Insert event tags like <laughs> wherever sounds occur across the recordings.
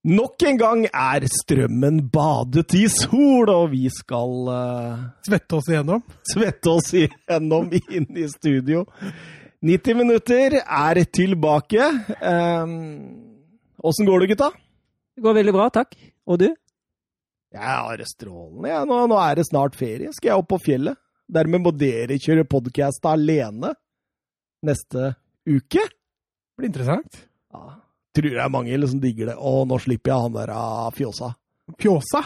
Nok en gang er strømmen badet i sol, og vi skal uh, Svette oss igjennom? Svette oss igjennom inn i studio. 90 minutter er tilbake. Åssen um, går det, gutta? Det går veldig bra, takk. Og du? Jeg har det strålende. jeg. nå, nå, er det snart ferie. Skal jeg opp på fjellet? Dermed må dere kjøre podkast alene neste uke. Det blir interessant. Ja tror det er mange som liksom digger det. Å, nå slipper jeg han der ah, Fjosa. Fjosa?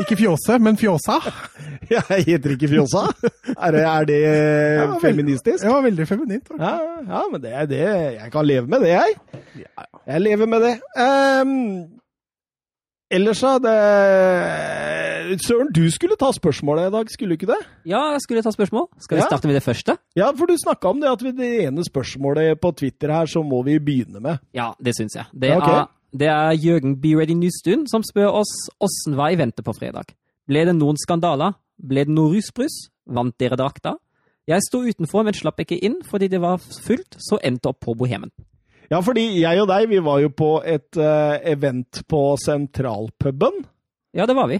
Ikke Fjåse, men Fjåsa? <laughs> jeg heter ikke Fjosa. Er det, er det ja, feministisk? Ja, veldig feminint. Ja, ja, men det er det. Jeg kan leve med det, jeg. Jeg lever med det. Um, ellers, da Søren, du skulle ta spørsmålet i dag, skulle du ikke det? Ja, jeg skulle ta spørsmål. Skal vi ja. starte med det første? Ja, for du snakka om det at vi, det ene spørsmålet på Twitter her, så må vi begynne med. Ja, det syns jeg. Det, okay. er, det er Jørgen Be Ready Nystuen som spør oss åssen var i vente på fredag. Ble det noen skandaler? Ble det noe rusbrus? Vant dere drakta? Jeg sto utenfor, men slapp ikke inn fordi det var fullt, så endte opp på Bohemen. Ja, fordi jeg og deg, vi var jo på et uh, event på Sentralpuben. Ja, det var vi.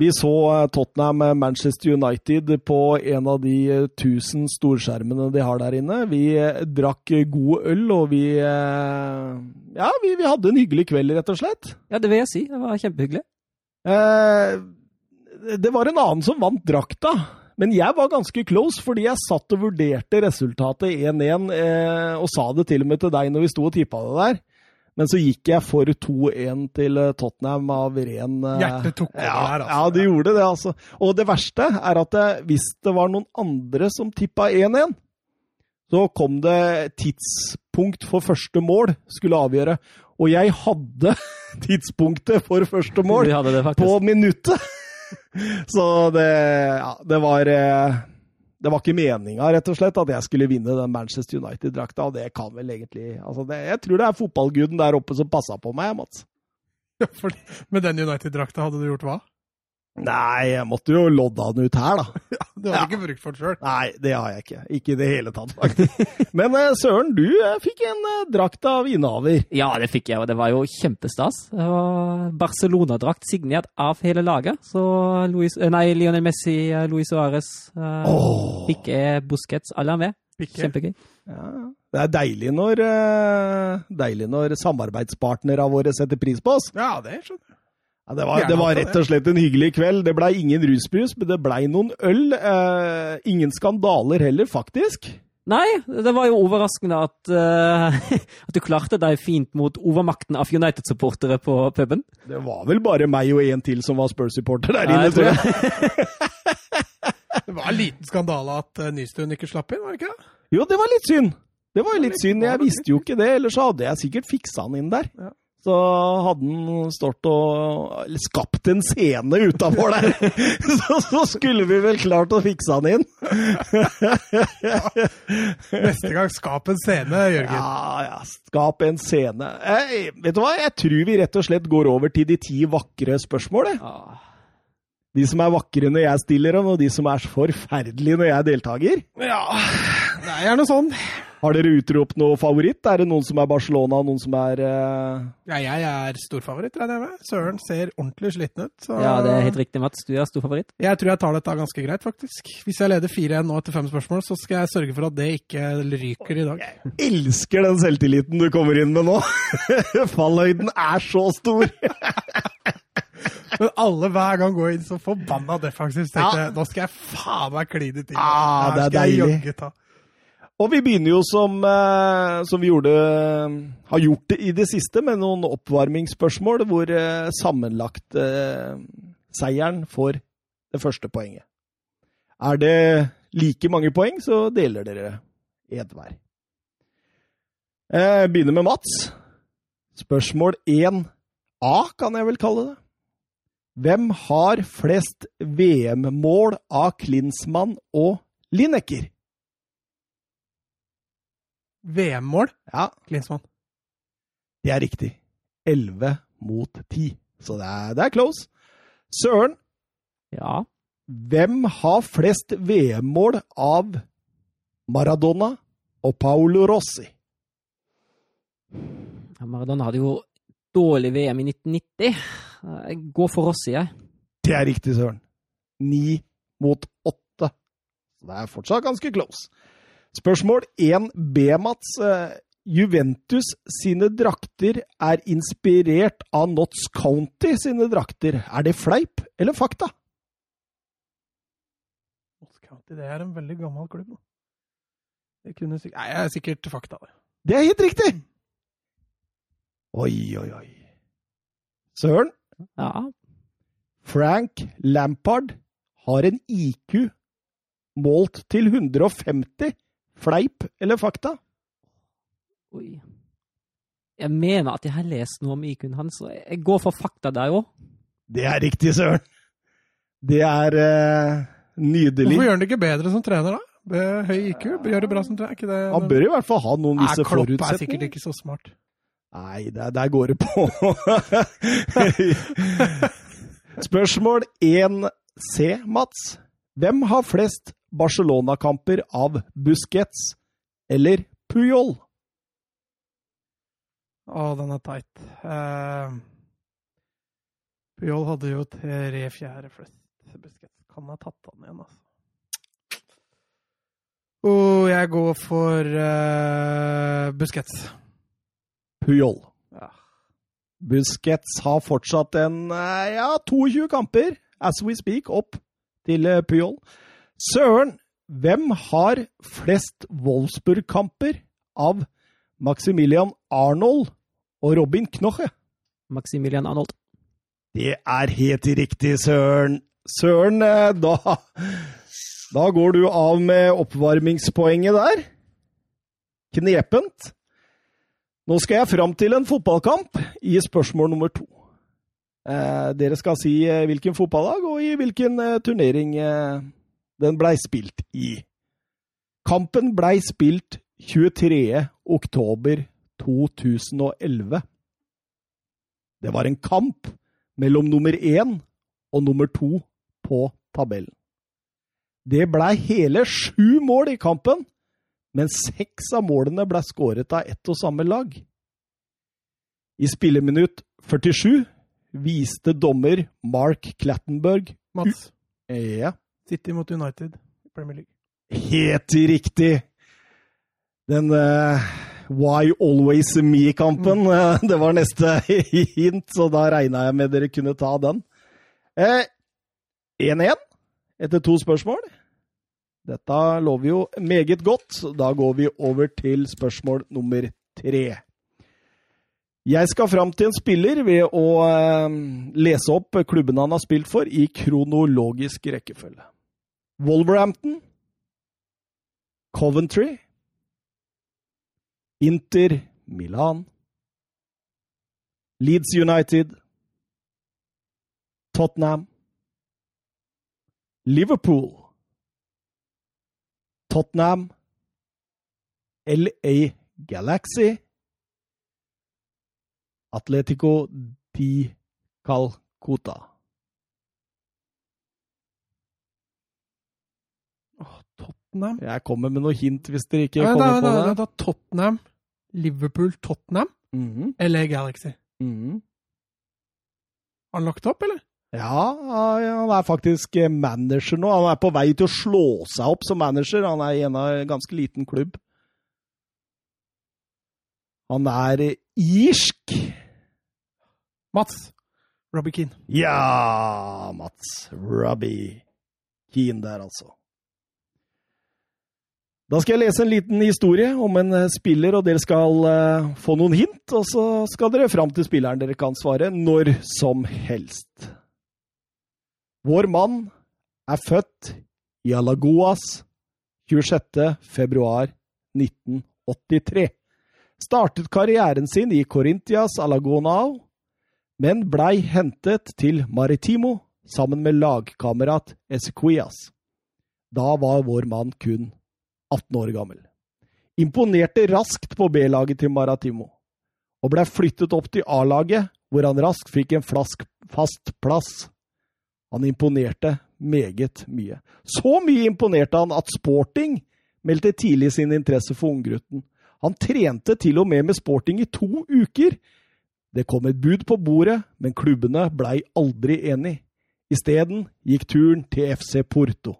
Vi så uh, Tottenham Manchester United på en av de uh, tusen storskjermene de har der inne. Vi drakk god øl, og vi Ja, vi, vi, hadde en hyggelig kveld, rett og slett. Ja, det vil jeg si. Det var kjempehyggelig. det var en annen som vant drakta. Men jeg var ganske close, fordi jeg satt og vurderte resultatet 1-1, eh, og sa det til og med til deg når vi sto og tippa det der. Men så gikk jeg for 2-1 til eh, Tottenham av ren eh, Hjertet tok over ja, der, altså. Ja, det gjorde det, altså. Og det verste er at det, eh, hvis det var noen andre som tippa 1-1, så kom det tidspunkt for første mål skulle avgjøre. Og jeg hadde <laughs> tidspunktet for første mål på minuttet! <laughs> Så det, ja, det var det var ikke meninga, rett og slett, at jeg skulle vinne den Manchester United-drakta. Og det kan vel egentlig altså det, Jeg tror det er fotballguden der oppe som passa på meg, Mats. Ja, for med den United-drakta hadde du gjort hva? Nei, jeg måtte jo lodde han ut her, da. <laughs> Det har du ja. ikke brukt for sjøl? Nei, det har jeg ikke. Ikke i det hele tatt, faktisk. <laughs> Men uh, Søren, du uh, fikk en uh, drakt av innehaver. Ja, det fikk jeg, og det var jo kjempestas. Barcelona-drakt signert av hele laget. Så Louis, nei, Lionel Messi, Luis Suárez oh. Piqué, Busquets, alle er med. Piqué. Kjempegøy. Ja. Det er deilig når, deilig når samarbeidspartnere våre setter pris på oss. Ja, det skjønner jeg. Ja, det, var, det, var, rett og slett en hyggelig kveld. Det blei ingen rusbrus, men det blei noen øl. Eh, ingen skandaler heller, faktisk. Nei, det var jo overraskende at, uh, <laughs> at, du klarte deg fint mot overmakten av United-supportere på puben. Det var vel bare meg og en til som var Spurs-supporter der inne, tror jeg. <laughs> det var en liten skandale at uh, Nystuen ikke slapp inn, var det ikke det? Jo, det var litt synd. Det var litt synd. Jeg visste jo ikke det, ellers hadde jeg sikkert fiksa han inn der. Ja så hadde han stått og skapt en scene utafor der. <laughs> Så, så, skulle vi vel klart å fikse han inn. Ja. Neste gang, skap en scene, Jørgen. Ja, ja, skap en scene. Jeg, vet du hva, jeg tror vi rett og slett går over til de ti vakre spørsmålene De som er vakre når jeg stiller dem, og de som er forferdelige når jeg er deltaker. Ja, det er gjerne sånn. Har dere utropt noe favoritt? Er det noen som er Barcelona, noen som er uh... Ja, jeg er storfavoritt, regner jeg med. Søren ser ordentlig sliten ut. Så... Ja, det er helt riktig, Mats. Du er storfavoritt. Jeg tror jeg tar dette ganske greit, faktisk. Hvis jeg leder 4-1 nå etter fem spørsmål, så skal jeg sørge for at det ikke ryker i dag. Jeg elsker den selvtilliten du kommer inn med nå! <laughs> Fallhøyden er så stor! <laughs> Men alle hver gang går inn så forbanna defensivt. Tenkte ja. nå skal jeg faen meg kline til. Ah, det er deilig. Og vi begynner jo som, eh, som vi gjorde, har gjort det i det siste, med noen oppvarmingsspørsmål hvor eh, sammenlagt eh, seieren får det første poenget. Er det like mange poeng, så deler dere ett hver. Jeg begynner med Mats. Spørsmål 1A, kan jeg vel kalle det. Hvem har flest VM-mål av Klinsmann og Lineker? VM-mål? Ja. Klinsmann. Det er riktig. 11 mot 10. Så det er, det er close. Søren. Ja. Hvem har flest VM-mål av Maradona og Paolo Rossi? Ja, Maradona hadde jo dårlig VM i 1990. Jeg går for Rossi, jeg. Det er riktig, Søren. Ni mot åtte. Så det er fortsatt ganske close. Spørsmål 1B, Mats. Eh, Juventus sine drakter er inspirert av Notts County sine drakter. Er det fleip eller fakta? Notts County, det er en veldig gammel klubb. Det kunne sikkert Nei, jeg er sikkert fakta, det. Det er helt riktig! Oi, oi, oi. Søren, Ja. Frank Lampard har en IQ målt til 150. Fleip eller fakta? Oi. Jeg mener at jeg har lest noe om IQ-en hans, så jeg går for fakta der òg. Det er riktig, Søren. Det er uh, nydelig. Hvorfor gjør han det ikke bedre som trener, da? Med høy IQ? Gjør det bra som trener? Er ikke det Han bør i hvert fall ha noen visse forutsetninger. Klopp er sikkert ikke så smart. Nei, der, der går det på. <laughs> Spørsmål 1C, Mats. Hvem har flest Barcelona-kamper av Busquets eller Puyol? Å, den er teit. Uh, Puyol hadde jo tre fjerde flest. Busquets kan ha tatt han igjen, altså. Oh, jeg går for uh, Busquets. Puyol. Ja. Busquets har fortsatt en eh, ja, 22 kamper, as we speak, opp til eh, Puyol. Søren, hvem har flest Wolfsburg-kamper av Maximilian Arnold og Robin Knoche? Maximilian Arnold. Det er helt riktig, Søren. Søren, eh, da, da går du av med oppvarmingspoenget der. Knepent. Nå skal jeg fram til en fotballkamp i spørsmål nummer to. Eh, dere skal si eh, hvilken fotballag og i hvilken eh, turnering eh, den blei spilt i. Kampen blei spilt 23. oktober 2011. Det var en kamp mellom nummer én og nummer to på tabellen. Det blei hele sju mål i kampen, men seks av målene ble skåret av ett og samme lag. I spilleminutt 47 viste dommer Mark Clattenberg Mats. Ja, City mot United i Premier League. helt riktig! Den uh, Why Always Me-kampen, mm. det var neste <laughs> hint, så da regna jeg med dere kunne ta den. Eh, 1-1 etter to spørsmål. Dette lover jo meget godt. Da går vi over til spørsmål nummer tre. Jeg skal fram til en spiller ved å eh, lese opp klubben han har spilt for, i kronologisk rekkefølge. Wolverhampton, Coventry, Inter Milan, Leeds United, Tottenham, Liverpool, Tottenham, LA Galaxy, Atletico di Calcutta. Tottenham Jeg kommer med noe hint hvis dere ikke ja, kommer da, på da, det. da, Tottenham, Liverpool, Tottenham, mm -hmm. eller Galaxy. mhm. Har han lagt opp, eller? Ja, han er faktisk eh, manager nå. Han er på vei til å slå seg opp som manager. Han er i en ganske liten klubb. Han er eh, irsk. Mats. Robbie Keane. Ja, Mats. Robbie Keane der, altså. Da skal jeg lese en liten historie om en eh, spiller, og dere skal eh, få noen hint. Og så skal dere fram til spilleren dere kan svare når som helst. Vår mann er født i Alagoas 26. februar 1983. Startet karrieren sin i Corintias Alagonao, men blei hentet til Maritimo sammen med lagkamerat Esquias. Da var vår mann kun 18 år gammel. Imponerte raskt på B-laget til Maratimo, og blei flyttet opp til A-laget, hvor han raskt fikk en flask fast plass. Han imponerte meget mye. Så mye imponerte han at Sporting meldte tidlig sin interesse for unggutten. Han trente til og med med Sporting i to uker, Det kom et bud på bordet, men klubbene blei aldri enig. Isteden gikk turen til FC Porto.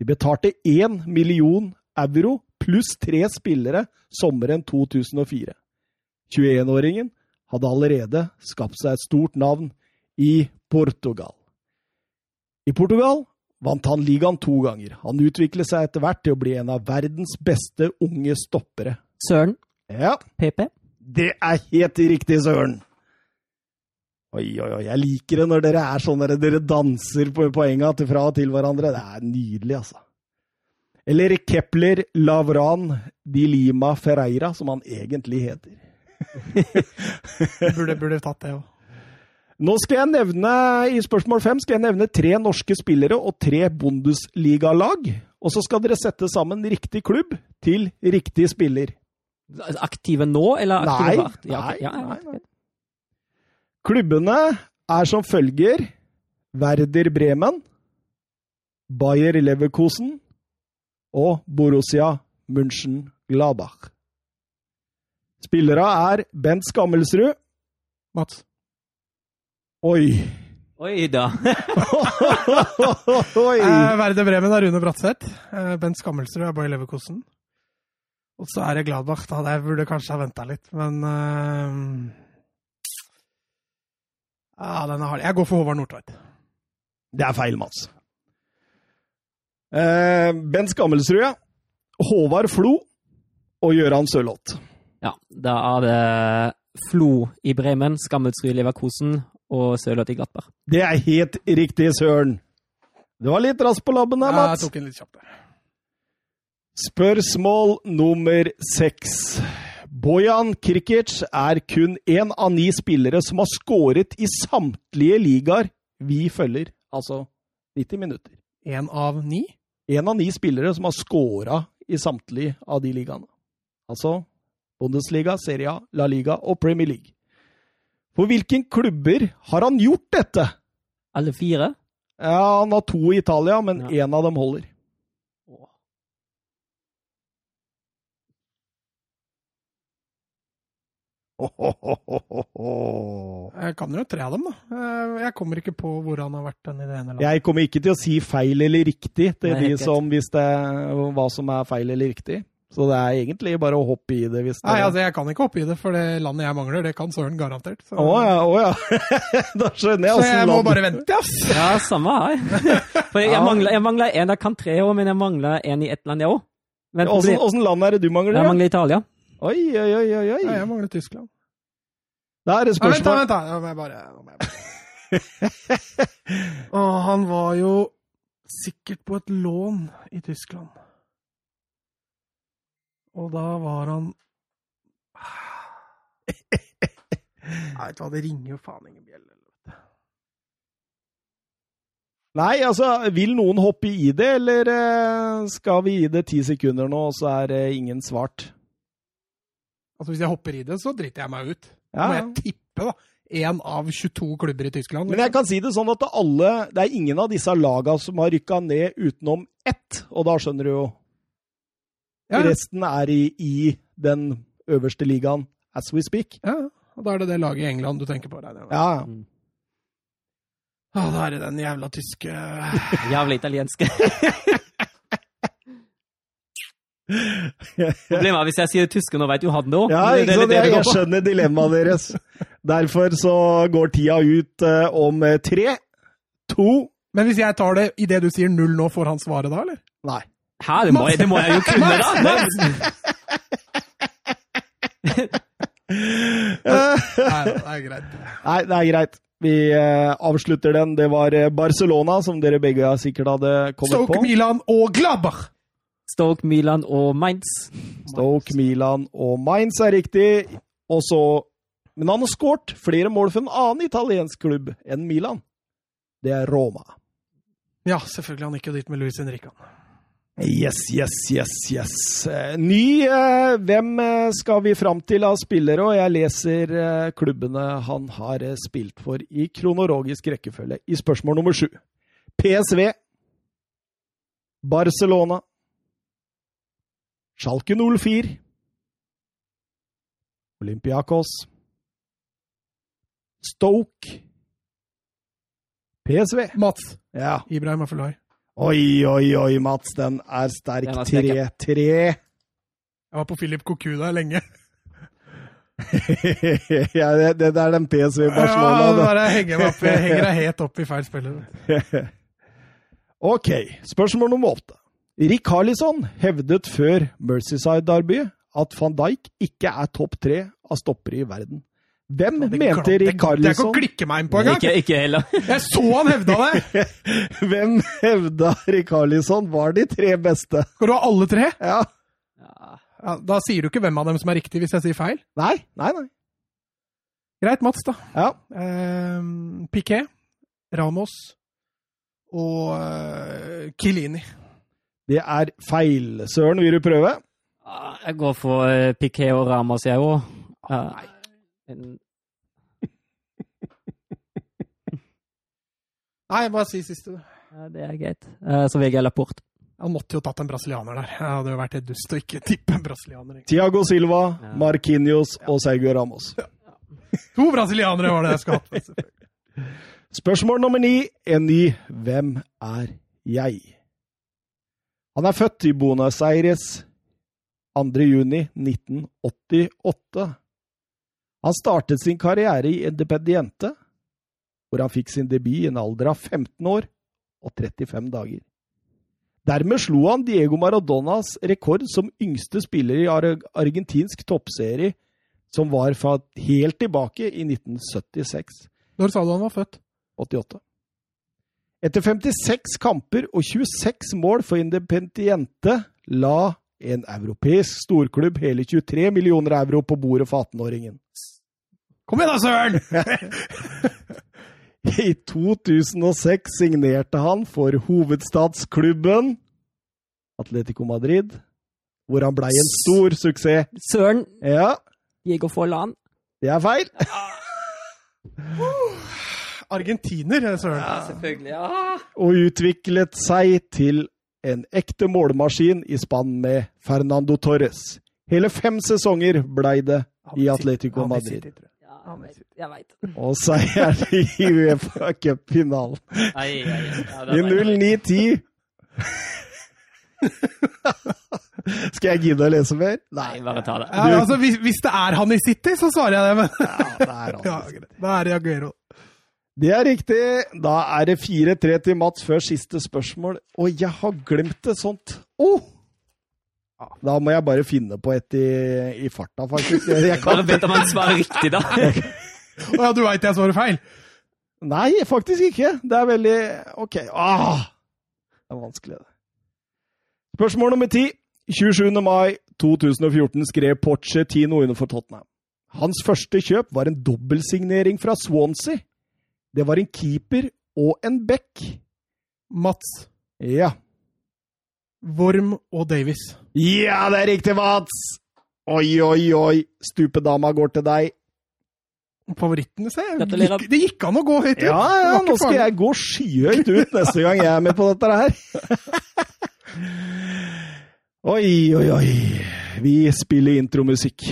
De betalte én million euro pluss tre spillere sommeren 2004. 21-åringen hadde allerede skapt seg et stort navn i Portugal. I Portugal vant han ligaen to ganger. Han utviklet seg etter hvert til å bli en av verdens beste unge stoppere. Søren. Ja, PP. det er helt riktig, Søren! Oi, oi, oi, jeg liker det når dere er sånn der dere danser på poenga fra og til hverandre. Det er nydelig, altså. Eller Kepler Lavran di Lima Ferreira, som han egentlig heter. <laughs> Burde, burde tatt det òg. Nå skal jeg nevne, I spørsmål fem skal jeg nevne tre norske spillere og tre Bundesliga-lag. Og så skal dere sette sammen riktig klubb til riktig spiller. Aktive nå, eller aktive Nei. Ja, okay. nei, ja, ja, nei, nei. Klubbene er som følger Werder Bremen, Bayer Leverkusen og Borussia München-Gladbach. Spillere er Bent Skammelsrud Mats. Oi! Oi da. <laughs> Oi! Eh, Verde Bremen er Rune Bratseth. Eh, Bent Skammelsrud er Boy Leverkosen. Og så er det Gladbach. da. Jeg burde kanskje ha venta litt, men eh, Ja, den er hard. Jeg går for Håvard Nordtveit. Det er feil, Mats. Eh, Bent Skammelsrud, ja. Håvard Flo og Gøran Sørloth. Ja, da er det Flo i Bremen, Skammelsrud i Leverkosen og Sørloth i Glattberg. Det er helt riktig, Søren. Det var litt raskt på labben der, Ja, jeg tok en litt kjapt der. Spørsmål nummer seks. Bojan Krikic er kun én av ni spillere som har skåret i samtlige ligaer vi følger. Altså 90 minutter. Én av ni? Én av ni spillere som har scora i samtlige av de ligaene. Altså Bundesliga, Serie A, La Liga og Premier League. For hvilken klubber har han gjort dette? Alle fire? Ja, Han har to i Italia, men Ja. av dem holder. <laughs> Jeg kan jo tre av dem, da. Eh, Jeg kommer ikke på hvor han har vært den i det ene landet. Jeg kommer ikke til å si feil eller riktig til Nei, de som hvis det hva som er feil eller riktig. Så det er egentlig bare å hoppe i det hvis det Nei, altså, jeg kan ikke hoppe i det, for det landet jeg mangler, det kan Søren garantert. Så, Å ja, å ja. <laughs> da skjønner jeg. så jeg må land- bare vente, ass! <laughs> Ja, samme her. For jeg Ja. mangler en, jeg kan tre år, men jeg mangler en i ett land, jeg òg. Åssen land er det du mangler? jeg mangler Italia. Oi, oi, oi, oi. Ja, oi. jeg mangler Tyskland. Da er det Ja, vent, da, vent, da! Nå må jeg bare, nå må jeg bare. <laughs> Å, han var jo sikkert på et lån i Tyskland. Og da var han Jeg vet hva, det ringer jo faen ingen bjelle. Nei, altså, vil noen hoppe i det, eller eh, skal vi gi det ti sekunder nå, og så er det ingen svart? Altså, hvis jeg hopper i det, så driter jeg meg ut. Ja, Må jeg tippe, da. Én av 22 klubber i Tyskland. Men jeg kan si det sånn at alle, det er ingen av disse laga som har rykka ned utenom ett, og da skjønner du jo ja, Resten er i, i den øverste ligaen as we speak. ja, og da er det det laget i England du tenker på? regner jeg med. Ja, Mm. Å, da er det den jævla tyske <laughs> Jævla italienske. <laughs> <laughs> Problemet er hvis jeg sier tysker, nå vet du han det òg. ja ikke sant? Jeg, jeg skjønner dilemmaet deres. Derfor så går tida ut eh, om eh, tre, to Men hvis jeg tar det idet du sier null nå, får han svaret da, eller? Nei. Hæ, det må, jeg- det må jeg jo kunne, da! Nei, det er greit. Nei, det er greit. Vi eh, avslutter den. Det var Barcelona, som dere begge sikkert hadde kommet Stoke, på. Milan og Gladbach! Stoke, Milan og Mainz. Stoke, Milan og Mainz er riktig. Og så Men han har skåret flere mål for en annen italiensk klubb enn Milan. Det er Roma. Ja, selvfølgelig. Han gikk jo dit med Luis Henrican. Yes, yes, yes, yes. Eh, Ny eh, Hvem eh, skal vi fram til av spillere? Og jeg leser eh, klubbene han har eh, spilt for i kronologisk rekkefølge i spørsmål nummer sju. PSV. Barcelona. Schalke 04. Olympiakos. Stoke. PSV. Mats. Ja. Ibrahim Afelai. Oi, oi, oi, Mats. Den er sterk. Den er sterk, 3-3. Jeg var på Philip Cocu der lenge. <laughs> ja, det, det er den PSV Ja, Barcelona. Ja, det. der henger meg opp, jeg henger deg <laughs> helt opp i feil spiller. <laughs> ok, spørsmål nummer åtte. Rick Harlison hevdet før Mercyside-derbyet at van Dijk ikke er topp tre av stoppere i verden. Hvem Det mente Rick Rick Det er ikke å klikke meg inn på engang! Ikke, ikke heller. <laughs> Jeg så han hevda det! <laughs> Hvem hevda Rick Harlison var de tre beste? Skal du ha alle tre? Ja. Ja. Ja, da sier du ikke hvem av dem som er riktig, hvis jeg sier feil. Nei, nei, nei. Greit, Mats, da. Ja. Eh, Piquet, Ramos og eh, Kilini. Det er feil. Søren, vil du prøve? Ah, Jeg går for eh, Piquet og Ramos, jeg òg. Nei, bare si siste, du. det er greit. vil Så VG Laporte. Han måtte jo tatt en brasilianer der. Jeg hadde jo vært et dust å ikke tippe en brasilianer. Tiago Silva, Ja. Marquinhos og Sergio Ramos. To brasilianere var det jeg skulle hatt med. selvfølgelig. Spørsmål nummer ni. En ny Hvem er jeg? Han er født i Buenos Aires 2. juni 1988. Han startet sin karriere i Independiente, hvor han fikk sin debut i en alder av 15 år og 35 dager. Dermed slo han Diego Maradonas rekord som yngste spiller i argentinsk toppserie, som var fra helt tilbake i 1976. Når sa du han var født? 88. Etter 56 kamper og 26 mål for Independiente la en europeisk storklubb hele 23 millioner euro på bordet for 18-åringen. Kom igjen da, Søren! <laughs> I 2006 signerte han for hovedstadsklubben Atletico Madrid, hvor han blei en stor suksess. Søren Ja, Diego Forlan. det er feil. <laughs> Argentiner, søren. Ja, selvfølgelig. Ja. Og utviklet seg til en ekte målmaskin i spann med Fernando Torres. Hele fem sesonger blei det i Atletico Madrid. Ja, jeg vet. <laughs> Og seier i Uefa Cup-finalen i det vet jeg. 09-10. Skal jeg gidde å lese mer? Nei, bare ta det. Ja, altså, hvis, hvis det er han i City, så svarer jeg det, men Ja, det er <laughs> ja, han. Ja, Da er det Aguero. Det er riktig. Da er det 4-3 til Mats før siste spørsmål. Og jeg har glemt det sånt. Oh! Da må jeg bare finne på et i, i farta, faktisk. <laughs> Jeg Bare vent om han svarer riktig, da. <laughs> Å ja, du veit jeg svarer feil? Nei, faktisk ikke. Det er veldig OK. Ah! Det er vanskelig, det. Spørsmål nummer ti. 27. mai 2014 skrev Pochettino under for Tottenham. Hans første kjøp var en dobbeltsignering fra Swansea. Det var en keeper og en back. Mats, Ja. Worm og Davies. Ja, det er riktig, Mats! Oi, oi, oi. Stupedama går til deg. Favorittene, se. Gikk, det gikk an å gå høyt ut. Ja, ja, nå skal jeg gå skyhøyt ut neste gang jeg er med på dette her. <laughs> Oi, oi, oi. Vi spiller intromusikk.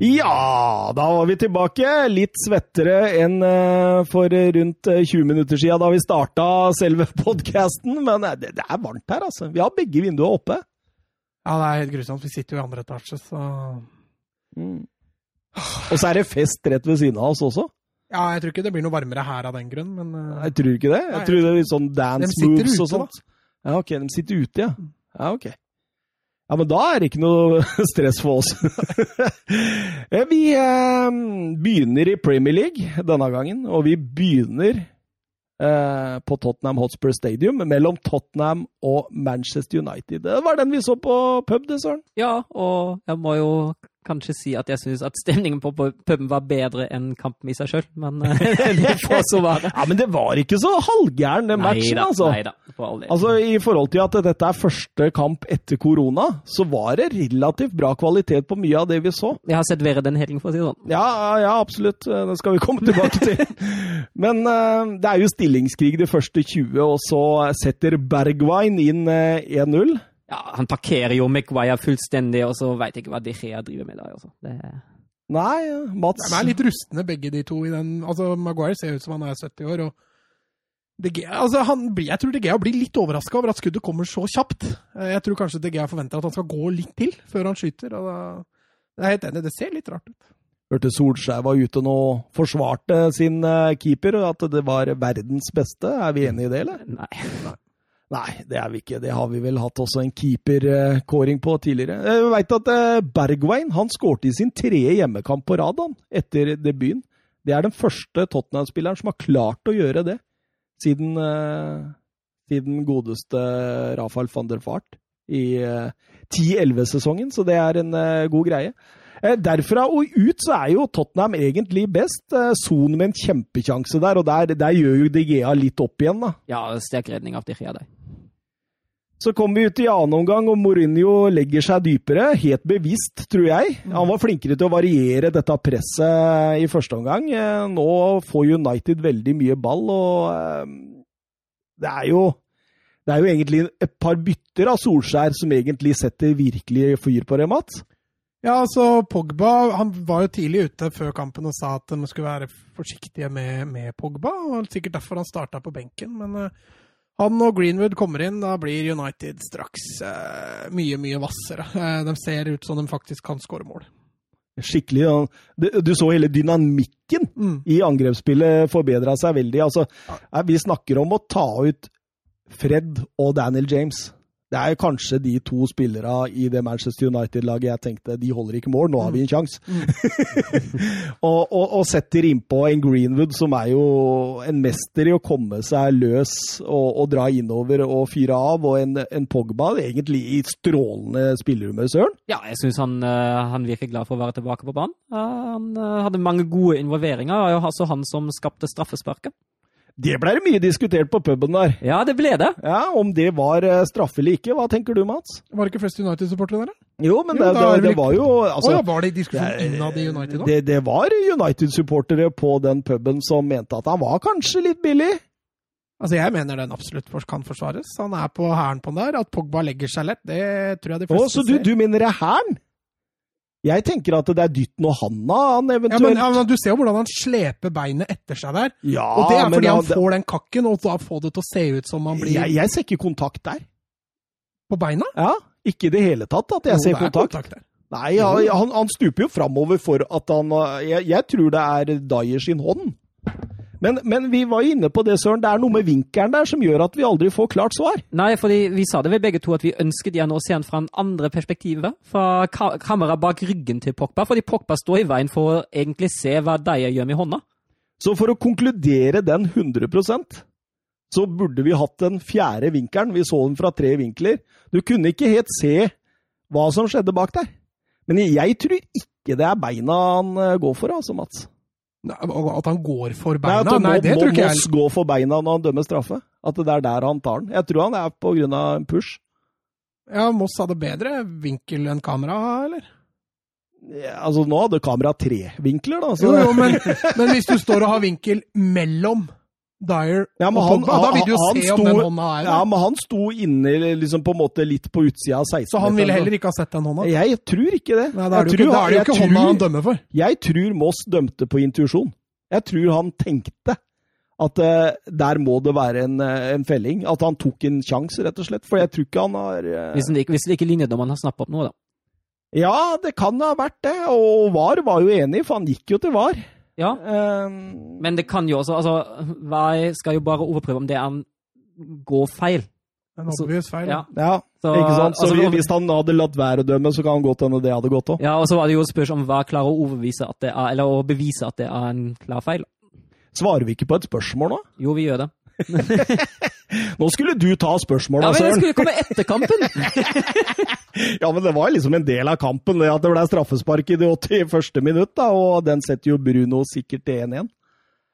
Ja, da var vi tilbake. Litt svettere enn eh, for rundt eh, 20 minutter siden da vi starta selve <laughs> podkasten. Men eh, det, er varmt her, altså. Vi har begge vinduene oppe. Ja, det er helt grusomt. Vi sitter jo i andre etasje, så Og så er det fest rett ved siden av oss også. Ja, jeg tror ikke det blir noe varmere her av den grunn, men eh, Jeg tror ikke det. Jeg tror det er litt sånn dance moves og sånt. Ja, ok, de sitter ute, ja. Ja, ok. Ja, men da er det ikke noe <laughs> stress for oss. <laughs> Eh, vi eh, begynner i Premier League denne gangen, og vi begynner eh, på Tottenham Hotspur Stadium mellom Tottenham og Manchester United. Det var den vi så på pub, det, Søren. Ja, og jeg må jo kanskje si at jeg syns at stemningen på puben var bedre enn kampen i seg sjøl, men <laughs> det får så være. Ja, Men det var ikke så halvgæren, den matchen, altså. neida, for all del. Altså, I forhold til at dette er første kamp etter korona, så var det relativt bra kvalitet på mye av det vi så. Jeg har sett verre den helgen, for å si det sånn. Ja, ja, absolutt. Det skal vi komme tilbake til. <laughs> Men uh, det er jo stillingskrig de første 20, og så setter Bergwijn inn uh, 1-0. Ja, Han parkerer jo Maguire fullstendig, og så veit jeg ikke hva De Gea driver med der. Altså. Det... Nei, Mats De er litt rustne, begge de to. i den, altså Maguire ser ut som han er 70 år. og De Gea, altså han, jeg tror De Gea blir litt overraska over at skuddet kommer så kjapt. Jeg tror kanskje De Gea forventer at han skal gå litt til før han skyter. og da, Jeg er helt enig, det ser litt rart ut. Hørte Solskjær var ute nå og forsvarte sin keeper, keeper, at det var verdens beste. Er vi enige i det, eller? Nei. Nei, det er vi ikke. Det har vi vel hatt også en keeperkåring på tidligere. Jeg vet at uh, Bergwijn han skårte i sin tredje hjemmekamp på rad etter debuten. Det er den første Tottenham-spilleren som har klart å gjøre det siden, siden godeste Rafael van der Fart i uh, 10-11-sesongen, så det er en god greie. Derfra og ut så er jo Tottenham egentlig best. Son med en kjempekjanse der, og der, der gjør jo De Gea litt opp igjen, da. Ja, sterk redning av De Gea der. Så kom vi ut i annen omgang, og Mourinho legger seg dypere. Helt bevisst, tror jeg. Han var flinkere til å variere dette presset i første omgang. Nå får United veldig mye ball, og det er jo det er jo egentlig et par bytter av Solskjær som egentlig setter virkelig fyr på det, Mats. Ja, altså Pogba han var jo tidlig ute før kampen og sa at de skulle være forsiktige med, med Pogba. og Sikkert derfor han starta på benken. Men uh, han og Greenwood kommer inn, da blir United straks uh, mye, mye hvassere. Uh, de ser ut som de faktisk kan skåre mål. Skikkelig. Ja. Du så hele dynamikken mm. i angrepsspillet forbedra seg veldig. Altså, vi snakker om å ta ut Fred og Daniel James. Det er kanskje de to spillerne i det Manchester United-laget jeg tenkte de holder ikke mål, nå har vi en sjanse. <laughs> Og, og, og, setter innpå en Greenwood som er jo en mester i å komme seg løs og, og dra innover og fyre av, og en, en Pogba egentlig i strålende spillerhumør, Søren. Ja, jeg syns han, han, virker glad for å være tilbake på banen. Han hadde mange gode involveringer, og også han som skapte straffesparket. Det ble det mye diskutert på puben der. Ja, det ble det. Ja, Om det var straffe eller ikke. Hva tenker du, Mats? Var det ikke flest United-supportere der? Jo, men jo, det, det, det, var jo altså, oh, ja, Var det diskusjon innad i United da? Det, det var United-supportere på den puben som mente at han var kanskje litt billig. Altså, Jeg mener den absolutt kan forsvares. Han er på hæren på den der. At Pogba legger seg lett, det tror jeg de fleste oh, så du, du mener det er hæren? Jeg tenker at det er dytten og handa han eventuelt ja men, ja, men, Du ser jo hvordan han sleper beinet etter seg der. Ja, og det er fordi han, han får den kakken, og da får det til å se ut som han blir Jeg, jeg ser ikke kontakt der. På beina? Ja, ikke i det hele tatt at jeg jo, ser kontakt. kontakt der. Nei, han, han, stuper jo framover for at han jeg, jeg tror det er Dyer sin hånd. Men, men, vi var inne på det, Søren. Det er noe med vinkelen der som gjør at vi aldri får klart svar. Nei, fordi vi sa det vel begge to at vi ønsket gjerne å se han fra en andre perspektivet. Fra ka kamera bak ryggen til Pogba. Fordi Pogba står i veien for å egentlig se hva Dyer gjør med hånda. Så for å konkludere den 100% så burde vi hatt den fjerde vinkelen. Vi så den fra tre vinkler. Du kunne ikke helt se hva som skjedde bak der. Men jeg tror ikke det er beina han går for, altså, Mats. At han går for beina? Nei, Nei det må, tror ikke jeg. Moss gå for beina når han dømmer straffe. At det er der han tar den. Jeg tror han er på grunn av en push. Ja, Moss hadde bedre vinkel enn kamera, eller? Ja, altså, nå hadde kamera tre vinkler, da. Så. Jo, jo, men, men hvis du står og har vinkel mellom Dyer ja, og Pogba, da vil du jo se sto, om den hånda er Ja, men han sto inne liksom på en måte litt på utsida av 16 Så han ville heller ikke ha sett den hånda? Jeg tror ikke det. Nei, Da er det jo ikke, ikke tror, hånda han dømmer for. Jeg tror Moss dømte på intuisjon. Jeg tror han tenkte at uh, der må det være en, uh, en, felling. At han tok en sjanse, rett og slett. For jeg tror ikke han har uh... Hvis, det ikke, hvis det ikke linjedommeren har snappet opp noe, da? Ja, det kan ha vært det. Og VAR var jo enig, for han gikk jo til VAR. Ja, um, men det kan jo også altså, jeg skal jo bare overprøve om det er en går feil. En obvious feil. Ja, ja så, ikke sant? Så altså, hvis han hadde latt være å dømme, så kan han godt hende det hadde gått òg. Ja, og så var det jo spørsmål om hva klarer å overbevise at det er, eller å bevise at det er en klar feil. Svarer vi ikke på et spørsmål nå? Jo, vi gjør det. <laughs> Nå skulle du ta spørsmåla, Ja, men jeg skulle komme etter kampen! <laughs> Ja, men det var liksom en del av kampen, det at det ble straffespark i det 81. minutt, da, og den setter jo Bruno sikkert til 1-1.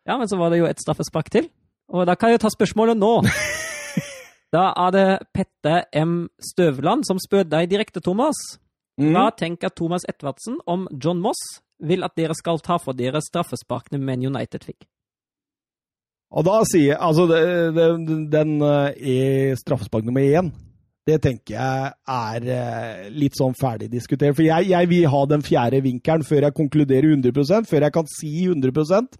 Ja, men så var det jo et straffespark til. Og da kan jeg jo ta spørsmålet nå. <laughs> Da er det Petter M. Støvland som spør deg direkte, Thomas. Mm. Hva tenker Thomas Edvardsen om John Moss vil at dere skal ta for dere straffesparkene Man United fikk? Og da sier jeg Altså, det, den i er straffespark nummer én. Det tenker jeg er eh, litt sånn ferdig diskutert. For jeg, jeg vil ha den fjerde vinkelen før jeg konkluderer 100% før jeg kan si 100%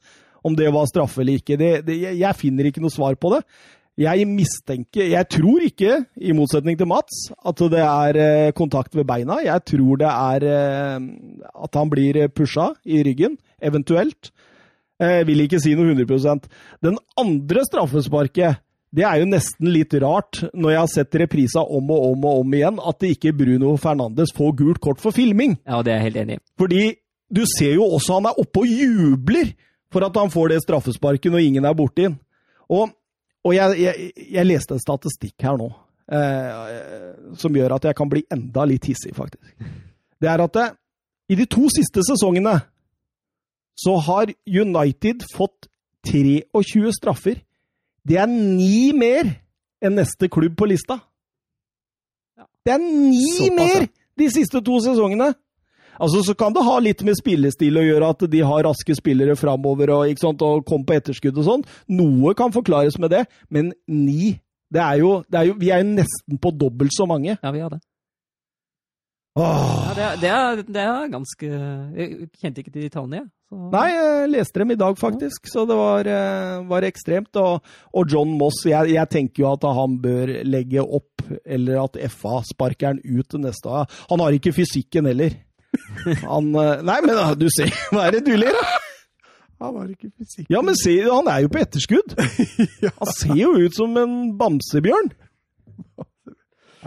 om det var straffe eller ikke. Det, det, jeg finner ikke noe svar på det. Jeg mistenker Jeg tror ikke, i motsetning til Mats, at det er eh, kontakt ved beina. Jeg tror det er eh, at han blir pusha i ryggen, eventuelt. Jeg vil ikke si noe 100% Den andre straffesparket, det er jo nesten litt rart, når jeg har sett reprisa om og om og om igjen, at det ikke Bruno Fernandes får gult kort for filming. Ja, det er jeg helt enig i. Fordi du ser jo også han er oppe og jubler for at han får det straffesparket når ingen er borti den. Og, og jeg, jeg, jeg leste en statistikk her nå eh, som gjør at jeg kan bli enda litt hissig, faktisk. Det er at det, i de to siste sesongene så har United fått 23 straffer. Det er ni mer enn neste klubb på lista. Det er ni Såpass, mer de siste to sesongene! Altså, Så kan det ha litt med spillestil å gjøre at de har raske spillere framover og, ikke sant, og kom på etterskudd og sånn. Noe kan forklares med det, men ni det er jo, det er jo, Vi er jo nesten på dobbelt så mange. Ja, vi har det. Ja, det, er, det, er, det er ganske Jeg kjente ikke til de tallene, jeg. Så- Nei, jeg leste dem i dag, faktisk, så det var, eh, var ekstremt. Og, og John Moss, jeg, jeg tenker jo at han bør legge opp, eller at FA sparker han ut til neste år. Han har ikke fysikken heller. Han eh, Nei, men ah, du ser <laughs> Hva er det du ler av? Han har ikke fysikken. Ja, men se, han er jo på etterskudd! <laughs> Han ser jo ut som en bamsebjørn! <laughs>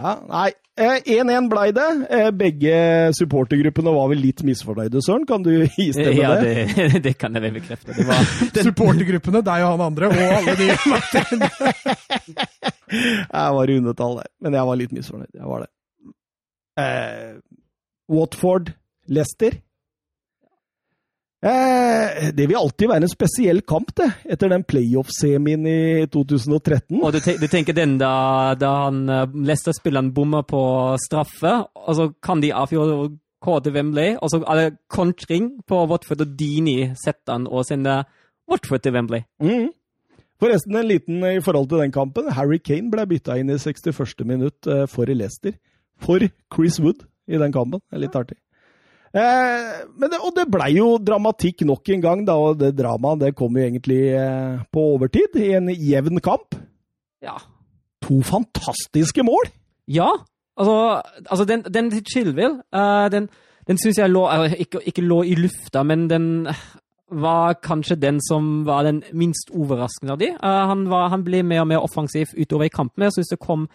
Ja, nei, eh, 1-1 blei det. Eh, Begge supportergruppene var vel litt misfornøyde, Søren. Kan du istemme Ja, det? det, <laughs> det kan jeg vel bekrefte. Det var, <laughs> Supportergruppene, deg og han andre, og alle de <laughs> Jeg var i undertall der, men jeg var litt misfornøyd. Jeg var det. Eh, Watford, Leicester. Eh, det vil alltid være en spesiell kamp, det, etter den playoff-semien i 2013. og du, te, du tenker den da, da han eh, Leicester-spilleren bommer på straffe, og så kan de avgjøre KD Wembley, og så er det kontring på Watford, og Dini setter han og sender Watford til Wembley. Mm. Forresten, en liten i forhold til den kampen. Harry Kane ble bytta inn i 61. minutt eh, for Leicester. For Chris Wood i den kampen. Det er litt artig. Eh, men det, og det blei jo dramatikk nok en gang, da, og det dramaet det kom jo egentlig eh, på overtid, i en jevn kamp. Ja. To fantastiske mål! Ja, altså, altså den, den til Chilwell, uh, den, den syns jeg lå, altså, ikke, ikke lå i lufta, men den var kanskje den som var den minst overraskende av de. Uh, han, var, han ble mer og mer offensiv utover i kampen. Jeg syns det kom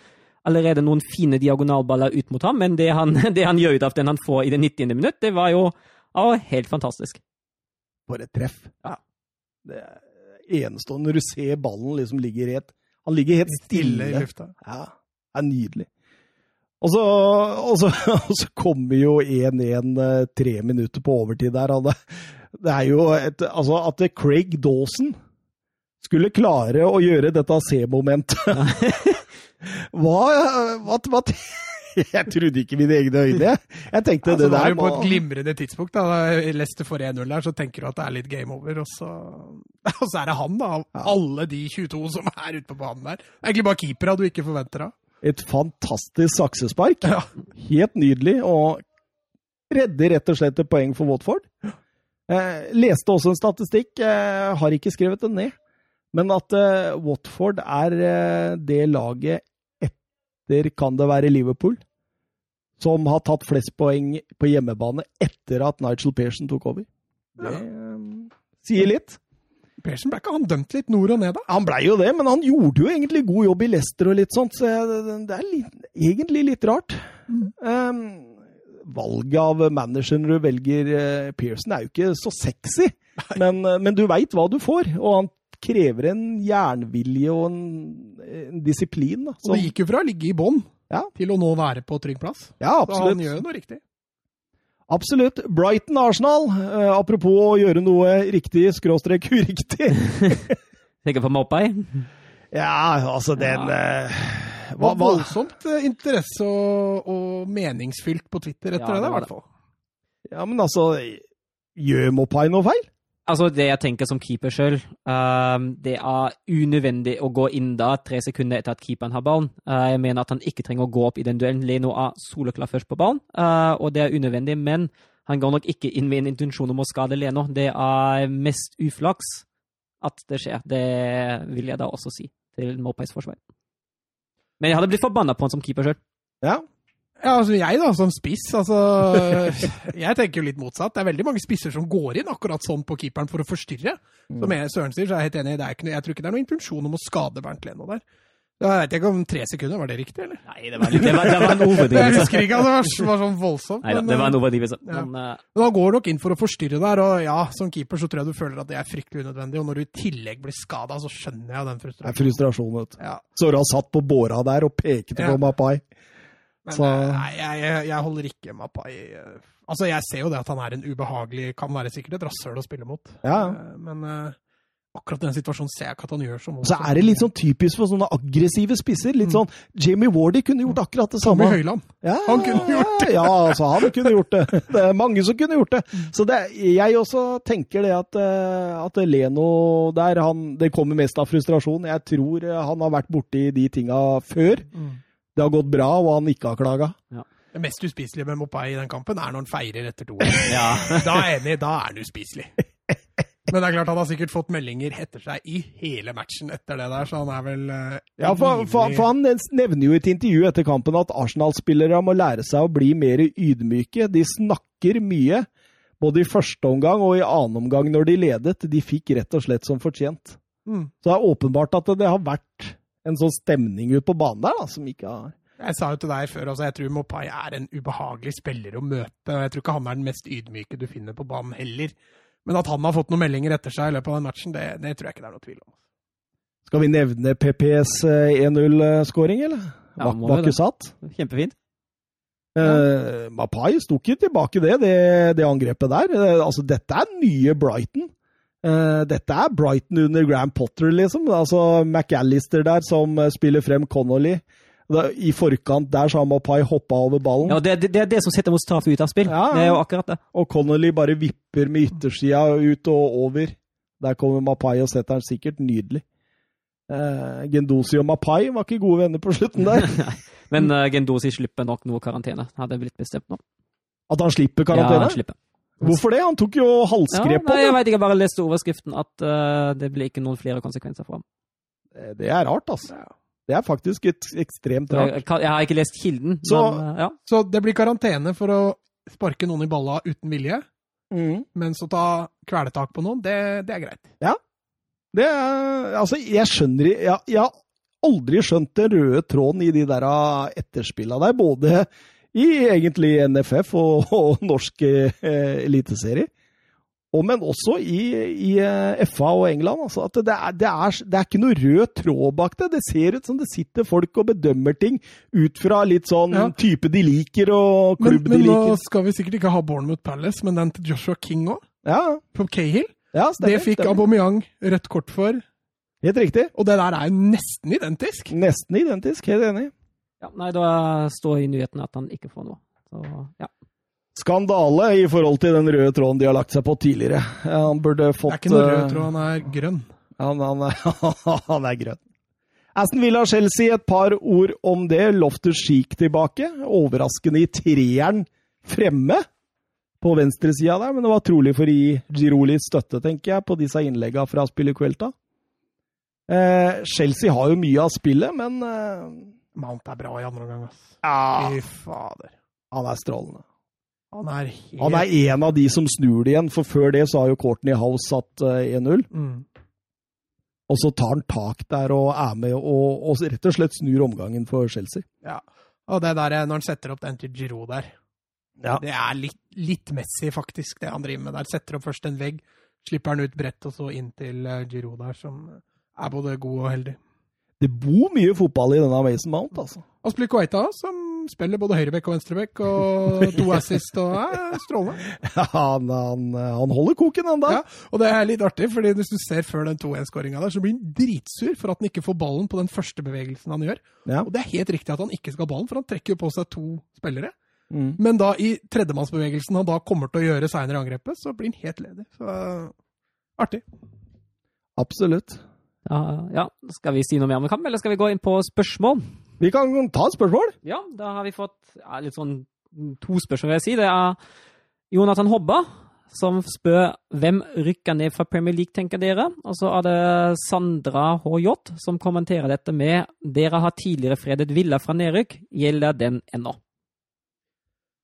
allerede noen fine diagonalballer ut mot ham, men det han, <laughs> det han gjør ut av den han får i det 90. minutt, det var jo å, helt fantastisk. For et treff. Ja. Det er enestående når du ser ballen liksom ligger helt Han ligger helt stille stille. i lufta. Ja, det er nydelig. Og så, og så, <laughs> og så kommer jo 1-1 eh, tre minutter på overtid der. og Det, det er jo et Altså, at Craig Dawson skulle klare å gjøre dette C-momentet <laughs> hva, hva, hva Jeg trodde ikke mine egne øyne. jeg. Tenkte Altså, det der jo på et glimrende tidspunkt. da. Leicester får 1-0 der, så tenker du at det er litt game over. Og så, <laughs> og så er det han, da. Av alle de 22 som er ute på banen der. Det er Egentlig bare keepera du ikke forventer av. Et fantastisk saksespark. Ja. Helt nydelig. Og redder rett og slett et poeng for Watford. Eh, leste også en statistikk, eh, har ikke skrevet den ned, men at uh, Watford er uh, det laget etter, kan det være Liverpool, som har tatt flest poeng på hjemmebane etter at Nigel Pearson tok over. Det eh, sier litt. Persen ble ikke han dømt litt nord og ned, da? Han blei jo det, men han gjorde jo egentlig god jobb i Leicester og litt sånt, så det er litt, egentlig litt rart. Um, valget av manageren du velger Pearson er jo ikke så sexy, men, men du veit hva du får, og han krever en jernvilje og en, en disiplin. Da, Og det gikk jo fra å ligge i bånn Ja. til å nå være på trygg plass. ja, absolutt. Så han gjør jo noe riktig. Absolutt. Brighton-Arsenal, eh, apropos å gjøre noe riktig, skråstrek uriktig. Tenker på Mopai. Ja, altså den ja. Det hva, var voldsomt eh, interesse og, og meningsfylt på Twitter etter Ja, det, det i hvert fall. Ja, men altså Gjør Mopai noe feil? Altså, det jeg tenker som keeper sjøl, det er unødvendig å gå inn da tre sekunder etter at keeperen har ballen. Uh, jeg mener at han ikke trenger å gå opp i den duellen. Leno er soleklar først på ballen, uh, og det er unødvendig. Men han går nok ikke inn med en intensjon om å skade Leno. Det er mest uflaks at det skjer. Det vil jeg da også si til Mopais forsvar. Men jeg hadde blitt forbanna på han som keeper sjøl. Ja. Ja, altså jeg da, som spiss, altså <laughs> Jeg tenker jo litt motsatt. Det er veldig mange spisser som går inn akkurat sånn på keeperen for å forstyrre. Som jeg, Søren sier, så er jeg helt enig. Det er ikke, jeg tror ikke det er noen intensjon om å skade Bernt Leno der. Jeg vet ikke om tre sekunder, var det riktig, eller? Nei, det var, det var, det var en <laughs> Jeg husker ikke, altså, det var, sånn voldsomt. Nei men, det var en eh, overdrivelse. Ja. Men uh... Han går nok inn for å forstyrre der, og ja, som keeper så tror jeg du føler at det er fryktelig unødvendig. Og når du i tillegg blir skada, så skjønner jeg den frustrasjonen. Det er frustrasjon, vet du. Ja. Sora satt på båra der og pekte Ja. på Mapai. Men Så- eh, nei, jeg, jeg, holder ikke Mapai Altså, jeg ser jo det at han er en ubehagelig Kan være sikkert et rasshøl å spille mot. Ja. Eh, Men eh, akkurat den situasjonen ser jeg ikke at han gjør så Så er det litt sånn typisk for sånne aggressive spisser. Litt sånn Jamie Wardy kunne gjort akkurat det samme. Tommy Høyland. Ja, Han kunne gjort det. Ja, altså, han kunne gjort det. <laughs> Det er mange som kunne gjort det. Så det, jeg også tenker det at, at Leno der, han, det kommer mest av frustrasjon. Jeg tror han har vært borti de tinga før. Det har gått bra, og han ikke har klaga. Det mest uspiselige med Mopai i den kampen er når han feirer etter to år. <laughs> ja. <laughs> Da er jeg enig, da er han uspiselig. <laughs> Men det er klart han har sikkert fått meldinger etter seg i hele matchen etter det der, så han er vel uh, Ja, for, for, for Han nevner jo i et intervju etter kampen at Arsenal-spillere må lære seg å bli mer ydmyke. De snakker mye, både i første omgang og i annen omgang når de ledet. De fikk rett og slett som fortjent. Mm. Så det er åpenbart at det har vært en sånn stemning ute på banen der da, som ikke har Jeg sa jo til deg før, altså jeg tror Mopai er en ubehagelig spiller å møte. og Jeg tror ikke han er den mest ydmyke du finner på banen heller. Men at han har fått noen meldinger etter seg i løpet av den matchen, det, det tror jeg ikke det er noe tvil om. Skal vi nevne PPs eh, 1-0-skåring, eller? Ja, satt. Kjempefint. Uh, Mapai sto ikke tilbake det, det, det angrepet der. Uh, altså, dette er nye Brighton. Eh, dette er Brighton under Graham Potter, liksom. Altså McAllister der som eh, spiller frem Connolly. Da, I forkant der så har Mapai hoppa over ballen, Ja, det, det, det er det som setter Mustafi ut av spill. Ja. Det er jo akkurat det. og Connolly bare vipper med yttersida ut og over. Der kommer Mapai og setter den sikkert nydelig. Eh, Gendosi og Mapai var ikke gode venner på slutten der. <laughs> Men uh, Gendosi slipper nok noe karantene. Hadde blitt bestemt nå. At han slipper karantene? Ja, han slipper. Hvorfor det? Han tok jo Ja, halsgrep på nei, jeg veit vet ikke, jeg bare leste overskriften at uh, det blir ikke noen flere konsekvenser for ham. Eh, Det er rart, altså. Det er faktisk et ekstremt rart. jeg har ikke lest kilden, Så- men eh, ja. Så det blir karantene for å sparke noen i balla uten vilje, Mm. mens å ta kvelertak på noen, det, det er greit. Ja. Det er, altså, jeg skjønner jeg, jeg har aldri skjønt den røde tråden i de der ah, etterspilla der, både i egentlig NFF og, og norsk eh, eliteserie. Og, men også i, i eh, FA og England. Altså, at det, er, det, er, det er ikke noe rød tråd bak det. Det ser ut som det sitter folk og bedømmer ting ut fra litt sånn Ja. type de liker og Men, klubb men de nå skal vi sikkert ikke ha Bournemouth Palace, men den til Joshua King òg, Ja, på Cahill. ja stemmer. Det fikk stemmer. Aubameyang rødt kort for, Helt riktig. og det der er jo nesten identisk. Nesten identisk. Helt enig. Ja. Nei, da står i nyheten at han ikke får noe. Så ja. skandale i forhold til den røde tråden de har lagt seg på tidligere. Han burde Det fått er ikke noe rød eh, tråd, han er grønn. Han, han, er- <laughs> han er grønn. Aston Villa-Chelsea, et par ord om det. Loftus Cheek tilbake. Overraskende i treeren fremme på venstresida der, men det var trolig for å gi Giroli støtte, tenker jeg, på disse innleggene fra spillerkvelta. Eh, Chelsea har jo mye av spillet, men eh, Mount er bra i andre omgang, ass. ja, Fy fader. han er strålende. Han er helt Han er en av de som snur det igjen, for før det så har jo Courtney House satt eh, 1-0. mm. Og så tar han tak der og er med og, og rett og slett snur omgangen for Chelsea. Ja. Og det der, når han setter opp den til Giroud der, Ja. det er litt, litt Messi, faktisk, det han driver med der. Setter opp først en vegg, slipper han ut bredt og så inn til Giro Giroud der, som er både god og heldig. Det bor mye fotball i denne Mason Mount, altså. Aspilicueta, som spiller både høyrebekk og venstrebekk, og <laughs> to assist og er strålende. Ja, han, han, han holder koken, han da. Ja, og det er litt artig, fordi hvis du ser før den 2-1-skåringa der, så blir han dritsur for at han ikke får ballen på den første bevegelsen han gjør. Ja. Og det er helt riktig at han ikke skal ha ballen, for han trekker jo på seg to spillere. Mm. Men da i tredjemannsbevegelsen han da kommer til å gjøre seinere i angrepet, så blir han helt ledig. Så artig. Absolutt. Ja, Skal vi si noe mer om kamp, eller skal vi gå inn på spørsmål? Vi kan ta et spørsmål. Ja, da har vi fått ja, litt sånn to spørsmål, vil jeg si. Det er Jonathan Hobba som spør hvem rykker ned fra Premier League, tenker dere? Og så er det Sandra HJ som kommenterer dette med dere har tidligere fredet Villa fra nedrykk. Gjelder den ennå?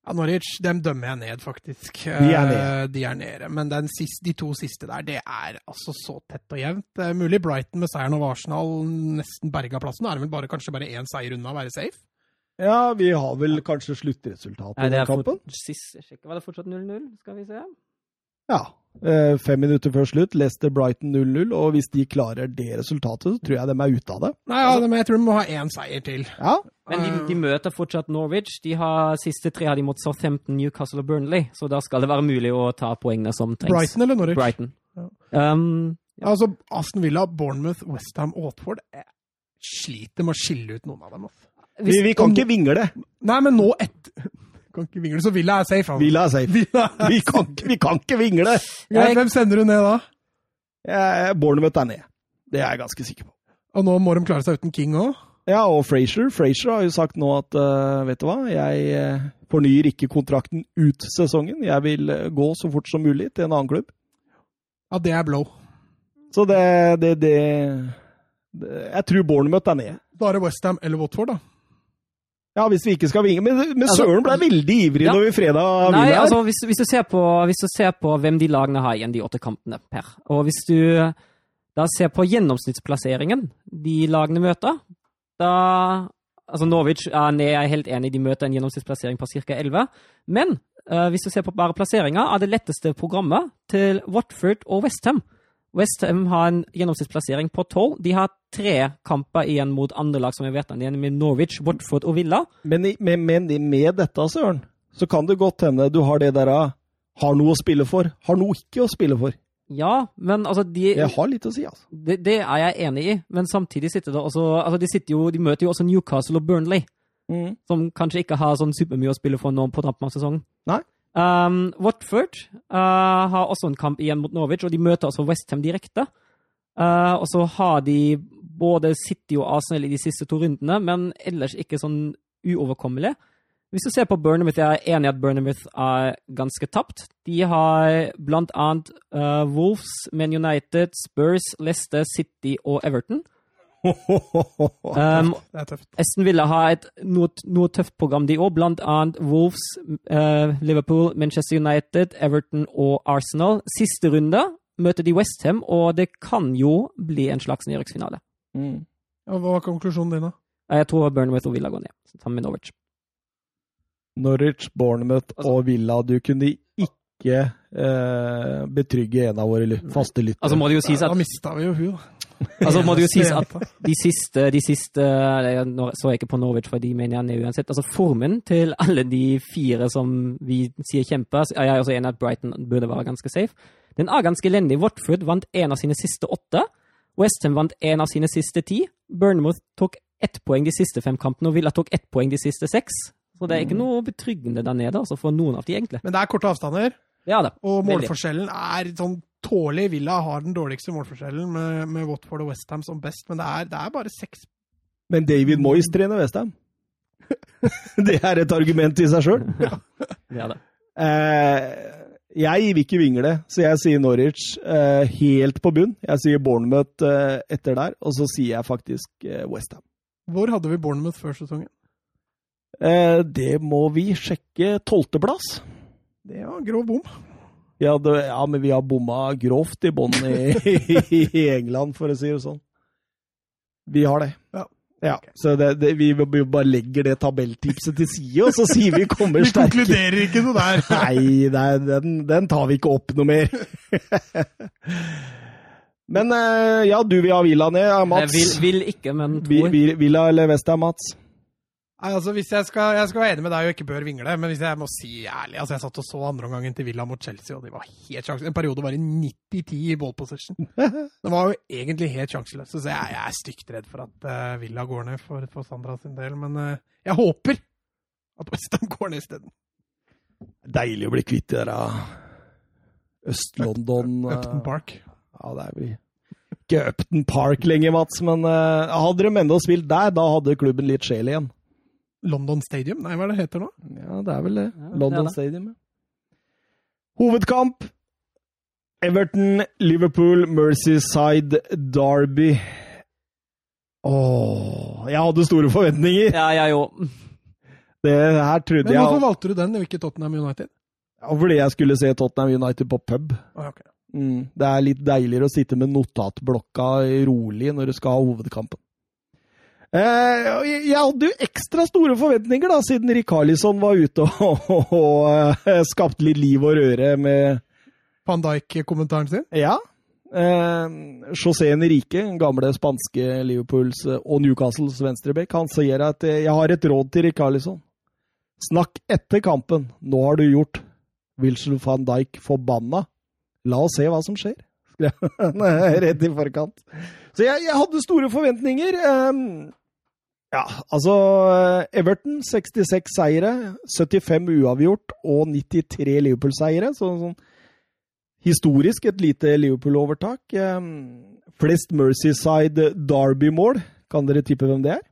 Ja, Norwich dem dømmer jeg ned, faktisk. De er nede. Eh, De er nede. Men den siste, de to siste der, det er altså så tett og jevnt. Det er mulig Brighton med seieren over Arsenal nesten berga plassen. Nå er det vel bare, kanskje bare én seier unna å være safe? Ja, vi har vel kanskje sluttresultatet i kampen? sist, jeg sjekker, var det fortsatt 0-0? Skal vi se. Ja. Eh, Fem minutter før slutt, Leicester Brighton 0-0, og hvis de klarer det resultatet, så tror jeg de er ute av det. Nei, ja, men jeg tror de må ha én seier til. Ja, Men de, de møter fortsatt Norwich. De har Siste tre har de mot Southampton, Newcastle og Burnley, så da skal det være mulig å ta poengene som trengs. Brighton eller Norwich? Brighton. Ja. Um, Ja, altså, Aston Villa, Bournemouth, Westham, Watford jeg sliter med å skille ut noen av dem. Hvis, vi, vi kan ikke vingle. Nei, men nå ett Kan ikke vingle, så Villa er safe. Han. Villa er safe. Villa er Vi kan, vi kan ikke vingle! Greit, Hvem sender du ned da? Eh, Bournemouth er ned. Det er jeg ganske sikker på. Og nå må de klare seg uten King òg? Ja, og Frazier. Frazier har jo sagt nå at uh, vet du hva, jeg eh, fornyer ikke kontrakten ut sesongen. Jeg vil eh, gå så fort som mulig til en annen klubb. Ja, det er blow. Så det, det, det, det Jeg tror Bournemouth er ned. Bare Westham eller Watford, da. Ja, hvis vi ikke skal vinge. Men, men Altså- Søren ble veldig ivrig Ja. når vi fredag vinner Nei, altså hvis, hvis, du ser på, hvis du ser på hvem de lagene har igjen, de åtte kampene per, og hvis du da ser på gjennomsnittsplasseringen de lagene møter, da Altså Norwich er ned, jeg er helt enig, de møter en gjennomsnittsplassering på ca. 11. Men uh, hvis du ser på bare plasseringa, er det letteste programmet til Watford og Westham. Westham har en gjennomsnittsplassering på 12. De har tre kamper igjen mot andre lag som jeg vet om, med Norwich, Watford og Villa. Men, men, men med dette, Søren, så kan det godt hende du har det der ah, Har noe å spille for, har noe ikke å spille for. Ja, men altså de, Jeg har litt å si, altså. det, det er jeg enig i, men samtidig sitter det også altså de, sitter jo, de møter jo også Newcastle og Burnley, Mm. som kanskje ikke har sånn supermye å spille for nå på tampen av sesongen. Nei. Um, Watford uh, har også en kamp igjen mot Norwich, og de møter også Westham direkte. Uh, og så har de både City og Arsenal i de siste to rundene, men ellers ikke sånn uoverkommelig. Hvis du ser på Burnhamouth, jeg er enig i at Burnhamouth er ganske tapt. De har blant annet uh, Wolves, Man United, Spurs, Leicester, City og Everton. <laughs> Um, Det er tøft. Esten Villa ha et noe, noe tøft program, de òg. Blant annet Wolves, uh, Liverpool, Manchester United, Everton og Arsenal. Siste runde møter de Westham, og det kan jo bli en slags nedrykksfinale. Mm. Ja, hva var konklusjonen din, da? Jeg tror Burnworth og Villa går ned, sammen med Norwich. Norwich, Bournemouth Altså- og Villa. Du kunne ikke eh, betrygge en av våre faste lyttere. Altså må det jo sies Da at, mista vi jo hun. Altså må det jo sies at de siste, de siste Nå så jeg ikke på Norwich, for de mener jeg ned uansett. Altså Formen til alle de fire som vi sier kjemper, Jeg er også enig at Brighton burde være ganske safe. Den er ganske elendig. Watford vant en av sine siste åtte. Westham vant en av sine siste ti. Burnmouth tok ett poeng de siste fem kampene, og Villa tok ett poeng de siste seks. Så det er ikke noe betryggende der nede, altså for noen av de, egentlig. Men det er korte avstander, Ja da. og målforskjellen er sånn tålelig. Villa har den dårligste målforskjellen med, med Watford og Westham som best, men det er, det er bare seks Men David Moyes trener Westham. <laughs> det er et argument i seg sjøl. ja. ja. Eh, jeg vil ikke vingle, så jeg sier Norwich eh, helt på bunn. Jeg sier Bournemouth eh, etter der, og så sier jeg faktisk eh, Westham. Hvor hadde vi Bournemouth før sesongen? Eh, det må vi sjekke. Tolvteplass. Det var grov bom. Vi hadde, ja, men vi har bomma grovt i bånn i, i England, for å si det sånn. Vi har det. Ja. Ja, så det, det, vi bare legger det tabelltipset til side, og så sier vi kommer sterke. Vi konkluderer ikke noe der. <laughs> Nei, den, den, tar vi ikke opp noe mer. <laughs> men eh, ja, du vil ha Villa ned, Mats? Jeg vil, vil ikke, men tror. Villa eller Westham, Mats? Nei, altså hvis jeg skal, jeg skal være enig med deg og ikke bør vingle, men hvis jeg må si ærlig altså Jeg satt og så andreomgangen til Villa mot Chelsea, og de var helt sjanseløse. En periode var det 90-10 i ball possession. Det var jo egentlig helt sjanseløse, så jeg, jeg, er stygt redd for at uh, Villa går ned for, for Sandra sin del. Men uh, jeg håper at Westham går ned isteden. Deilig å bli kvitt det der uh, Øst-London Upton Park. Ja, det er vi. ikke Upton Park lenger, Mats, men hadde de enda spilt der, da hadde klubben litt sjel igjen. London Stadium? Nei, hva er det heter nå? Ja, det er vel det. Ja, London det det. Stadium. Hovedkamp. Everton, Liverpool, Mercyside, Derby. Åh, jeg hadde store forventninger! Ja, jeg òg. Det her trodde jeg Men hvorfor jeg valgte du den, og ikke Tottenham United? Ja, fordi jeg skulle se Tottenham United på pub. Ah, okay. mm, det er litt deiligere å sitte med notatblokka rolig når du skal ha hovedkampen. Eh, jeg hadde jo ekstra store forventninger, da, siden Rikarlison var ute <laughs> og, og, og eh, skapte litt liv og røre med Van Dijk-kommentaren sin? Ja. Eh, José Enrique, gamle spanske Liverpools og Newcastles venstrebekk, han sier at jeg har et råd til Rikarlison'. Snakk etter kampen. Nå har du gjort Wilson van Dijk forbanna. La oss se hva som skjer. <laughs> Rett i forkant. Så jeg, jeg hadde store forventninger. Um, ja, altså Everton 66 seire, 75 uavgjort og 93 Liverpool-seire. Så, sånn historisk et lite Liverpool-overtak. Um, flest Mercyside Derby-mål. Kan dere tippe hvem det er?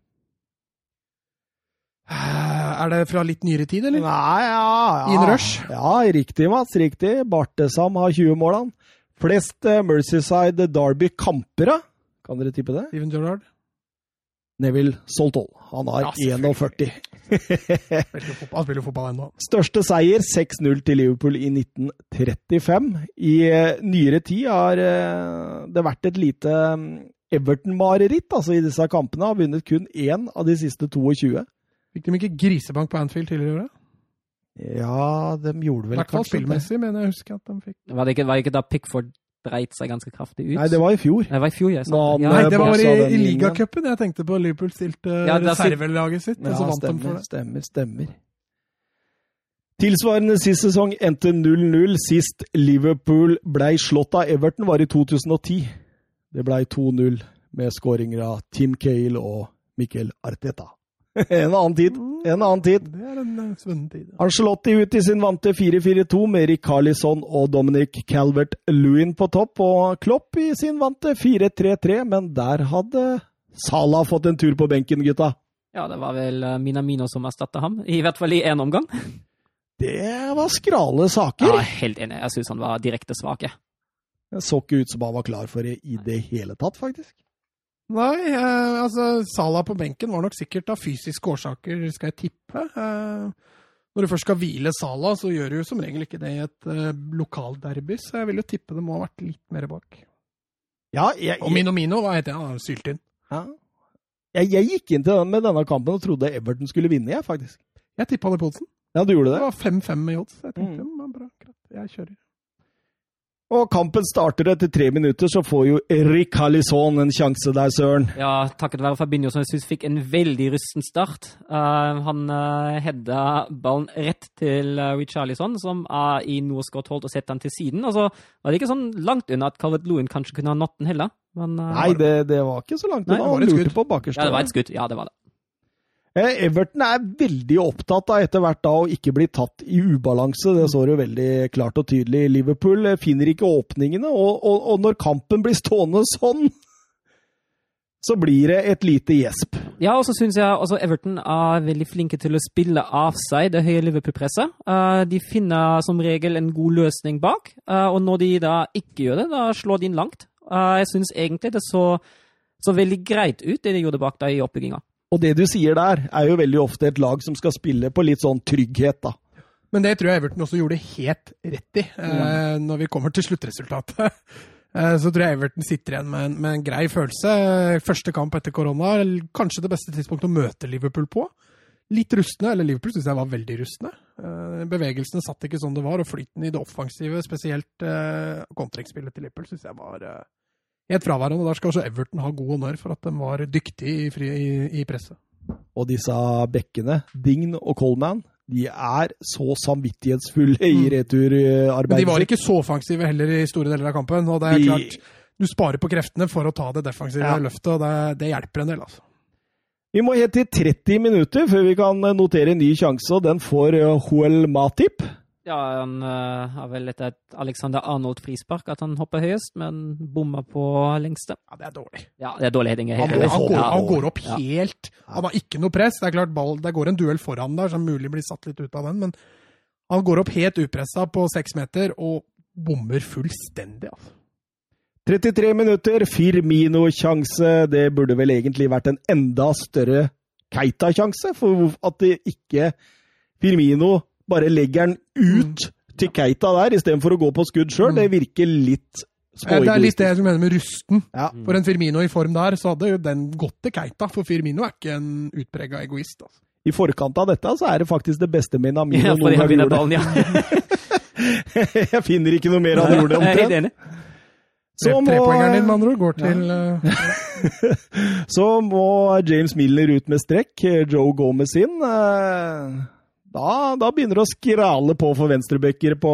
Er det fra litt nyere tid, eller? Nei, ja, ja. In Rush? Ja, riktig, Mats. Riktig. Bartesam har 20 mål, han. Flest Mercyside Derby-kamper, Kan dere tippe det? Steven Gerrard? Neville Soltol. Han har ja, 41. han spiller fotball ennå. Største seier 6-0 til Liverpool i 1935. I uh, nyere tid har uh, det vært et lite um, Everton-mareritt altså, i disse kampene. Har vunnet kun én av de siste 22. Fikk de ikke grisebank på Anfield tidligere? Ja, de gjorde vel kanskje det. spillmessig, men jeg husker at de fikk Var det ikke, var det ikke da Pickford dreit seg ganske kraftig ut. Nei, det var i fjor. Det var i fjor, jeg sa det. Ja, Nei, det var i, i ligacupen jeg tenkte på. Liverpool stilte ja, reservelaget sitt, og så vant stemmer, de for det. Stemmer, stemmer. Tilsvarende sist sesong endte 0-0. Sist Liverpool ble slått av Everton, var i 2010. Det ble 2-0 med skåringer av Tim Cale og Mikkel Arteta. <laughs> en annen tid. En annen tid. Det er en svunnen tid. Angelotti ut i sin vante 4-4-2 med Rick Carlisson og Dominic Calvert-Lewin på topp, og Klopp i sin vante 4-3-3, men der hadde Salah fått en tur på benken, gutta. Ja, det var vel uh, Minamino som erstatta ham, i hvert fall i én omgang. Det var skrale saker. Ja, helt enig. Jeg syns han var direkte svak. Det så ikke ut som han var klar for det i det hele tatt, faktisk. Nei, eh, altså Salah på benken var nok sikkert av fysiske årsaker, skal jeg tippe. Eh, når du først skal hvile Salah, så gjør du jo som regel ikke det i et eh, lokalderby, så jeg vil jo tippe det må ha vært litt mer bak. Ja, jeg, jeg, og Mino Mino, hva heter han? Sylt inn. Ja. Jeg, jeg, gikk inn til den med denne kampen og trodde Everton skulle vinne, jeg, faktisk. Jeg tippa det på oddsen. Ja, du gjorde det? Det var 5-5 i odds. Jeg tenkte, mm. bra, greit, jeg kjører. Og kampen starter etter tre minutter, så får jo Erik Halisson en sjanse der, søren. Ja, takket være Fabinho, som jeg syns fikk en veldig rusten start. Uh, han uh, hedda ballen rett til uh, Richarlison, som er i noe skott holdt og setter den til siden. Altså, var det ikke sånn langt unna at Calvert Lewin kanskje kunne ha nådd den heller? Men, uh, Nei, det, det, var ikke så langt unna. Han lurte på bakerste. Ja, det var et skudd. Ja, det var det. Eh, Everton er veldig opptatt av etter hvert da å ikke bli tatt i ubalanse. Det står jo veldig klart og tydelig. Liverpool eh, finner ikke åpningene, og, og, og når kampen blir stående <laughs> sånn, så blir det et lite gjesp. Ja, og så syns jeg også Everton er veldig flinke til å spille av seg det høye Liverpool-presset. Uh, de finner som regel en god løsning bak, og når de da ikke gjør det, da slår de inn langt. Jeg syns egentlig det så, så veldig greit ut, det de gjorde bak da i oppbygginga. Og det du sier der, er jo veldig ofte et lag som skal spille på litt sånn trygghet, da. Men det tror jeg Everton også gjorde helt rett i, eh, når vi kommer til sluttresultatet. <laughs> Eh, så tror jeg Everton sitter igjen med en, med en grei følelse. Første kamp etter korona, kanskje det beste tidspunktet å møte Liverpool på. Litt rustne, eller Liverpool syns jeg var veldig rustne. Eh, bevegelsene satt ikke sånn det var, og flyten i det offensive, spesielt kontringsspillet til Liverpool, syns jeg var helt fraværende. Der skal også Everton ha god honnør for at de var dyktige i, i, i presset. Og disse bekkene, Dign og Coleman, de er så samvittighetsfulle i mm. returarbeidet. Men de var ikke så offensive heller i store deler av kampen. og det er klart, Du sparer på kreftene for å ta det defensive ja. løftet, og det, det, hjelper en del. altså. Vi må helt til 30 minutter før vi kan notere en ny sjanse, og den får Hoel Matip. Ja, han uh, har vel etter et Alexander Arnold-frispark at han hopper høyest, men bommer på lengste. Ja, det er dårlig. Ja, det er dårlig heading. Han, han, han, går, han, går, opp helt Han har ikke noe press. Det er klart ball, det går en duell foran der, som mulig blir satt litt ut av den, men han går opp helt upressa på seks meter og bommer fullstendig, altså. 33 minutter, Firmino-sjanse. Det burde vel egentlig vært en enda større Keita-sjanse, for at det ikke Firmino bare legger den ut til Keita der, istedenfor å gå på skudd sjøl. Det virker litt småegoistisk. Det er litt det jeg mener med rusten. Ja. For en Firmino i form der, så hadde jo den gått til Keita. For Firmino er ikke en utprega egoist. Altså. I forkant av dette så er det faktisk det beste Minamino ja, noen gang gjorde. Ballen, ja. <laughs> jeg finner ikke noe mer han gjorde, omtrent. Så må, Trepoengeren din, med andre ord, går til <laughs> ja. Så må James Miller ut med strekk. Joe Gomez inn. Da, da begynner det å skrale på for venstrebacker på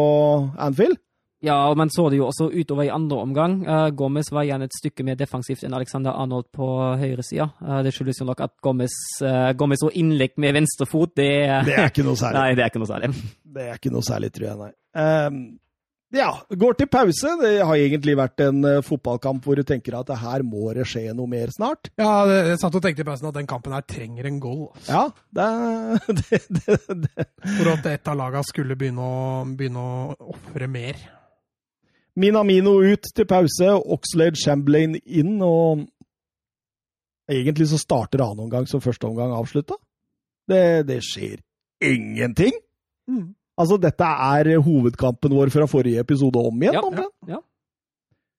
Anfield. Ja, men så det jo også utover i andre omgang. Uh, Gomez var igjen et stykke mer defensivt enn Alexander Arnold på høyresida. Uh, det skyldes jo nok at Gomez, uh, Gomez og innlegg med venstrefot, det, det er ikke noe særlig. <laughs> Nei, det er ikke noe særlig. Det er ikke noe særlig, tror jeg, nei. Um, ja, går til pause. Det har egentlig vært en uh, fotballkamp hvor du tenker at her må det skje noe mer snart. Ja, det, jeg satt og tenkte i pausen at den kampen her trenger en goal. Altså. Ja, <laughs> det, det, det, For at et av lagene skulle begynne å, begynne å ofre mer. Minamino ut til pause, Oxlade Chamberlain inn, og egentlig så starter annen omgang som første omgang avslutta. Det, det skjer ingenting! Mm. Altså, dette er hovedkampen vår fra forrige episode om igjen, ja, ja, ja.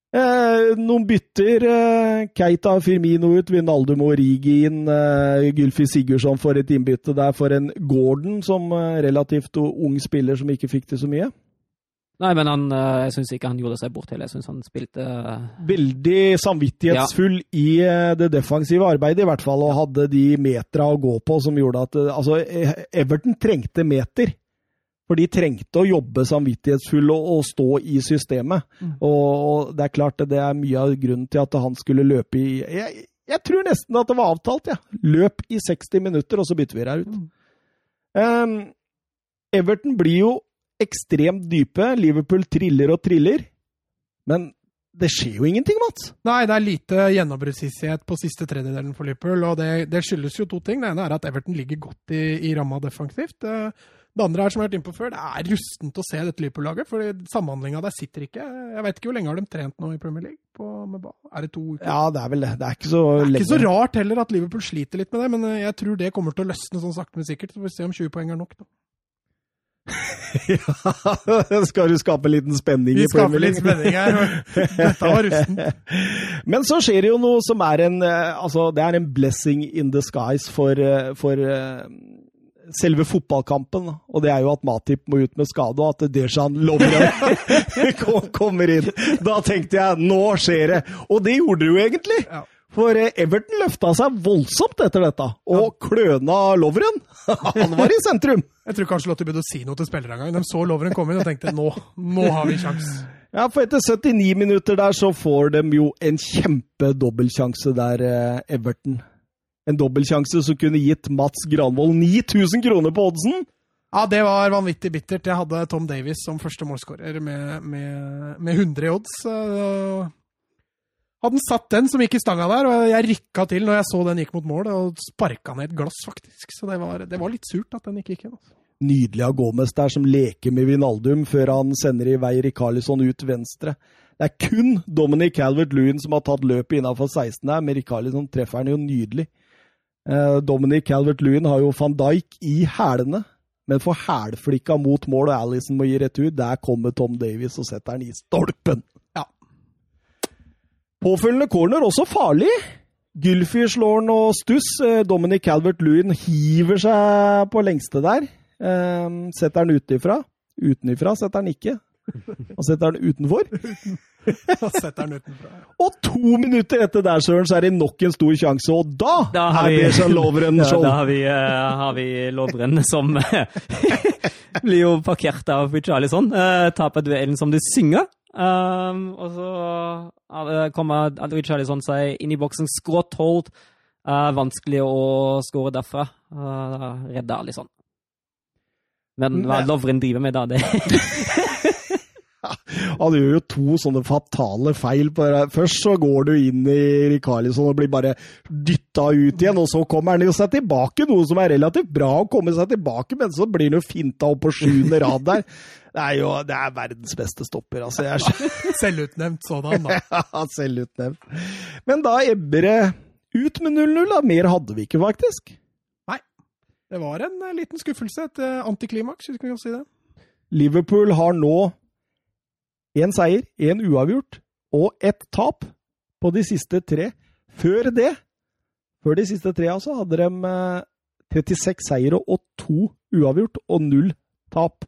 Eh, noen bytter. Eh, Keita Firmino ut, Vinaldum og Rigi inn. Eh, Gylfi Sigurdsson får et innbytte der for en Gordon, som eh, relativt ung spiller som ikke fikk til så mye. Nei, men han, eh, jeg syns ikke han gjorde seg bort heller. Jeg syns han spilte eh, Veldig samvittighetsfull ja. i det defensive arbeidet, i hvert fall, og hadde de metra å gå på som gjorde at Altså, Everton trengte meter. For de trengte å jobbe samvittighetsfull og, og stå i systemet. Mm. Og, og, det er klart det er mye av grunnen til at han skulle løpe i Jeg, jeg tror nesten at det var avtalt, ja. Løp i 60 minutter, og så bytter vi deg ut. Mm. Um, Everton blir jo ekstremt dype. Liverpool triller og triller. Men det skjer jo ingenting, Mats. Nei, det er lite gjennombruddshissighet på siste tredjedelen for Liverpool. Og det, det, skyldes jo to ting. Det ene er at Everton ligger godt i, i ramma defensivt. Det andre her som jeg har vært inne på før, det er rustent å se dette Liverpool-laget. for samhandlinga der sitter ikke. Jeg vet ikke hvor lenge har de trent nå i Premier League? På, er det to uker? Ja, det er vel det. Det er ikke så lenge. Det er ikke så rart heller at Liverpool sliter litt med det, men eh, jeg tror det kommer til å løsne sånn sakte, men sikkert. Så får vi se om 20 poeng er nok, da. <laughs> ja, skal du skape en liten spenning vi i Premier League? Vi skaper litt spenning her. Dette var rustent. <laughs> Men så skjer det jo noe som er en eh, Altså, det er en blessing in disguise for, eh, for selve fotballkampen, og det er jo at Matip må ut med skade, og at Dejan Lovren <laughs> <laughs> kommer inn. Da tenkte jeg nå skjer det! Og det gjorde det jo egentlig! For eh, Everton løfta seg voldsomt etter dette, og kløna Lovren. <laughs> Han var i sentrum! Jeg tror kanskje Lotte begynte å si noe til spillerne en gang. De så Lovren komme inn og tenkte nå, nå har vi sjans. Ja, for etter 79 minutter der så får de jo en kjempedobbeltsjanse der, eh, Everton en dobbeltsjanse som kunne gitt Mats Granvold 9000 kroner på oddsen. Ja, det var vanvittig bittert. Jeg hadde Tom Davies som første målskårer med, med, med, 100 i odds. Hadde han satt den som gikk i stanga der, og jeg rykka til når jeg så den gikk mot mål, og sparka ned et glass, faktisk. Så det var, det var litt surt at den ikke gikk inn. Altså. Nydelig av Gomez der, som leker med Vinaldum før han sender i vei Rikarlison ut venstre. Det er kun Dominic Calvert-Lewin som har tatt løpet innafor 16 her, men Rikarlison treffer han jo nydelig. Eh, Dominic Calvert-Lewin har jo van Dijk i hælene, men får hælflikka mot mål, og Alison må gi retur. Der kommer Tom Davies og setter den i stolpen. Ja. Påfølgende corner også farlig. Gylfi slår den og stuss. Eh, Dominic Calvert-Lewin hiver seg på lengste der. Eh, setter den utenfra. Utenifra setter den ikke. Han setter den utenfor. <laughs> Og setter den utenfor. Og to minutter etter der, Søren, så er det nok en stor sjanse, og da, Da har er vi- Dejan Lovren <laughs> Ja, da har vi, uh, har vi Lovren som <laughs> blir jo parkert av Richarlison. Uh, taper duellen som du synger. Um, og så uh, kommer Richarlison seg inn i boksen, skrått holdt. Uh, vanskelig å skåre derfra. Uh, redder Alison. Men hva. Lovren driver med da, det <laughs> Han gjør jo to sånne fatale feil. På det. Først så går du inn i Rikarlison og blir bare dytta ut igjen, og så kommer han jo seg tilbake, noe som er relativt bra å komme seg tilbake, men så blir han jo finta opp på sjuende rad der. <laughs> Det er jo det er verdens beste stopper, altså. Jeg Selvutnevnt sådan, da. <laughs> Ja, Selvutnevnt. Men da ebber det ut med 0-0, da. Mer hadde vi ikke, faktisk. Nei. Det var en eh, liten skuffelse, et eh, antiklimaks, hvis vi kan si det. Liverpool har nå én seier, én uavgjort og ett tap på de siste tre. Før det, før de siste tre altså, hadde de eh, 36 seire og to uavgjort og null tap.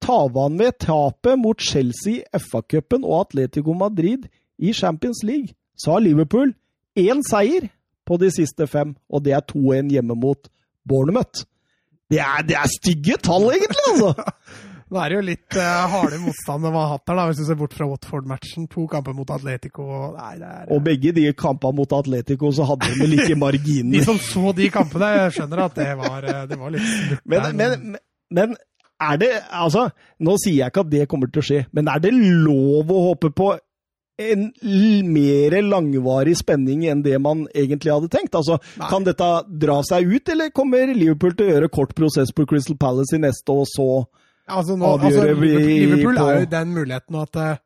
Tavan med tapet mot Chelsea i FA-cupen og Atletico Madrid i Champions League, sa Liverpool én seier på de siste fem, og det er 2-1 hjemme mot Bournemouth. Det er, det er stygge tall, egentlig, altså! <laughs> Nå er det jo litt uh, harde motstand man har hatt her, da, hvis du ser bort fra Watford-matchen. To kamper mot Atletico. Nei, det er, Og begge de kampene mot Atletico så hadde de like <laughs> de marginer. som så de kampene, jeg skjønner at det var, eh, det var litt slutt Men, der, men, men er det Altså, nå sier jeg ikke at det kommer til å skje, men er det lov å håpe på en mer langvarig spenning enn det man egentlig hadde tenkt? Altså, Nei. Kan dette dra seg ut, eller kommer Liverpool til å gjøre kort prosess på Crystal Palace i neste, og så altså, nå, altså, Liverpool, på- er jo den muligheten at eh,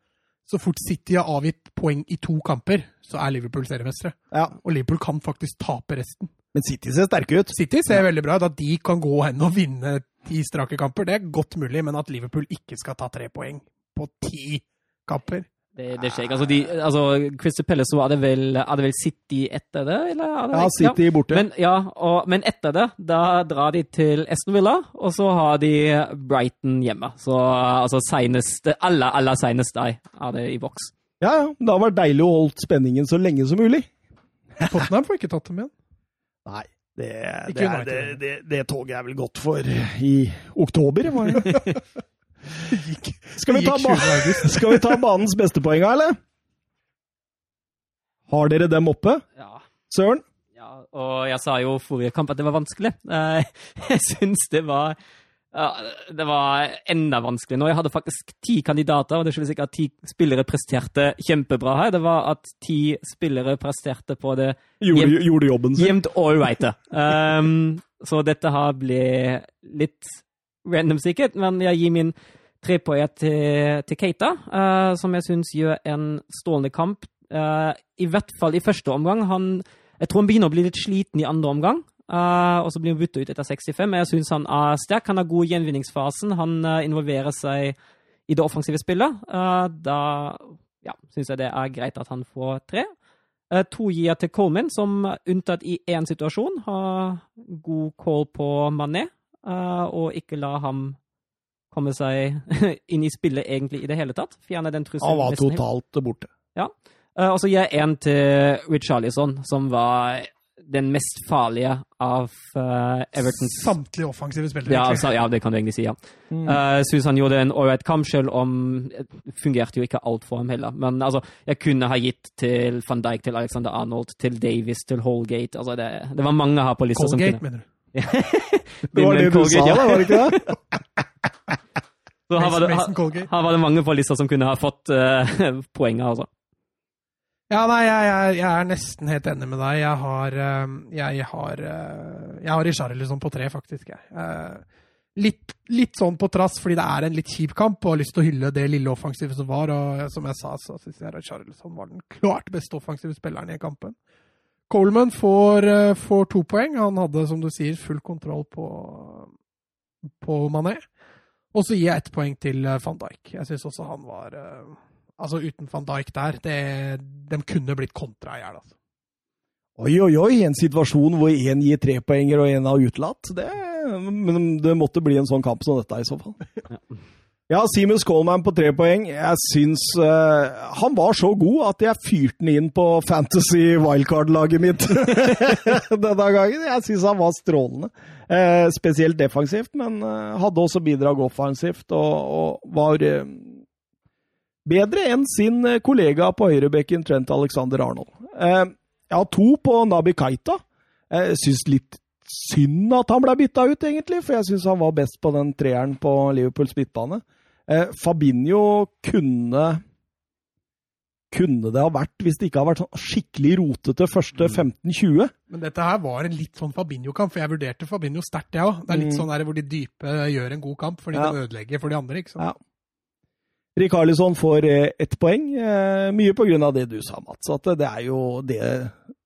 så fort City har avgitt poeng i to kamper, så er Liverpool seriemestere. Ja. Og Liverpool kan faktisk tape resten. Men City ser sterke ut. City ser veldig bra ut. At de kan gå hen og vinne ti strake kamper, det er godt mulig, men at Liverpool ikke skal ta tre poeng på ti kamper Det, det skjer ikke. Altså, de, altså, Christer Palace så hadde vel, hadde vel City etter det? Eller Hadde Ja, City borte. Men, ja, og, men etter det, da drar de til Aston Villa, og så har de Brighton hjemme. Så altså senest, aller, aller senest deg er det i boks. Ja, ja. Det har vært deilig å holde spenningen så lenge som mulig. <laughs> Tottenham får ikke tatt dem igjen. Nei, det, Ikke det, det, det, det toget er vel gått for i oktober, var det? <laughs> Gikk, Skal vi, ta ba skal vi ta banens beste poeng, eller? Har dere dem oppe? Ja. Søren? ja, og jeg sa jo forrige kamp at det var vanskelig. Eh, <laughs> Jeg syns det var det var enda vanskelig nå. Jeg hadde faktisk ti kandidater, og det skyldes ikke at ti spillere presterte kjempebra her. Det var at ti spillere presterte på det Gjorde, Jevnt- jobben sin. Jevnt all right. <laughs> Um, så dette har blitt litt random sikkert, men jeg gir min tre poeng til, til Keita, uh, som jeg syns gjør en strålende kamp. Uh, I hvert fall i første omgang. Han, jeg tror han begynner å bli litt sliten i andre omgang. Uh, og så blir han bytta ut etter 65, men jeg syns han er sterk. Han har god gjenvinningsfasen. Han involverer seg i det offensive spillet. Da ja, syns jeg det er greit at han får tre. To gir jeg til Coleman, som unntatt i én situasjon har god call på Mané, og ikke la ham komme seg <laughs> inn i spillet egentlig i det hele tatt. Fjerne den trusselen. Han var totalt borte. Ja. Og så gir jeg en til Richarlison, som var den mest farlige av uh, Evertons Samtlige offensive spillere. ja, egentlig. altså, ja, det kan du egentlig si, ja. Mm. Uh, han gjorde en ålreit kamp, selv om det fungerte jo ikke alt for ham heller. Men altså, jeg kunne ha gitt til van Dijk, til Alexander Arnold, til Davis, til Holgate. Altså, det, det var mange her på lista som Colgate, kunne mener du? Det var det du sa, da, var det ikke det? <laughs> Så her var, det, her, her var det mange på lista som kunne ha fått <laughs> uh, poenget, altså. Ja, nei, jeg, jeg, jeg er nesten helt enig med deg. Jeg har eh, Jeg har, eh, jeg har Richarlison på tre, faktisk. Eh, Litt, litt sånn på trass, fordi det er en litt kjip kamp, og har lyst til å hylle det lille offensivet som var. Og som jeg sa, så syns jeg Richarlison var den klart beste offensive spilleren i kampen. Coleman får, eh, får to poeng. Han hadde, som du sier, full kontroll på, på Mané. Og så gir jeg ett poeng til eh, van Dijk. Jeg syns også han var, eh, Altså uten van Dijk der, det, de kunne blitt kontra i hjel. Altså. Oi, oi, oi! En situasjon hvor én gir trepoenger og én har utelatt. Det, men det måtte bli en sånn kamp som dette, i så fall. Ja, ja Simen Coleman på tre poeng. Jeg syns uh, Han var så god at jeg fyrte den inn på Fantasy wildcard-laget mitt <laughs> denne gangen. Jeg syns han var strålende. Uh, spesielt defensivt, men uh, hadde også bidrag offensivt og, og var bedre enn sin kollega på høyrebekken Trent Alexander Arnold. Jeg har to på Nabi Kaita. Jeg syns litt synd at han ble bytta ut, egentlig, for jeg syns han var best på den treeren på Liverpools midtbane. Eh, Fabinho kunne kunne det ha vært hvis det ikke har vært sånn skikkelig rotete første 15-20? Mm. Men dette her var en litt sånn Fabinho-kamp, for jeg vurderte Fabinho sterkt, jeg ja. òg. Det er litt mm. sånn der hvor de dype gjør en god kamp fordi ja. de ødelegger for de andre. ikke sant? Ja. Rikarlisson får eh, ett poeng, eh, mye på grunn av det du sa, Mats. At det er jo det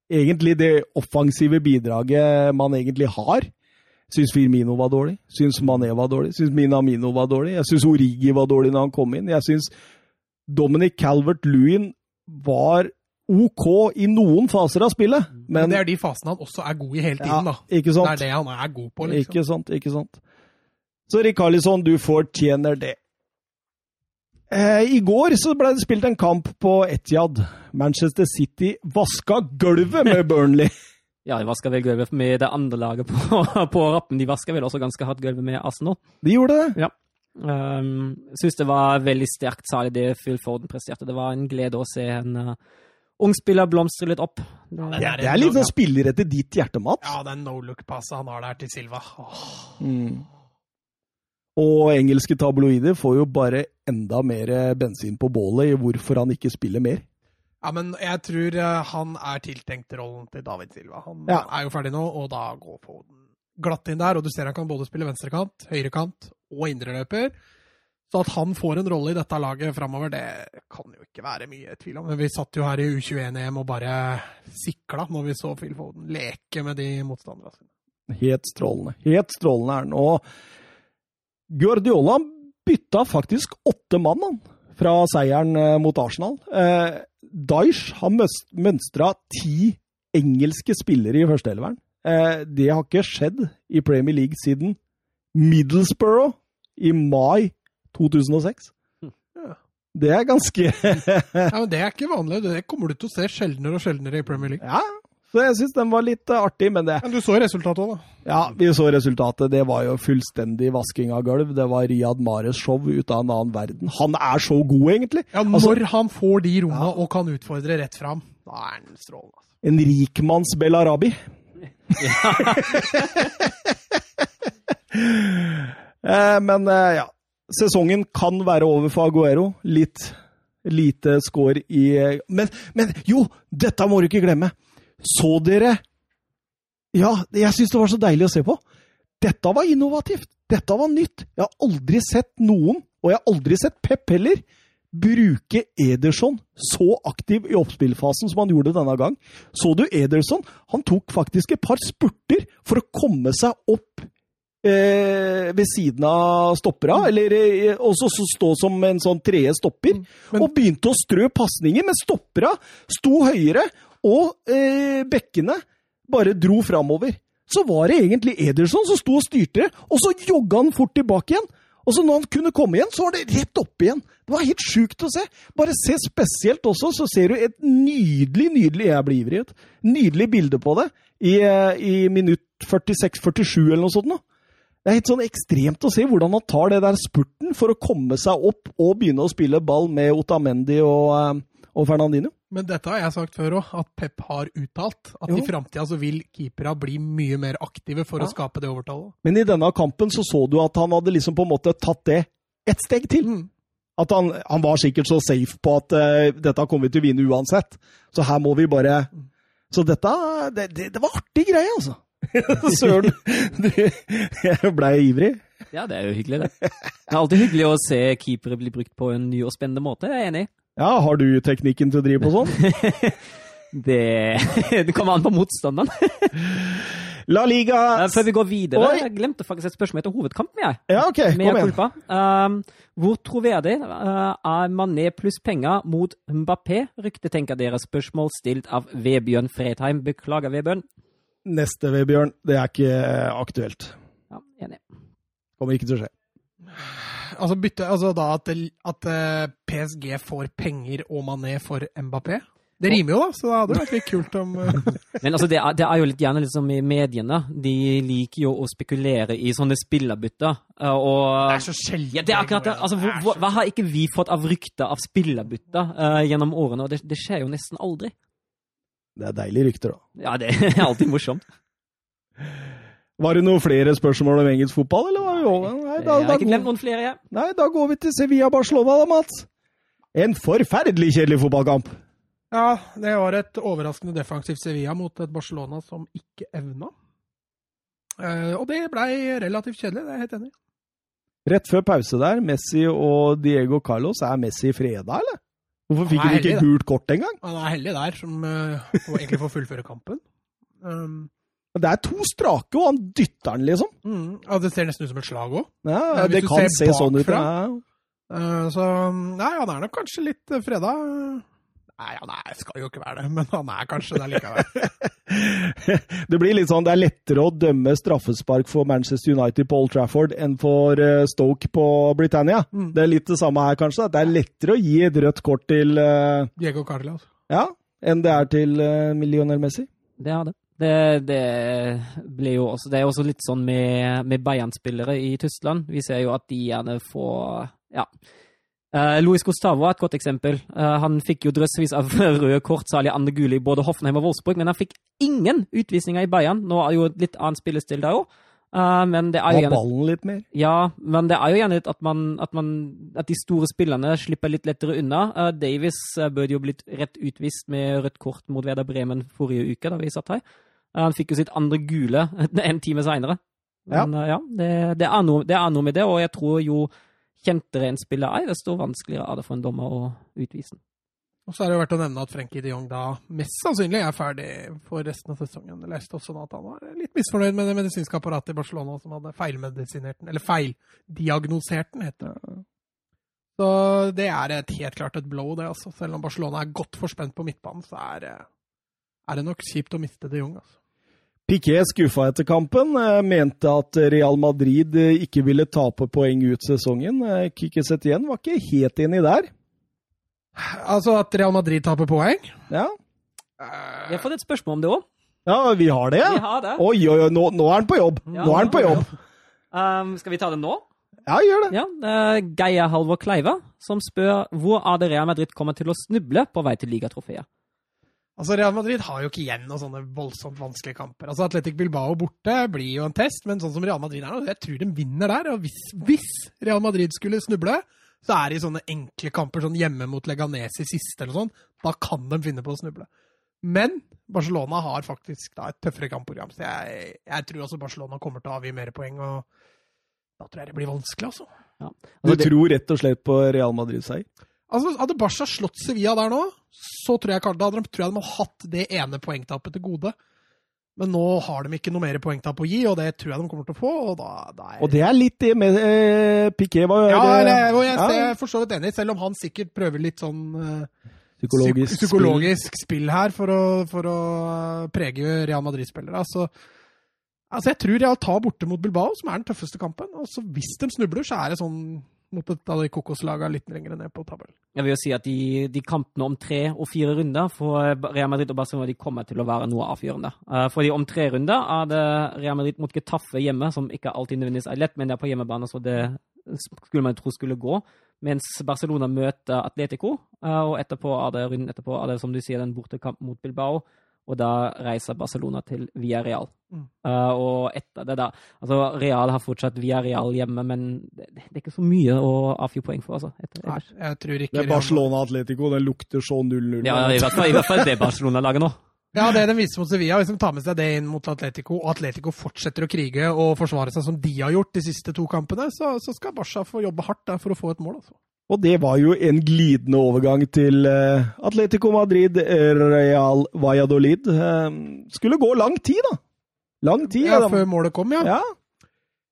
egentlig det offensive bidraget man egentlig har. Syns Firmino var dårlig. Syns Mané var dårlig. Syns Minamino var dårlig. Jeg syns Origi var dårlig når han kom inn. Jeg syns Dominic Calvert-Lewin var OK i noen faser av spillet. Men, det er de fasene han også er god i hele tiden, ja, da. Ikke sant? Det er det han er god på, liksom. Ikke sant, ikke sant. Så Rikarlisson, du fortjener det. Eh, I går så ble det spilt en kamp på Etiad. Manchester City vaska gulvet med <laughs> Burnley. Ja, de vaska vel gulvet med det andre laget på, <laughs> på rappen. De vaska vel også ganske hardt gulvet med Arsenal. De gjorde det? Ja. Um, Syns det var veldig sterkt, særlig det Phil Forden presterte. Det var en glede å se en uh, ung spiller blomstre litt opp. Det, ja, det, er, det er litt sånn spiller etter ditt hjerte, Mats. Ja, er no look-passet han har der til Silva. Oh. Mm. Og engelske tabloider får jo bare enda mer bensin på bålet i hvorfor han ikke spiller mer. Ja, men jeg tror eh, han er tiltenkt rollen til David Silva. Han ja. er jo ferdig nå, og da går Foden glatt inn der. Og du ser han kan både spille venstrekant, høyrekant og indreløper. Så at han får en rolle i dette laget framover, det kan jo ikke være mye tvil om. Men vi satt jo her i U21-EM og bare sikla når vi så Phil Foden leke med de motstanderne sine. Helt strålende. Helt strålende er han. Og Guardiola bytta faktisk åtte mann han, fra seieren eh, mot Arsenal. Eh, Daesh har mønstra ti engelske spillere i førsteelveren. Eh, det har ikke skjedd i Premier League siden Middlesbrough i mai 2006. Det er ganske ja, men Det er ikke vanlig. Det kommer du til å se sjeldnere og sjeldnere i Premier League. Ja, så jeg syns den var litt uh, artig, men det Men du så resultatet òg, da? Ja, vi så resultatet. Det var jo fullstendig vasking av gulv. Det var Riyad Mares show ut av en annen verden. Han er så god, egentlig! Ja, altså- Når altså, han får de rommene ja. og kan utfordre rett fram, da er han strålende. Altså. En rikmanns Belarabi. Ja. <laughs> eh, men eh, ja. Sesongen kan være over for Aguero. Litt lite score i eh, men, men jo, dette må du ikke glemme! Så dere Ja, jeg syns det var så deilig å se på. Dette var innovativt. Dette var nytt. Jeg har aldri sett noen, og jeg har aldri sett Pep heller, bruke Ederson så aktiv i oppspillfasen som han gjorde denne gang. Så du Ederson? Han tok faktisk et par spurter for å komme seg opp eh, ved siden av stoppera, eller eh, også stå som en sånn tredje stopper, mm. Men, og begynte å strø pasninger, men stoppera sto høyere, og eh, bekkene bare dro framover. Så var det egentlig Ederson som sto og styrte, og så jogga han fort tilbake igjen. Og så når han kunne komme igjen, så var det rett opp igjen. Det var helt sjukt å se. Bare se spesielt også, så ser du et nydelig, nydelig Jeg blir ivrig. Et nydelig bilde på det i, eh, i minutt 46-47 eller noe sånt. Nå. Det er helt sånn ekstremt å se hvordan han tar det der spurten for å komme seg opp og begynne å spille ball med Otamendi og, eh, og Fernandinho. Men dette har jeg sagt før òg, at Pep har uttalt at jo. i framtida så vil keepera bli mye mer aktive for ja. å skape det overtallet. Men i denne kampen så så du at han hadde liksom på en måte tatt det ett steg til. Mm. At han, han, var sikkert så safe på at uh, dette kommer vi til å vinne uansett. Så her må vi bare mm. Så dette Det, det, det var artig greie, altså. <laughs> Søren! jeg blei ivrig. Ja, det er jo hyggelig, det. Det er alltid hyggelig å se keepere bli brukt på en ny og spennende måte, jeg er enig. Ja, Har du teknikken til å drive på sånn? <laughs> det, det kommer an på motstanderen. <laughs> La Liga Eh, Før vi går videre, Oi. jeg glemte faktisk et spørsmål etter hovedkampen. jeg. Ja, OK, Med kom igjen. Uh, hvor troverdig uh, er Mané pluss penger mot Mbappé? Ryktet tenker dere spørsmål stilt av Vebjørn Fredheim. Beklager, Vebjørn. Neste, Vebjørn. Det er ikke aktuelt. Ja, enig. Kommer ikke til å skje. Altså, bytte, altså da at, at eh, PSG får penger og Mané for Mbappé. Det rimer jo, da, så det hadde vært litt kult om eh, <laughs> Men altså, det er, det er jo litt gjerne liksom i mediene. De liker jo å spekulere i sånne spillerbytter. uh, Og Det er så sjelden. ja, det er akkurat det. Altså, hvor, hvor, hva har ikke vi fått av rykter av spillerbytter uh, gjennom årene? Og det, det skjer jo nesten aldri. Det er deilige rykter, da. Ja, det er <laughs> alltid morsomt. Var det noen flere spørsmål om engelsk fotball, eller var vi over? Nei, Jeg har da, ikke glemt noen flere, jeg. nei, da går vi til Sevilla-Barcelona, da, Mats. En forferdelig kjedelig fotballkamp. Ja, det var et overraskende defensivt Sevilla mot et Barcelona som ikke evna. Eh, og det blei relativt kjedelig, det er jeg helt enig i. Rett før pause der, Messi og Diego Carlos. Er Messi freda, eller? Hvorfor fikk Han han ikke gult kort engang? Han er heldig der, som uh, egentlig får fullføre kampen. Um, Det er to strake, og han dytter den, liksom. mm, ja, det ser nesten ut som et slag òg. Ja, Ja, det kan se sånn ut. Ja. så nei, han er nok kanskje litt uh, freda. Nei, han er, skal jo ikke være det, <laughs> men han er kanskje det likevel. <laughs> Det blir litt sånn, det er lettere å dømme straffespark for Manchester United på Old Trafford enn for eh, Stoke på Britannia. Mm. Det er litt det samme her, kanskje. at Det er lettere å gi et rødt kort til uh, Diego Carlos. Ja, enn det er til uh, Lionel Messi. Det er det. Det, det blir jo også Det er også litt sånn med, med Bayern-spillere i Tyskland. Vi ser jo at de gjerne får Ja. Uh, Luis Gustavo er et godt eksempel. Uh, han fikk jo drøssevis av <laughs> røde kort, særlig andre gule i både Hoffenheim og Wolfsburg, men han fikk ingen utvisninger i Bayern. Nå er jo et litt annet spillestil der òg, men det er jo gjerne ballen litt mer. ja, men det er jo gjerne litt at, man, at, man, at de store spillerne slipper litt lettere unna. Uh, Davis uh, burde jo blitt rett utvist med rødt kort mot Veda Bremen forrige uke, da vi satt her. Han fikk jo sitt andre gule <laughs> en time seinere. Men ja, ja, det, det, er noe, det er noe med det, og jeg tror jo kjentere en spiller er, desto vanskeligere er det for en dommer å utvise den. Og så er det jo verdt å nevne at Frenkie de Jong da mest sannsynlig er ferdig for resten av sesongen. Jeg leste også at han var litt misfornøyd med det medisinske apparatet i Barcelona som hadde feilmedisinert den, eller feildiagnosert den, heter det. Så det er et, helt klart et blow, det. altså. Selv om Barcelona er godt forspent på midtbanen, så er, er det nok kjipt å miste de Jong. altså. Piquet skuffa etter kampen, eh, mente at Real Madrid eh, ikke ville tape poeng ut sesongen. Eh, Kikki Setien var ikke helt enig der. Altså at Real Madrid taper poeng? Ja, Vi har fått et spørsmål om det òg. ja vi har det. Vi har det. Oi, oi, oi, nå, nå er han på jobb! Ja, Nå er han på jobb! Um, skal vi ta det nå? Ja, gjør det. Ja, er Geir Halvor Kleiva som spør hvor er det Real Madrid kommer til å snuble på vei til ligatrofeet. Altså, Real Madrid har jo ikke igjen noen sånne voldsomt vanskelige kamper. Altså, Atletic Bilbao borte blir jo en test, men sånn som Real Madrid er nå, jeg tror de vinner der. Og hvis, hvis Real Madrid skulle snuble, så er det i sånne enkle kamper, sånn hjemme mot Leganes i siste eller sånn, da kan de finne på å snuble. Men Barcelona har faktisk da et tøffere kampprogram, så jeg, jeg tror også Barcelona kommer til å avgi mer poeng, og da tror jeg det blir vanskelig, altså. Du Altså, det, tror rett og slett på Real Madrid-seier? Altså, Hadde Barca slått Sevilla der nå, så tror jeg, da tror jeg de hadde hatt det ene poengtapet til gode. Men nå har de ikke noe mer poengtap å gi, og det tror jeg de kommer til å få. Og, da, da er... Og det er litt det med eh, Piquet var ja, eller, og jeg, ja, er for så vidt enig, selv om han sikkert prøver litt sånn eh, psykologisk, psyk- psykologisk spill. her for å, for å eh, prege Real Madrid-spillere. Altså, altså, jeg tror Real tar borte mot Bilbao, som er den tøffeste kampen. Og så hvis de snubler, så er det sånn mot et av de kokoslagene litt lenger ned på tabellen. jeg vil jo si at de, de kampene om tre og fire runder for Real Madrid og Barcelona de kommer til å være noe avgjørende. Uh, fordi om tre runder er det Real Madrid mot Getafe hjemme, som ikke alltid nødvendigvis er lett, men det er på hjemmebane, så det skulle man tro skulle gå. Mens Barcelona møter Atletico, uh, og etterpå er det runden etterpå er det som du sier, den bortekamp mot Bilbao. Og da reiser Barcelona til Villarreal. Mm. Uh, og etter det da Altså, Real har fortsatt Villarreal hjemme, men det, det er ikke så mye å avfyre poeng for, altså. Etter, Nei, jeg tror ikke Det er Barcelona-Atletico, det lukter så 0-0. Ja, i hvert fall, i hvert fall det Barcelona-laget nå. Ja, det de viser mot Sevilla, hvis de tar med seg det inn mot Atletico, og Atletico fortsetter å krige og forsvare seg som de har gjort de siste to kampene, så, så skal Barca få jobbe hardt der for å få et mål. Altså. Og det var jo en glidende overgang til eh, Atletico Madrid, Real Valladolid. Eh, skulle gå lang tid, da. Lang tid. Ja, da. før målet kom, ja. ja.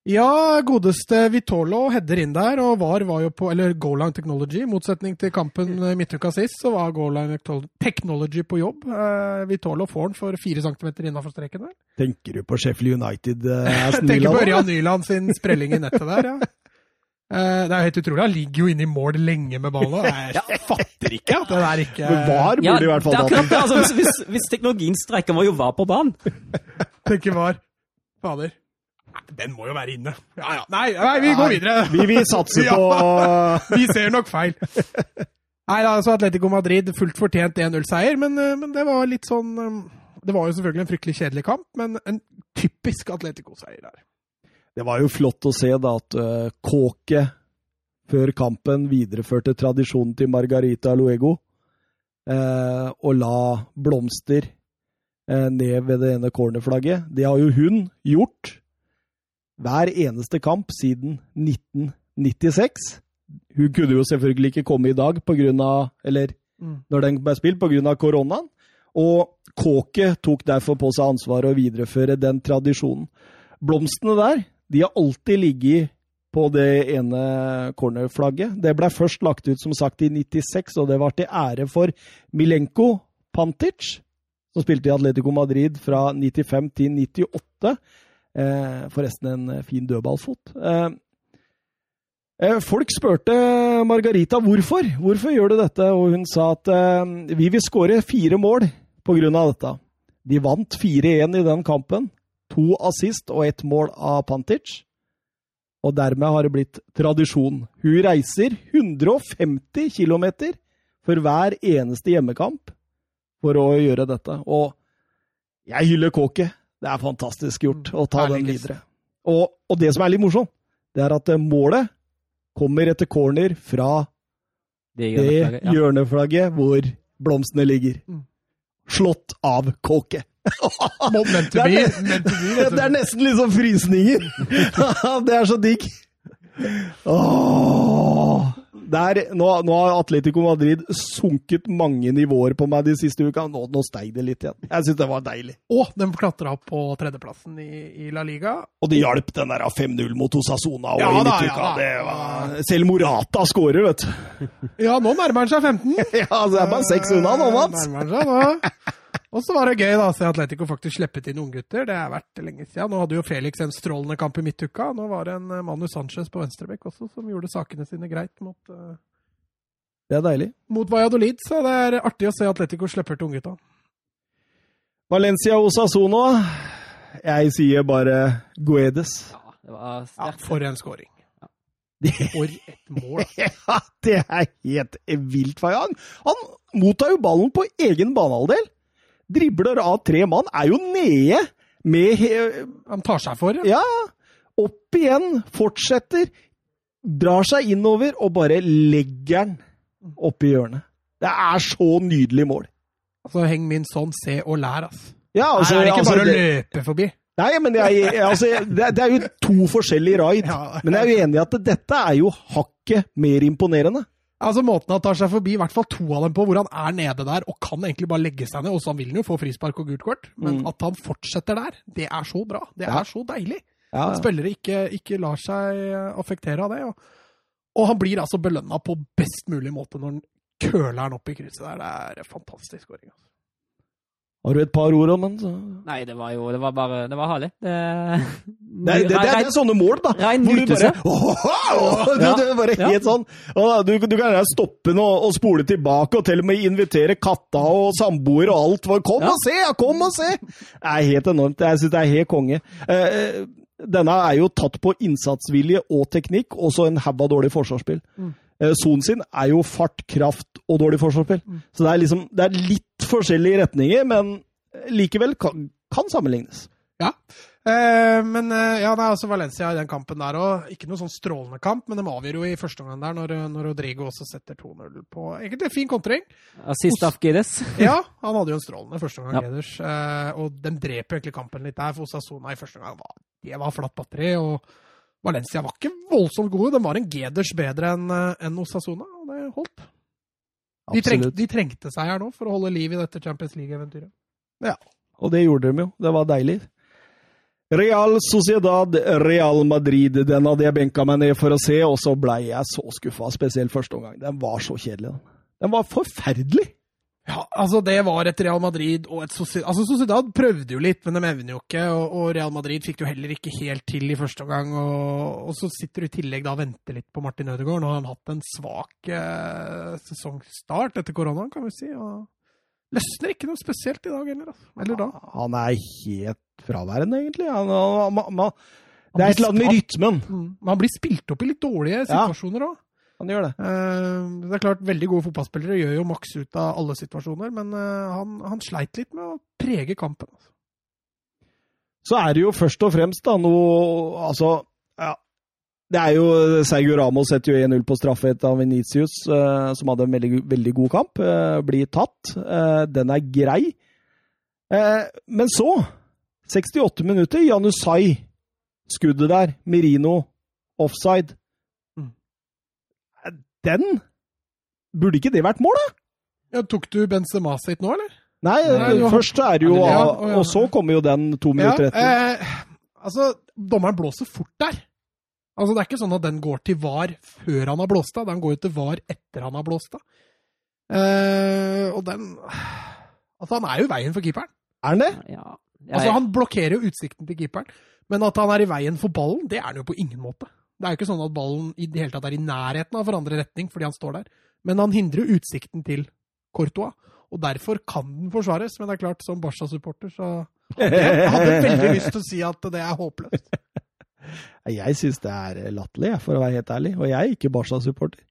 Ja, godeste Vitolo header inn der, og VAR var jo på Eller Goal Line Technology. I motsetning til kampen eh, midtuka sist, så var Goal Line Technology på jobb. Vitolo får den for fire centimeter innafor streken der. Tenker du på Sheffield United? <laughs> Tenker på Ørjan Nyland sin sprelling i nettet der, ja. <laughs> Eh, det er jo helt utrolig. Han ligger jo inne i mål lenge med ballen. Jeg Jeg fatter ikke at det der ikke Men VAR burde Ja, i hvert fall hatt det. Altså, hvis, hvis, hvis teknologien streiker, må jo VAR på banen. <laughs> tenker VAR. Fader. Den må jo være inne. Ja ja. Nei, nei vi går videre. Vi, vi satser <laughs> Ja. på Vi ser nok feil. Nei, da, altså Atletico Madrid fullt fortjent 1-0-seier, men, eh, men det var litt sånn eh, Det var jo selvfølgelig en fryktelig kjedelig kamp, men en typisk Atletico-seier der. Det var jo flott å se da at uh, Kåke før kampen videreførte tradisjonen til Margarita Luego eh, og la blomster eh, ned ved det ene cornerflagget. Det har jo hun gjort hver eneste kamp siden 1996. Hun kunne jo selvfølgelig ikke komme i dag på grunn av, eller Mm. når den ble spilt pga. koronaen. Og Kåke tok derfor på seg ansvaret å videreføre den tradisjonen. Blomstene der de har alltid ligget på det ene cornerflagget. Det ble først lagt ut som sagt i 96, og det var til ære for Milenko Pantic, som spilte i Atletico Madrid fra 95 til 98. Eh, forresten en fin dødballfot. Eh, eh, folk spurte Margarita hvorfor. Hvorfor gjør du dette? Og hun sa at eh, vi vil skåre fire mål av dette. De vant 4-1 i den kampen. To assist og ett mål av Pantic. Og dermed har det blitt tradisjon. Hun reiser 150 km for hver eneste hjemmekamp for å gjøre dette. Og jeg hyller Kåke. Det er fantastisk gjort å ta den videre. Og, og det som er litt morsomt, det er at eh, målet kommer etter corner fra Det det hjørneflagget, ja. hjørneflagget hvor blomstene ligger. Mm. Slått av Kåke. <laughs> Meant to be. det- er nesten litt sånn frysninger. <laughs> det er så digg. Åh. Der, nå, nå har Atletico Madrid sunket mange nivåer på meg de siste uka. Nå, nå steig det litt igjen. Jeg syns det var deilig. Og de klatra opp på tredjeplassen i, i La Liga. Og det hjalp den der 5-0 mot Osasona og Ja da, ja da. Det var, selv Morata skårer, vet du. Ja, nå nærmer han seg 15. <laughs> Ja, så det er bare seks unna nå, Mats. Nærmer han seg nå. Og så var det gøy da, å se Atletico faktisk sleppet inn unggutter. Det har vært lenge siden. Nå hadde jo Felix en strålende kamp i midtuka. Nå var det en eh, Manu Sanchez på venstrebekk også som gjorde sakene sine greit mot, uh, Det er deilig. mot Valladolid. Så det er artig å se Atletico slipper til unggutta. Valencia Osasono. Jeg sier bare Guedes. Ja, det var Ja, sterkt. for en scoring. For et mål. <laughs> Ja, det er helt vilt. for Han, han mottar jo ballen på egen banehalvdel. Dribler av tre mann. Er jo nede med Han tar seg for. Ja. Ja, opp igjen. Fortsetter. Drar seg innover og bare legger den oppi hjørnet. Det er så nydelig mål. Altså, heng min sånn, se og lær, ass. Ja, Her er det ikke altså, bare å løpe forbi. Nei, men jeg, jeg, altså, det, det er jo to forskjellige raid. <laughs> Ja. Men jeg er jo enig i at dette er jo hakket mer imponerende. Altså Måten han tar seg forbi, i hvert fall to av dem på, hvor han er nede der og kan egentlig bare legge seg ned. Også han vil jo få frispark og gult kort, men Mm. at han fortsetter der, det er så bra. Det Ja. er så deilig. Ja, At spillere ikke, ikke lar seg eh, affektere av det. Og, og han blir altså belønna på best mulig måte når han køler han opp i krysset der. Det er fantastisk skåring. Altså. Har du et par ord om den? Så... Nei, det var jo Det var bare Det var herlig. Det, Det, er- det, det, det er sånne mål, da. Rein nytelse. du er bare helt sånn Du, du kan stoppe den og, og spole tilbake, og til og med invitere katta og samboer og alt. Kom Ja. og se! ja, Kom og se! Det er helt enormt. Jeg syns det er helt konge. Eh, denne er jo tatt på innsatsvilje og teknikk, og så en haug av dårlig forsvarsspill. Mm. Eh, Son sin er jo fart, kraft og dårlig forsvarsspill. Mm. Så det er liksom det er litt forskjellige retninger, men likevel kan, kan sammenlignes. Ja. Eh, men eh, ja, det er altså Valencia i den kampen der òg. Ikke noe sånn strålende kamp, men de avgjør jo i første omgang der, når, når Rodrigo også setter 2-0 på egentlig fin kontring. Assist av Gides. Ja, han hadde jo en strålende første omgang, Ja. Eh, og de dreper egentlig kampen litt der, for Osasona i første omgang var, det var flatt batteri. Og Valencia var ikke voldsomt gode. De var en Geders bedre enn en enn Osasona, og det holdt. De, treng, de trengte seg her nå for å holde liv i dette Champions League-eventyret. Ja, Og det gjorde de jo. Det var deilig. Real Sociedad, Real Madrid. Den hadde jeg benka meg ned for å se, og så blei jeg så skuffa. Spesielt første omgang. Den var så kjedelig. Den, den var forferdelig! Ja, altså Det var et Real Madrid og et Sociedad Altså Sociedad prøvde jo litt, men de evner jo ikke. Og, og, Real Madrid fikk det jo heller ikke helt til i første omgang. Og, og så sitter du i tillegg da og venter litt på Martin Ødegaard. Nå har han hatt en svak eh, sesongstart etter koronaen, kan vi si. og Løsner ikke noe spesielt i dag heller. Altså. Eller da. Han er helt fraværende, egentlig. Han, han, han, det er et eller annet med rytmen. Mm. Han blir spilt opp i litt dårlige situasjoner òg. Ja. Han gjør det. Uh, det er klart, Veldig gode fotballspillere gjør jo maks ut av alle situasjoner, men uh, han, han, sleit litt med å prege kampen. Altså. Så er det jo først og fremst da noe Altså, ja, det er jo Sergio Ramos setter jo 1-0 på straffe etter Venitius, uh, som hadde en veldig, veldig god kamp. Uh, blir tatt. Uh, den er grei. men så, 68 minutter, Janusai. Skuddet der. Merino. Offside. Den Burde ikke det vært mål, da? Ja, tok du Benzema sitt nå, eller? Nei, Nei først er det jo ja, Og så kommer jo den to minutter etter. altså, dommeren blåser fort der. Altså, Det er ikke sånn at den går til VAR før han har blåst av, den går jo til VAR etter han har blåst av. Eh, og den Altså, han er jo i veien for keeperen. Er han det? Ja. Jeg... Altså, Han blokkerer jo utsikten til keeperen, men at han er i veien for ballen, det er han jo på ingen måte. Det er jo ikke sånn at ballen i det hele tatt er i nærheten av å forandre retning fordi han står der, men han hindrer jo utsikten til Courtois, og derfor kan den forsvares. Men det er klart, som Barca-supporter så hadde jeg hadde veldig lyst til å si at det er håpløst. <laughs> Jeg syns det er latterlig, for å være helt ærlig. Og jeg er ikke Barca-supporter.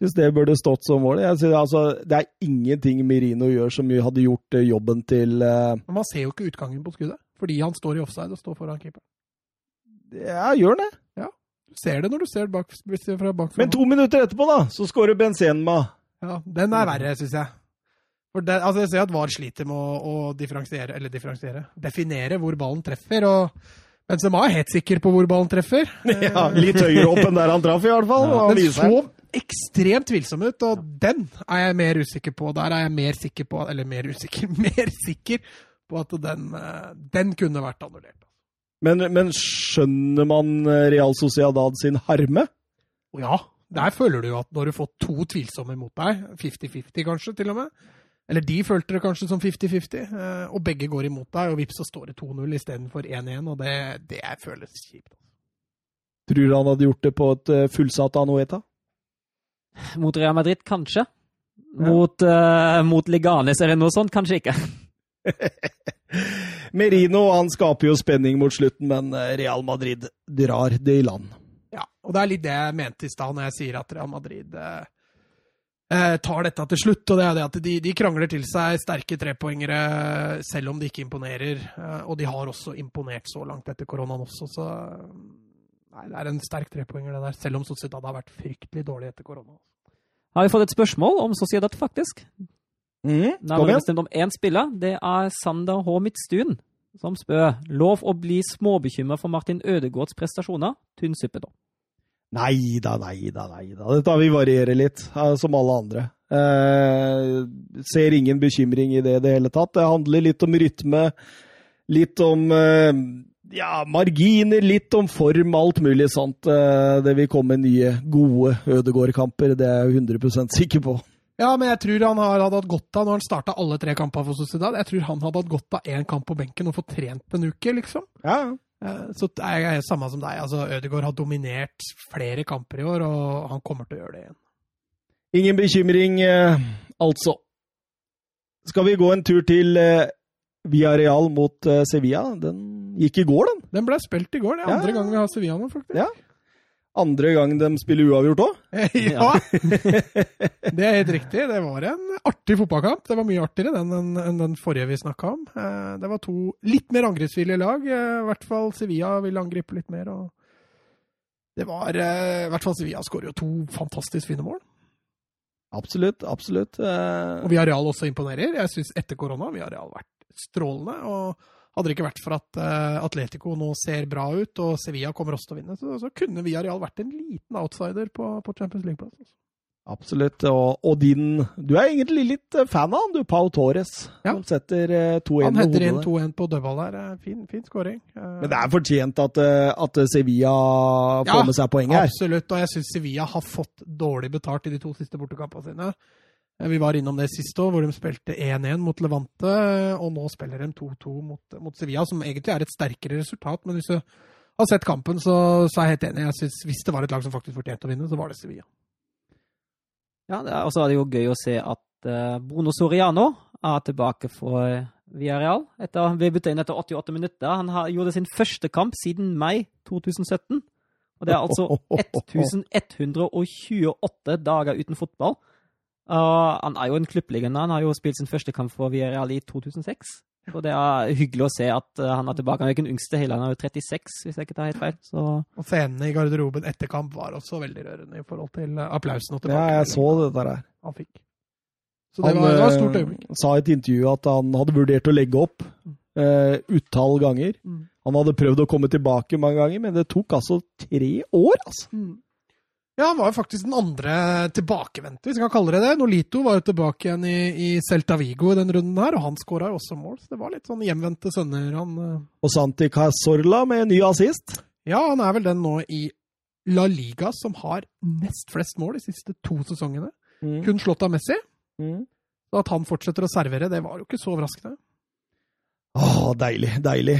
Syns det burde stått som mål. Synes, altså, det er ingenting Mirino gjør som hadde gjort eh, jobben til uh... Men Man ser jo ikke utgangen på skuddet, fordi han står i offside og står foran keeper. Ja, gjør han det. Ser det når du ser det bak, fra bak. Men to minutter etterpå, da, så scorer Benzema. Ja, den er verre, syns jeg. For det, altså Jeg ser at VAR sliter med å, å differensiere, eller differensiere, definere hvor ballen treffer. og Benzema er helt sikker på hvor ballen treffer. <laughs> Ja, Litt høyere opp enn der han traff, i hvert fall. Ja, den så ekstremt tvilsom ut, og den er jeg mer usikker på. Der er jeg mer sikker på Eller mer usikker <laughs> Mer sikker på at den, eh, den kunne vært annullert. Men, men, skjønner man eh, Real Sociedad sin harme? Ja. Der føler du jo at når du får to tvilsomme mot deg, 50-50 kanskje til og med, eller de følte det kanskje som 50-50, eh, og begge går imot deg, og vips så står det 2-0 istedenfor 1-1, og det, det føles kjipt. Tror du han hadde gjort det på et eh, fullsatt Anueta? Mot Real Madrid, kanskje. Ja. Mot, uh, mot Liganes eller noe sånt, kanskje ikke. <laughs> Merino han skaper jo spenning mot slutten, men Real Madrid drar det i land. Ja, og det er litt det jeg mente i stad når jeg sier at Real Madrid uh, eh, tar dette til slutt. Og det er det at de, de krangler til seg sterke trepoengere selv om de ikke imponerer. Eh, og de har også imponert så langt etter koronaen også, så Nei, det er en sterk trepoenger, det der. Selv om Sociedad har vært fryktelig dårlig etter korona. Har vi fått et spørsmål om Sociedad, faktisk? Mm, da har vi bestemt om én spiller. Det er Sander H. Midtstuen som spør lov å bli småbekymra for Martin Ødegaards prestasjoner. Tynn suppe, da. Nei da, nei da, nei da. Dette vi varierer litt, som alle andre. Eh, ser ingen bekymring i det i det hele tatt. Det handler litt om rytme, litt om eh, ja, marginer, litt om form, alt mulig sånt. Eh, det vil komme nye, gode Ødegård-kamper, det er jeg 100% sikker på. Ja, men jeg tror han hadde hatt godt av, når han starta alle tre kampene for Sociedad, jeg tror han hadde hatt godt av én kamp på benken og fått trent en uke, liksom. Ja. Eh, så jeg er samme som deg. altså Ødegaard har dominert flere kamper i år, og han kommer til å gjøre det igjen. Ingen bekymring, eh, altså. Skal vi gå en tur til eh, Villarreal mot Sevilla? Den gikk i går, den. Den ble spilt i går. Det er andre ja. gang vi har Sevilla nå, faktisk. Ja andre gang de spiller uavgjort òg? <laughs> Ja! <laughs> det er helt riktig. Det var en artig fotballkamp. Det var mye artigere den enn den forrige vi snakka om. Eh, det var to litt mer angrepsvillige lag. Eh, I hvert fall Sevilla ville angripe litt mer. og det var eh, I hvert fall Sevilla skårer jo to fantastisk fine mål. Absolutt, absolutt. Og Villarreal også imponerer. Jeg syns etter korona har Villarreal vært strålende. og hadde det ikke vært for at uh, Atletico nå ser bra ut, og Sevilla kommer også til å vinne, så, så kunne Villarreal vært en liten outsider på, på Champions League-plass. Altså. Absolutt. Og, og, din Du er egentlig litt eh, fan av han, du, Pau Torres. Ja. Som setter 2-1 Han header inn 2-1 på dødball der. Fin, fin scoring. Men det er fortjent at, at Sevilla får ja, med seg poeng her. Absolutt, og jeg syns Sevilla har fått dårlig betalt i de to siste bortekampene sine. Vi var innom det sist år, hvor de spilte 1-1 mot Levante, og nå spiller de 2-2 mot, mot, Sevilla, som egentlig er et sterkere resultat. Men hvis du har sett kampen, så, så er jeg helt enig. Jeg synes, hvis det var et lag som faktisk fortjente å vinne, så var det Sevilla. Ja, og så er det jo gøy å se at uh, Bruno Soriano er tilbake for Villarreal. Etter, vi bytta inn etter 88 minutter. Han har, gjorde sin første kamp siden mai 2017. Og det er altså <laughs> 1128 dager uten fotball. Uh, han er jo en klubblegende. Han har jo spilt sin første kamp for Villarreal i 2006. Og det er hyggelig å se at uh, han er tilbake. Han er jo ikke den yngste heller, han er jo 36, hvis jeg ikke tar helt feil. Så. Og scenene i garderoben etter kamp var også veldig rørende i forhold til uh, applausen. Og ja, jeg så det der. Han fikk. Så det, han, var, det var et stort øyeblikk. Han sa i et intervju at han hadde vurdert å legge opp uh, utall ganger. Mm. Han hadde prøvd å komme tilbake mange ganger, men det tok altså tre år, altså. Mm. Ja, han var jo faktisk den andre tilbakevendte, hvis vi kan kalle det det. Nolito var jo tilbake igjen i, i Celta Vigo i den runden her, og han skåra jo også mål. Så det var litt sånn hjemvendte sønner, han. Eh. Og Santi Casorla med ny assist? Ja, han er vel den nå i La Liga som har nest flest mål de siste to sesongene. Mm. Kun slått av Messi. Mm. Så at han fortsetter å servere, det var jo ikke så overraskende. Åh, deilig, deilig.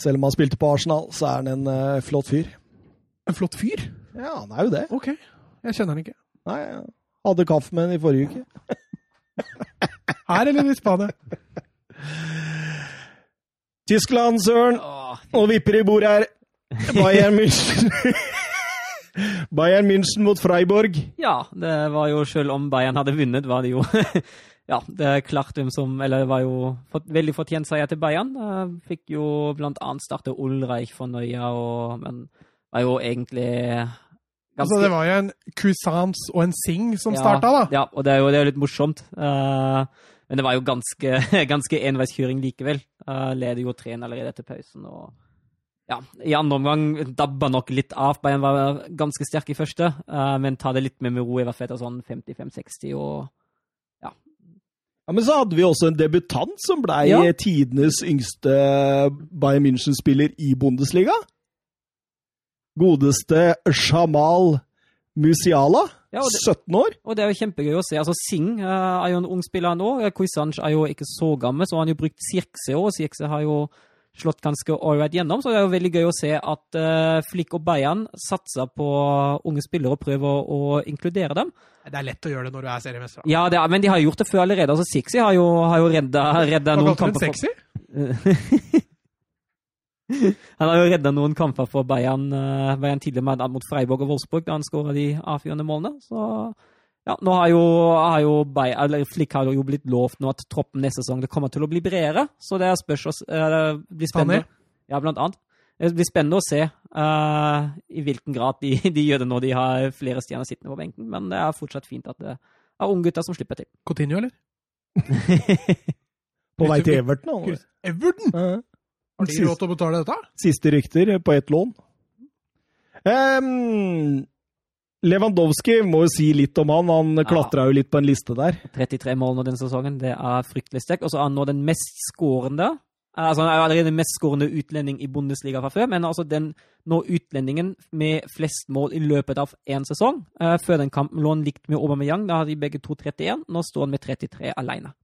Selv om han spilte på Arsenal, så er han en uh, flott fyr. En flott fyr? Ja, han er jo det. Ok. Jeg kjenner han ikke. Nei, jeg hadde kaffe med han i forrige uke. <laughs> Her eller i Spania? Tyskland, søren! Og vipper i bordet her. Bayern München. <laughs> Bayern München mot Freiburg. Ja, det var jo selv om Bayern hadde vunnet, var det jo <laughs> Ja, det er klart hvem som Eller det var jo for, veldig fortjent seier til Bayern. Fikk jo blant annet starte Ulreich for Nøya, og, men var jo egentlig ganske Altså, det var jo en Cousins og en Sing som ja, starta, da. Ja, og det er jo, det er litt morsomt. Uh, men det var jo ganske, <laughs> ganske enveiskjøring likevel. Uh, leder jo 3 allerede etter pausen. og ja, I andre omgang dabba nok litt av. Bayern var ganske sterk i første, uh, men ta det litt med med ro i hvert fall etter sånn 55-60 og ja. ja. Men så hadde vi også en debutant som ble ja. tidenes yngste Bayern München-spiller i Bundesliga godeste Shamal Musiala. Ja, det, 17 år. Og det er jo kjempegøy å se. Altså, Singh uh, er jo en ung spiller nå. Kuisanj er jo ikke så gammel, så han har jo brukt Sirkse òg. Sirkse har jo slått ganske ålreit gjennom, så det er jo veldig gøy å se at uh, Flick og Bayern satser på unge spillere og prøver å, å, inkludere dem. Det er lett å gjøre det når du er seriemester. Ja, er, men de har gjort det før allerede. Altså, Sixi har jo, har jo redda, redda noen kamper. Hva kalte du en sexy? <laughs> <laughs> Han har jo redda noen kamper for Bayern, uh, Bayern tidligere mot Freiburg og Wolfsburg da han skåra de avgjørende målene. Så ja, nå har jo, har jo Bayern, eller Flick har jo blitt lovt nå at troppen neste sesong det kommer til å bli bredere. Så det spørs det blir spennende. Ja, blant annet. Det blir spennende å se uh, i hvilken grad de, <laughs> de, gjør det når de har flere stjerner sittende på benken. Men det er fortsatt fint at det er unggutter som slipper til. Coutinho, eller? <laughs> på vei til Everton? Everton? Uh -huh. Har de råd til å betale dette? Siste rykter på ett lån. Um, Lewandowski må jo si litt om han. Han klatra jo litt på en liste der. 33 mål nå denne sesongen, det er fryktelig sterkt. Og så er han nå den mest skårende. Altså, han er allerede den mest skårende utlending i Bundesliga fra før, men altså den nå utlendingen med flest mål i løpet av én sesong. Uh, før den kampen lå han likt med Aubameyang, da hadde de begge to 31. Nå står han med 33 alene.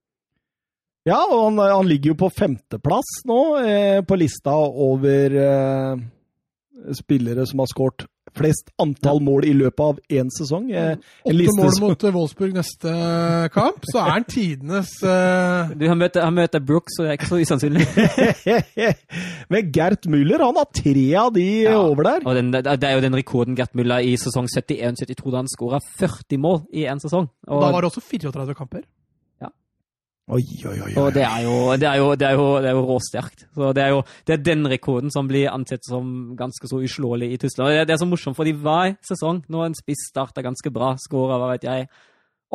Ja, og han, han, ligger jo på femteplass nå eh, på lista over eh, spillere som har skåret flest antall mål i løpet av én sesong. Eh, Åtte mål mot eh, Wolfsburg neste kamp, så er han tidenes eh... Du, han møter, han møter Brooks, så det er ikke så usannsynlig. <laughs> Men Gert Müller han har tre av de ja. over der. Og den, det er jo den rekorden Gert Müller i sesong 71-72 da han skåra 40 mål i én sesong. Og... Da var det også 34 kamper. Oi, oi, oi, Og det er jo, det er jo, det er jo, det er jo råsterkt. Så det er jo det er den rekorden som blir ansett som ganske så uslåelig i Tyskland. Det, det er så morsomt, fordi hver sesong, når en spiss starter ganske bra, skårer hva vet jeg,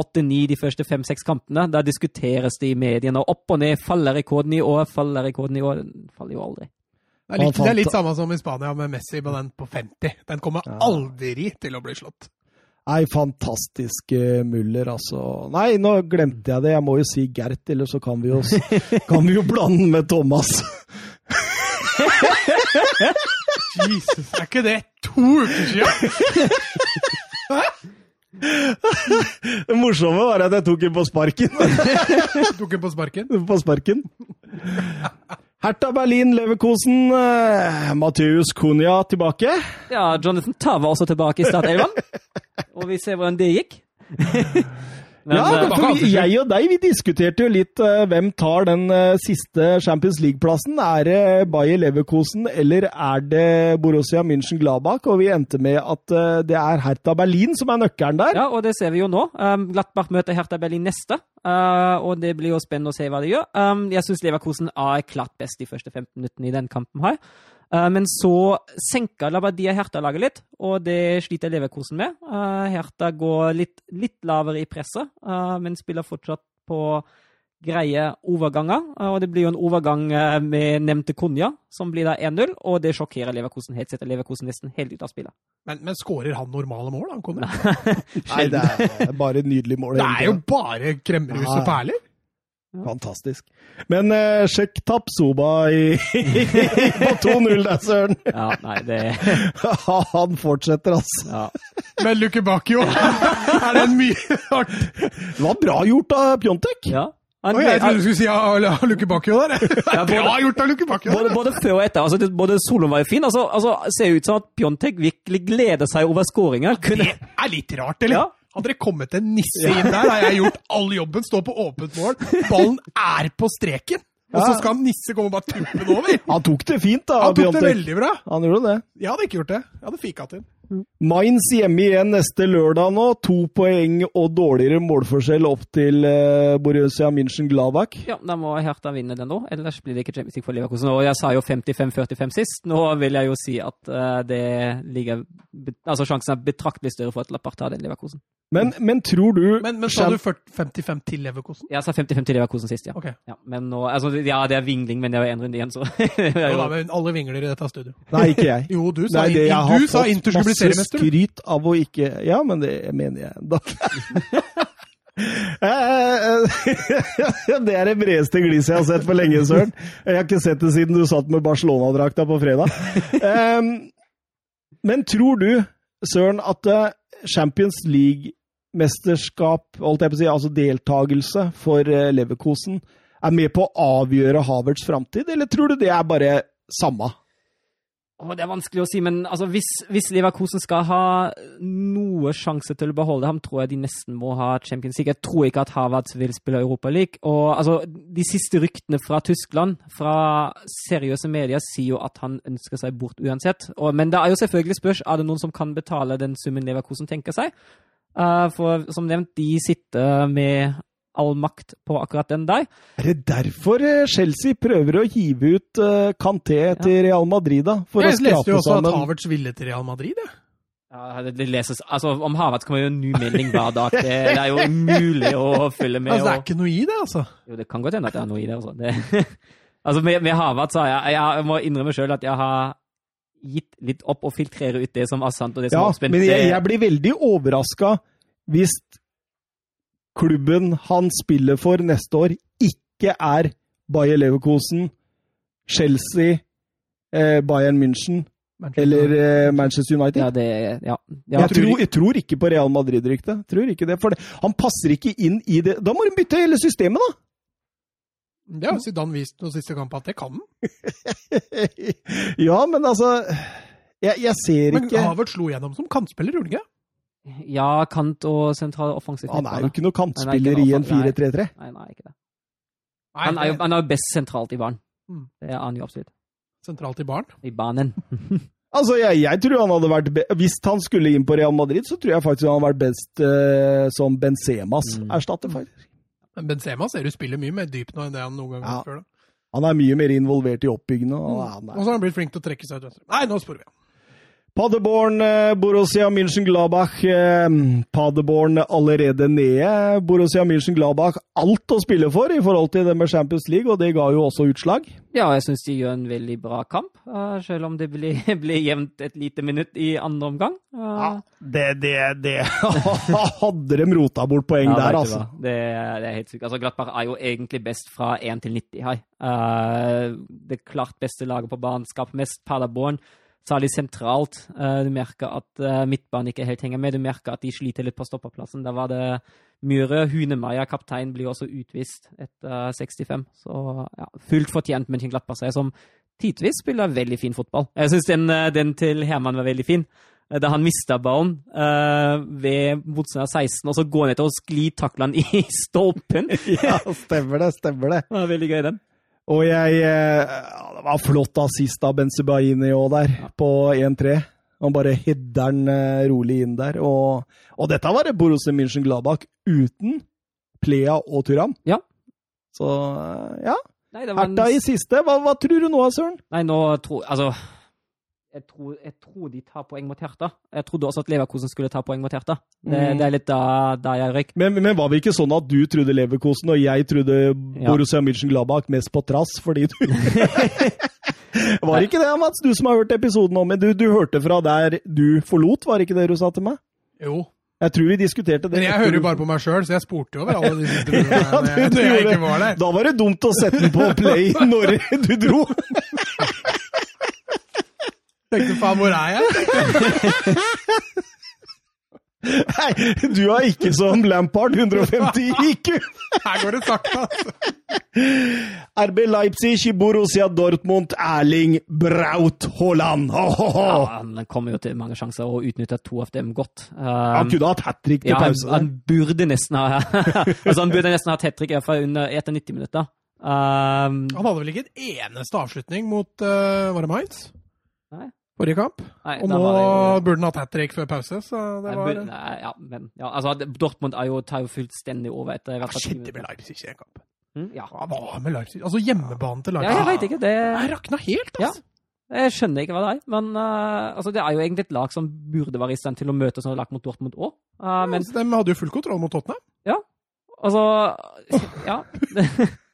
åtte-ni de første fem-seks kampene, da diskuteres det i mediene. Opp og ned. Faller rekorden i år? Faller rekorden i år? Den faller jo aldri. Det er, litt, det er litt samme som i Spania med Messi på den på 50. Den kommer aldri til å bli slått. Nei, fantastisk Muller, altså. Nei, nå glemte jeg det. Jeg må jo si Gert, eller så kan vi jo, <laughs> kan vi jo blande med Thomas. Jesus, er ikke det to uker siden? Det morsomme var at jeg tok den på sparken. tok den på sparken? På sparken. Hertha Berlin, Leverkosen, uh, Matheus Cunha tilbake. Ja, Jonathan Tav var også tilbake i startelveren. <laughs> Og vi ser hvordan det gikk. Men, ja, eh, for vi, jeg og deg vi diskuterte jo litt uh, hvem tar den uh, siste Champions League-plassen. Er det Bayer Leverkosen eller er det Borussia München-Gladbach? Og vi endte med at uh, det er Hertha Berlin som er nøkkelen der. Ja, og det ser vi jo nå. Um, Glattbach møter Hertha Berlin neste, og det blir jo spennende å se hva de gjør. Um, jeg syns Leverkosen er klart best de første 15 minuttene i den kampen her. Eh, men så senker Labadia Hertha-laget litt, og det sliter Leverkosen med. Herta Hertha går litt, litt lavere i presset, eh, men spiller fortsatt på greie overganger. Og det blir jo en overgang med nevnte Konja, som blir da 1-0, og det sjokkerer Leverkosen helt. Setter Leverkosen nesten helt ut av spillet. Men, men skårer han normale mål, han Konja? <laughs> Nei, det er bare et nydelig mål. Det er jo bare kremmerhuset Perler! Fantastisk. Men uh, sjekk Tapsoba i, <laughs> på 2-0 der, søren! Ja, nei, det <laughs> Han fortsetter, altså. Ja. Men Lukke Bakio, <laughs> er det en mye hardt Det var bra gjort av Pjontek. Ja. Han, oh, jeg trodde du skulle si ja, Lukke Bakio der. Ja, både, bra gjort av Lukke Bakio. Både, både, før og etter. altså Både soloen var jo fin. altså, altså Ser ut som at Pjontek virkelig gleder seg over skåringa. Det er litt rart, eller? Ja. Hadde det kommet en nisse inn der, har jeg gjort all jobben, stå på åpent mål. Ballen er på streken! Og så skal Nisse komme og bare tuppe den over! Han tok det fint, da. Han tok det veldig bra. Han gjorde det. Jeg hadde ikke gjort det. Jeg hadde fika til. Mainz hjemme igjen neste lørdag nå. To poeng og dårligere målforskjell opp til uh, Borussia München-Gladbach. Ja, da må Hertha vinne den nå, ellers blir det ikke Champions League for Leverkusen. Og jeg sa jo 55-45 sist. Nå vil jeg jo si at uh, det ligger Altså sjansen er betraktelig større for at Lappart tar den Leverkusen. Men, men, tror du Men, men sa du 55 til Leverkosen? Jeg sa 55 til Leverkosen sist, ja. Okay. ja men nå, altså, ja, det er vingling, men det er én runde igjen, så <laughs> ja, da, men Alle vingler i dette studioet. Nei, ikke jeg. jo, du sa, Nei, det, du sa Inter skulle bli seriemester. Skryt av å ikke Ja, men det mener jeg da. <laughs> det er det bredeste gliset jeg har sett for lenge, Søren. Jeg har ikke sett det siden du satt med Barcelona-drakta på fredag. Men tror du, Søren, at eh, Champions League mesterskap, holdt jeg på å si, altså deltakelse for eh, Leverkosen, er med på å avgjøre Havertz framtid, eller tror du det er bare samme? Oh, det er vanskelig å si, men altså, hvis, hvis, Leverkusen skal ha noe sjanse til å beholde ham, tror jeg de nesten må ha Champions League. Jeg tror ikke at Havertz vil spille Europa League. Og altså, De siste ryktene fra Tyskland, fra seriøse medier, sier jo at han ønsker seg bort uansett. Og, men det er jo selvfølgelig spørs er det noen som kan betale den summen Leverkusen tenker seg. Uh, for som nevnt, de sitter med all makt på akkurat den der. Er det derfor eh, Chelsea prøver å hive ut uh, Kanté til Real Madrid, da? For jeg leste jo også sammen. at Havertz ville til Real Madrid, ja. Ja, det, det leses, altså Om Havertz kommer jo en ny melding hver dag. Det, det, er jo umulig å følge med. Altså, Det er ikke noe i det, altså? Jo, det kan godt hende at det er noe i det. Altså, det, <laughs> altså med, med Havertz har jeg Jeg må innrømme sjøl at jeg har gitt litt opp og filtrere ut det som er sant og det som ja, er spent. Men jeg, jeg blir veldig overraska hvis klubben han spiller for neste år, ikke er Bayer Leverkosen, Chelsea, eh, Bayern München eller eh, Manchester United. Ja, det, ja. Ja, jeg, tror, jeg, tror, ikke på Real Madrid-ryktet. Tror ikke det, for det, Han passer ikke inn i det. Da må de bytte hele systemet, da! Det har Zidane vist på siste kamp at det kan han. <laughs> ja, men altså Jeg, jeg ser men ikke Men Havert slo gjennom som kantspiller, gjorde han ikke? Ja, kant og sentral offensiv. Han er jo ikke noe kantspiller i en 4-3-3. Nei, nei, ikke det. Han er jo, han er jo best sentralt i barn. Mm. Det er han jo absolutt. Sentralt i barn? I banen. <laughs> altså, jeg, jeg, tror han hadde vært Hvis han skulle inn på Real Madrid, så tror jeg faktisk han hadde vært best uh, som Benzemas mm. erstatter, faktisk. Men Benzema ser du spiller mye mer dypt nå enn det han noen gang har ja. før. da. Han er mye mer involvert i oppbyggingen. Og, mm. og så har han blitt flink til å trekke seg ut venstre. Nei, nå sporer vi. Paderborn, eh, Borussia München-Glabach. Eh, Paderborn allerede nede. Borussia München-Glabach alt å spille for i forhold til det med Champions League, og det ga jo også utslag. Ja, jeg syns de gjør en veldig bra kamp, uh, selv om det blir, <laughs> blir jevnt et lite minutt i andre omgang. Ja, det, det, det <laughs> Hadde de rota bort poeng ja, der, altså. Det, det, er helt sykt. Altså, Glattberg er jo egentlig best fra 1 til 90 her. Det klart beste laget på banen, skaper mest Paderborn særlig sentralt. Uh, du merker at uh, midtbanen ikke helt henger med. Du merker at de sliter litt på stoppeplassen. Da var det Myhre. Hunemeyer, kaptein, blir også utvist etter uh, 65. Så ja, fullt fortjent München-Glattberg seg, som tidvis spiller veldig fin fotball. Jeg syns den, eh, den, til Herman var veldig fin. Da han mista ballen ved motstander 16, og så går han etter og sklir taklene i <laughs> stolpen. ja, stemmer det. Stemmer det. det var veldig gøy, den. Og jeg eh, Det var flott assist av Benzebaini òg der, på 1-3. Han bare header den eh, rolig inn der. Og, og dette var det Borussia München-Gladbach uten Plea og Turam. Ja. Så eh, ja. Herta i siste. Hva, hva, tror du nå, Søren? Nei, nå tror Altså jeg tror, jeg tror, de tar poeng mot Herta. Jeg trodde også at Leverkosen skulle ta poeng mot Herta. Det, mm. det er litt da, da jeg røyk. Men, men, var det ikke sånn at du trodde Leverkosen, og jeg trodde ja. Borussia München-Gladbach mest på trass fordi du <laughs> Var det ikke det, Mats, du som har hørt episoden om Men du, du hørte fra der du forlot, var det ikke det du sa til meg? Jo. Jeg tror vi diskuterte det. Men jeg hører jo bare på meg sjøl, så jeg spurte jo over alle de <laughs> siste minuttene ja, når jeg ikke var der. Da var det dumt å sette den på play når du dro. <laughs> Tenkte faen, hvor er jeg? <laughs> Nei, du er ikke som Lampard, 150 IQ! Her går det sakte, altså. RB Leipzig, Borussia Dortmund, Erling Braut Haaland. Oh, oh, oh. Ja, han kommer jo til mange sjanser og utnytter to av dem godt. Um, han kunne hatt hat trick til ja, pause. Han, han burde nesten ha <laughs> altså, han burde nesten hatt hat trick etter 90 minutter. Um, han hadde vel ikke en eneste avslutning mot uh, Var det Mainz? Nei forrige kamp. Nei, og nå jo... burde han hatt hat trick før pause. så det var... nei, nei, ja, men, ja, altså, Dortmund er jo, tar jo fullstendig over etter Hva skjedde med Leipzig i den kampen? Mm, ja. Hva var med Leipzig? Altså hjemmebanen til Leipzig. Ja, jeg vet ikke. Det Jeg rakna helt, altså. Ja. Jeg skjønner ikke hva det er, men uh, altså, det er jo egentlig et lag som burde være i stand til å møte sånne lag mot Dortmund òg. Uh, ja, men... De hadde jo full kontroll mot Tottenham. Ja. Altså Ja. <laughs> <laughs>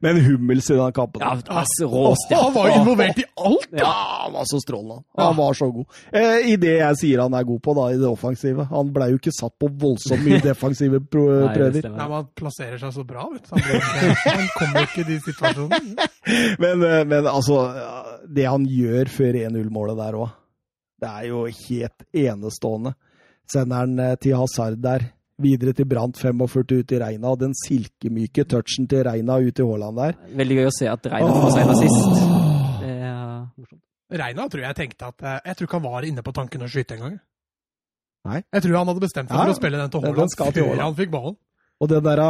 med en hummel i den kampen. Ja, altså, råstjerne. Han var involvert i alt! Ja, han var så strålende. Han var så god. Eh, I det jeg sier han er god på, da, i det offensive. Han ble jo ikke satt på voldsomt mye defensive prøver. Nei, Nei, Man plasserer seg så bra, vet du. Han, han kommer ikke i de situasjonene. <laughs> Men, eh, men altså, det han gjør før 1-0-målet der òg, det er jo helt enestående. Sender han eh, til Hazard der Videre til Brant 45 ut i Reina, og den silkemyke touchen til Reina ut i Haaland der. Veldig gøy å se at Reina får seg en assist. Det er morsomt. Reina tror jeg tenkte at eh, Jeg tror ikke han var inne på tanken å skyte engang. Nei. Jeg tror han hadde bestemt seg ja, for å spille den til Haaland før han fikk ballen. Og den der,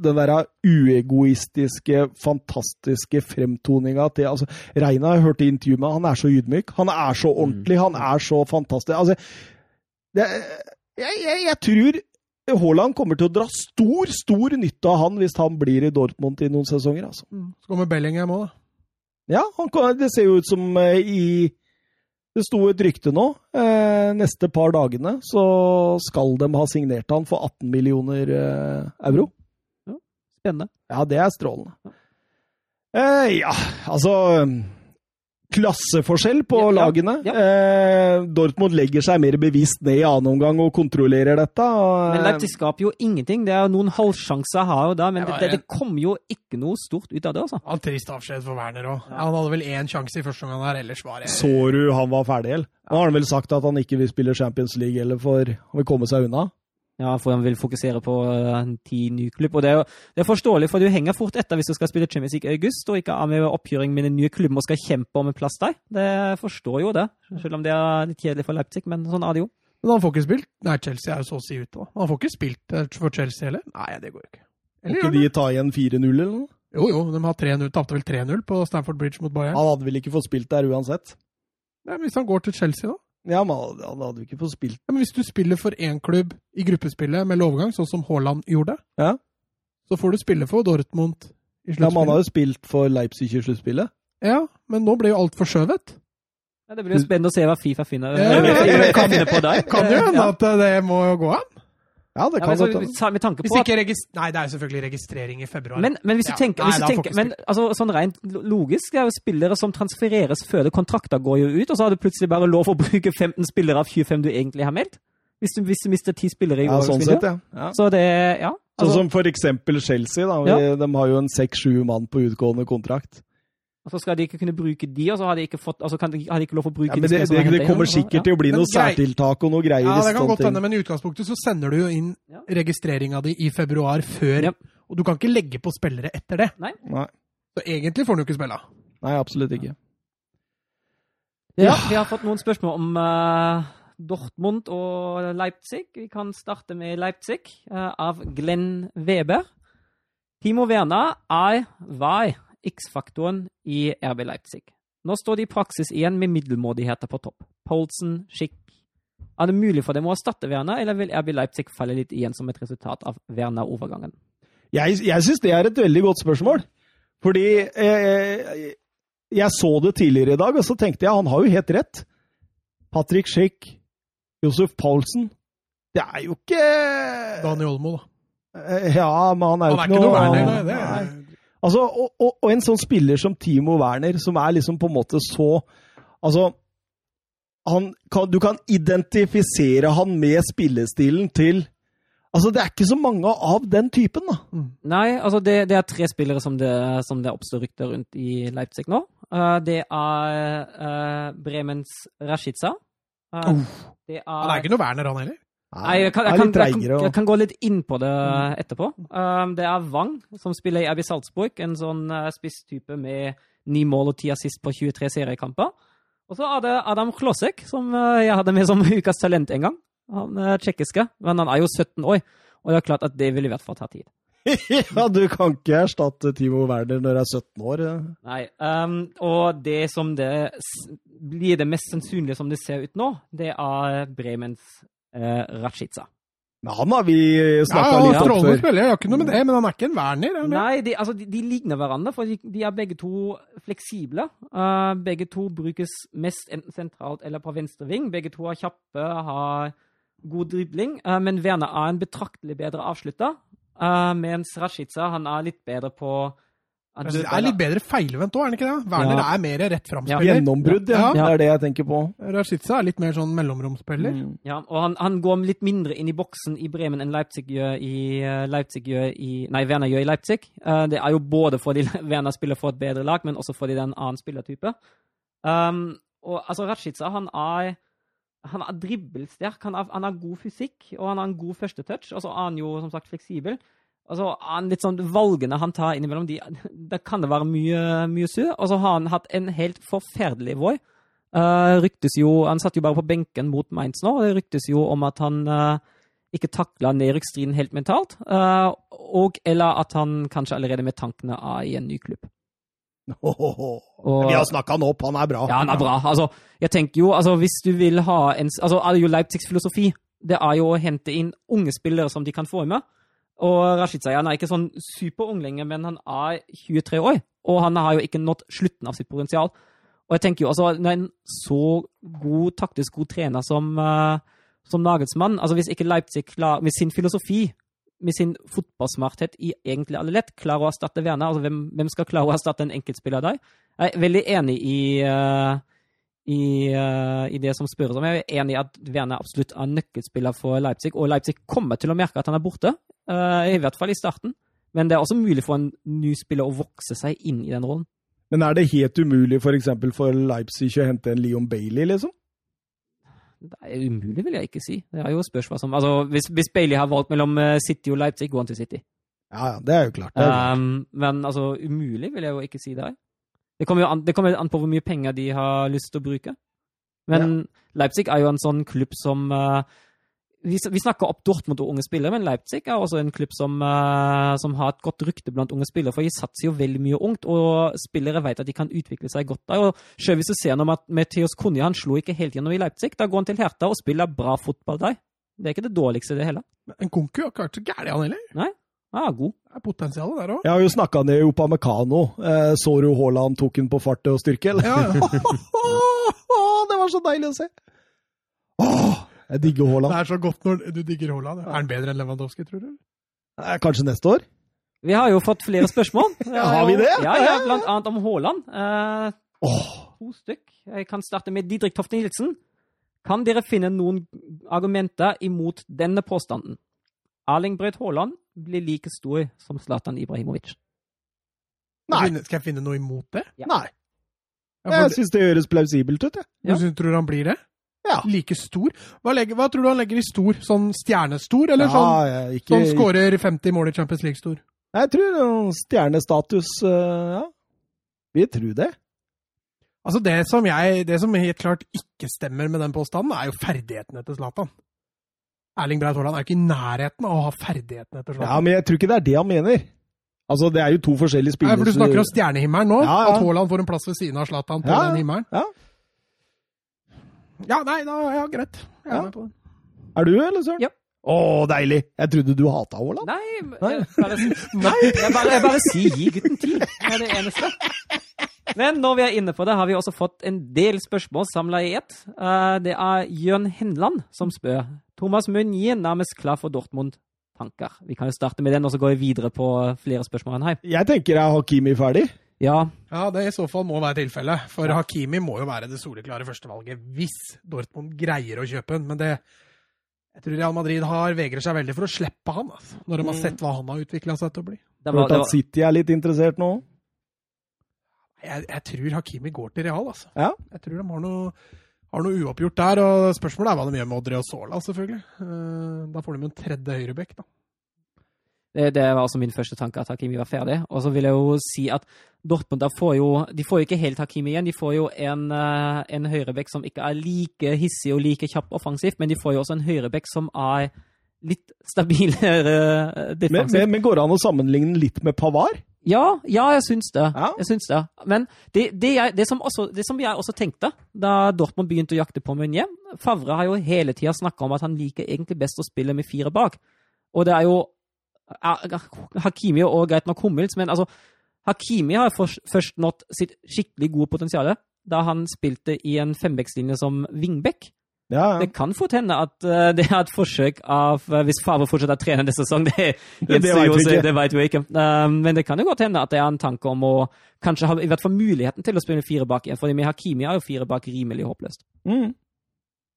den der uegoistiske, fantastiske fremtoninga til altså, Reina har hørt i intervjuet med han er så ydmyk. Han er så ordentlig, han er så fantastisk. Altså, det, jeg, jeg, jeg, tror Haaland kommer til å dra stor, stor nytte av han hvis han blir i Dortmund i noen sesonger. altså. Mm. Så kommer Bellingham òg, da. Ja, han, det ser jo ut som uh, i Det sto et rykte nå. Uh, neste par dagene så skal de ha signert han for 18 millioner uh, euro. Ja, spennende. Ja, det er strålende. ja, altså klasseforskjell på ja, lagene. Ja, ja. Eh, Dortmund legger seg mer bevisst ned i annen omgang og kontrollerer dette. Men Leipzig skaper jo ingenting. Det er Noen halvsjanser her og da, men det, det, det kommer jo ikke noe stort ut av det. altså. Han Trist avskjed for Werner òg. Han hadde vel én sjanse i første omgang her, ellers var det Så du han var ferdig, eller? Nå har han vel sagt at han ikke vil spille Champions League, eller for han vil komme seg unna? Ja, for han vil fokusere på uh, en ti ny klubb. Og det er, det er, forståelig, for du henger fort etter hvis du skal spille Champions League i august og ikke er med oppgjøring med den nye klubben og skal kjempe om en plass der. Det forstår jo det, selv om det er litt kjedelig for Leipzig, men sånn er det jo. Men han får ikke spilt Nei, Chelsea er jo så å si ute, da. Han får ikke spilt eh, for Chelsea heller? Nei, det går jo ikke. Eller ikke de ta igjen 4-0 eller noe? Jo, jo, de har 3-0, tapte vel 3-0 på Stamford Bridge mot Bayern. Han hadde vel ikke fått spilt der uansett? Nei, men Hvis han går til Chelsea, da? Ja, men han hadde jo ikke fått spilt. Ja, men Hvis du spiller for én klubb i gruppespillet med lovgang sånn som Haaland gjorde, ja. så får du spille for Dortmund i sluttspillet. Ja, men han har jo spilt for Leipzig i sluttspillet. Ja, men nå ble jo alt forskjøvet. Ja, det blir jo spennende å se hva Fifa finner, Ja, <laughs> ja, ja. kan finne på der. Kan jo hende at det må gå an. Ja, det Ja, men så, godt hende. med tanke på at Nei, det er jo selvfølgelig registrering i februar. Men, men hvis du Ja. tenker, Nei, du tenker men, altså, Sånn rent logisk er jo spillere som transfereres før det kontrakter går jo ut, og så har du plutselig bare lov å bruke 15 spillere av 25 du egentlig har meldt. Hvis du, hvis du mister 10 spillere i Ja, sånn overgangsvinduet. sett, ja. ja. Så det Ja. Sånn Altså, som for eksempel Chelsea. da. Vi, De har jo en seks-sju mann på utgående kontrakt. Og så skal de ikke kunne bruke de, og så har de ikke, fått, altså kan de, har de ikke lov å bruke Ja, de men det, spillerne det, det kommer sikkert til å bli noe særtiltak og noe greier. ja, det kan godt hende, men i utgangspunktet så sender du jo inn Ja. registreringa di i februar før. Ja. Og du kan ikke legge på spillere etter det. Nei, Så egentlig får du ikke spille. nei, absolutt ikke. Ja, vi har fått noen spørsmål om uh, Dortmund og Leipzig. Vi kan starte med Leipzig, uh, av Glenn Weber. Timo Werner I, var X-faktoren i RB Leipzig. Nå står de i praksis igjen med middelmådigheter på topp. Poulsen, Schick. Er det mulig for dem å erstatte Werner, eller vil RB Leipzig falle litt igjen som et resultat av Werner-overgangen? Jeg, jeg syns det er et veldig godt spørsmål. Fordi eh, jeg så det tidligere i dag, og så tenkte jeg han har jo helt rett. Patrick Schick, Josef Paulsen Det er jo ikke Daniel Olmo, da. Eh, Ja, men han er jo Han er ikke noe Werner, Altså, og, og, og en sånn spiller som Timo Werner, som er liksom på en måte så Altså han kan, Du kan identifisere han med spillestilen til Altså, det er ikke så mange av den typen, da. Nei, altså det, det er tre spillere som det, som det oppstår rykter rundt i Leipzig nå. Uh, det er uh, Bremens Rashica. Eh, det er han er ikke noe Werner, han heller. Nei, jeg kan, jeg, kan, jeg, kan, jeg kan gå litt inn på det etterpå. Um, det er Wang, som spiller i Abbey Salzburg. En sånn uh, spisstype med ni mål og ti assist på 23 seriekamper. Og så er det Adam Klosek, som uh, jeg hadde med som <laughs> ukas talent en gang. Han er tsjekkiske, men han er jo 17 år. Og det er klart at det vil i hvert fall ta tid. <laughs> ja, du kan ikke erstatte Timo Werner når du er 17 år. Ja. Nei, um, og det som det blir det mest sannsynlige som det ser ut nå, det er Bremens uh, Rashica. Men han har vi Ja, snakka ja, litt om før. spiller, jeg har ikke noe med det, men han er ikke en Werner. er? Nei, de, altså, de, de ligner hverandre, for de, de er begge to fleksible. Uh, begge to brukes mest enten sentralt eller på venstre ving. Begge to er kjappe, har god dribling, uh, men Werner er en betraktelig bedre avslutter. Uh, mens Rashica han er litt bedre på Jeg Det er litt bedre feilvendt òg, er det ikke det? Werner Ja. er mer rett fram-spiller. Gjennombrudd, ja. Ja. Det er det jeg tenker på. Rashica er litt mer sånn mellomromsspiller. Mm. Ja, og han, han går litt mindre inn i boksen i Bremen enn Leipzig gjør i uh, Leipzig gjør i Nei, Werner gjør i Leipzig. Uh, det er jo både fordi <laughs> Werner spiller for et bedre lag, men også fordi det er en annen spillertype. Um, og altså, Rashica, han er han er dribbelsterk, han, er- han har god fysikk, og han har en god førstetouch. Og så er han jo som sagt fleksibel. Og så er han litt sånn Valgene han tar innimellom, de, da kan det være mye, mye sur. Og så har han hatt en helt forferdelig vår. Uh, ryktes jo, Han satt jo bare på benken mot Mainz nå, og det ryktes jo om at han uh, ikke takla nedrykksstriden helt mentalt. Uh, og eller at han kanskje allerede med tankene er i en ny klubb. <laughs> Og- Vi har snakka han opp, han er bra. ja, han er bra. Altså, jeg tenker jo, altså, hvis du vil ha en Altså, er det jo Leipzigs filosofi. Det er jo å hente inn unge spillere som de kan få med. Og Rashica han er ikke sånn superung lenger, men han er 23 år. Og han har jo ikke nådd slutten av sitt potensial. Og jeg tenker jo, altså, når en så god, taktisk god trener som, uh, som Nagelsmann altså Hvis ikke Leipzig klar, med sin filosofi, med sin fotballsmarthet i egentlig alle lett, klarer å erstatte Werner altså hvem, hvem skal klare å erstatte en enkeltspiller der? Jeg er veldig enig i, uh, i, uh, i det som spørres om. Jeg er enig i at Werner absolutt er nøkkelspiller for Leipzig, og Leipzig kommer til å merke at han er borte. uh, I hvert fall i starten. Men det er også mulig for en ny spiller å vokse seg inn i den rollen. Men er det helt umulig for eksempel for Leipzig å hente en Leon Bailey, liksom? Det er umulig, vil jeg ikke si. Det er jo spørsmål som Altså, hvis, hvis Bailey har valgt mellom uh, City og Leipzig, går han til City. Ja, ja, det er jo klart. Det er jo klart. Um, men altså, umulig vil jeg jo ikke si det er. Det kommer jo an, det kommer an på hvor mye penger de har lyst til å bruke. Men Leipzig er jo en sånn klubb som uh, vi, vi snakker opp Dortmund og unge spillere, men Leipzig er også en klubb som, uh, som har et godt rykte blant unge spillere. For de satser jo veldig mye ungt, og spillere vet at de kan utvikle seg godt der. Og selv hvis du ser noe med, at- med Theos Kunja, han slo ikke helt gjennom i Leipzig. Da går han til Hertha og spiller bra fotball der. Det er ikke det dårligste, det heller. Men Konku er ikke så gæren, han heller. Han er god. Det er potensialet der òg. Jeg har jo snakka ned Opamecano. Eh, så du Haaland tok den på fart og styrke, eller? Ja, ja. <laughs> var så deilig å se. Åh, jeg digger Haaland. Det er så godt når du digger Haaland. Er han bedre enn Lewandowski, tror du? Eh, Kanskje neste år? Vi har jo fått flere spørsmål. <laughs> Har vi det? Ja, ja, blant annet om Haaland. Eh, Åh, to stykk. Jeg kan starte med Didrik Tofte Nilsen. Kan dere finne noen argumenter imot denne påstanden? Erling Braut Haaland blir like stor som Zlatan Ibrahimovic. Nei. Skal jeg finne- noe imot det? Ja. nei. Jeg syns det høres plausibelt ut, jeg. Ja. du tror han blir det? Ja. Like stor? Hva, legger, hva tror du han legger i stor? Sånn stjernestor, eller Ja, sånn, ikke, som skårer 50 mål i Champions League-stor? Jeg tror stjernestatus eh, Ja. Vi tror det. Altså det som, jeg, det som helt klart ikke stemmer med den påstanden, er jo ferdighetene til Zlatan. Erling Braut Haaland er jo ikke i nærheten av å ha ferdighetene til Ja, Men jeg tror ikke det er det han mener. Altså, Det er jo to forskjellige spillere. Ja, for Du snakker om stjernehimmelen nå? Ja, ja. At Haaland får en plass ved siden av Zlatan på Ja, den himmelen? ja. Ja, nei, da, ja, greit. Jeg er Ja. med på det. Er du, eller Søren? Ja. Å, deilig! Jeg trodde du hata Haaland. Nei, Nei. jeg bare, jeg bare, jeg bare sier gi gutten tid. Det er det eneste. Men når vi er inne på det, har vi også fått en del spørsmål samla i ett. Eh, Det er Jørn Henland som spør. Thomas Meunier nærmest klar for Dortmund-tanker. Vi kan jo starte med den, og så går vi videre på flere spørsmål enn her. Jeg tenker er Hakimi ferdig. Ja, Ja, det i så fall må være tilfellet. For Hakimi må jo være det soleklare førstevalget hvis Dortmund greier å kjøpe den. Men det jeg tror Real Madrid har vegrer seg veldig for å slippe han, altså, når de har Mm. sett hva han har utvikla seg til å bli. det var, det var, City er litt interessert nå. Jeg, jeg tror Hakimi går til Real, altså. Ja. Jeg tror de har noe, har noe uoppgjort der. og Spørsmålet er hva de gjør med Odri og Sola, selvfølgelig. Eh, Da får de en tredje høyrebekk, da. det, det var også min første tanke, at Hakimi var ferdig. Og så vil jeg jo si at Dortmund da får jo De får jo ikke helt Hakimi igjen. De får jo en, eh, en høyrebekk som ikke er like hissig og like kjapp offensivt, men de får jo også en høyrebekk som er litt stabilere defensivt. Men, men, men går det an å sammenligne litt med Pavar? Ja, ja, jeg syns det. Ja. Jeg syns det. Men det, det, jeg, det, som også, det som jeg også tenkte da Dortmund begynte å jakte på Meunier Favre har jo hele tida snakka om at han liker egentlig best å spille med fire bak. Og det er jo Hakimi og greit nok Hummels, men altså Hakimi har først, nådd sitt skikkelig gode potensial da han spilte i en fembeckslinje som wingback. Ja, ja. Det kan fort hende at uh, det er et forsøk av uh, Hvis Favre fortsetter å trene neste sesong, det, <laughs> Det det vet jo vi ikke. Det vet vi ikke. Uh, men det kan jo godt hende at det er en tanke om å kanskje ha i hvert fall muligheten til å spille fire bak igjen. For med Hakimi er jo fire bak rimelig håpløst. Mm.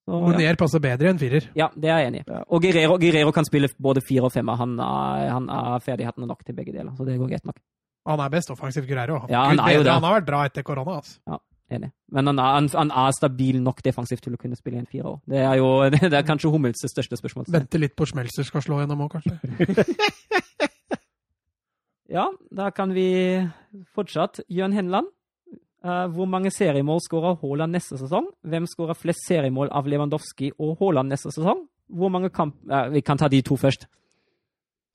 Så, ja. Passer bedre enn firer. ja, det er jeg enig i. Ja. Og Guerrero, Guerrero kan spille både fire og femmer. Han er, han er ferdighetene nok til begge deler, så det går greit nok. Han er best offensiv Guerrero. Ja, han er jo det. Han har vært bra etter korona. altså. Enig. Men han er, han, han er stabil nok defensivt til å kunne spille i en fire år. Det er jo <laughs> det er kanskje Hummels største spørsmål. Vente litt på Schmelzer skal slå gjennom òg, kanskje. <laughs> Ja, da kan vi fortsatt. Jørn Henland. Uh, hvor mange seriemål skårer Haaland neste sesong? Hvem skårer flest seriemål av Lewandowski og Haaland neste sesong? Hvor mange kamp... Uh, vi kan ta de to først.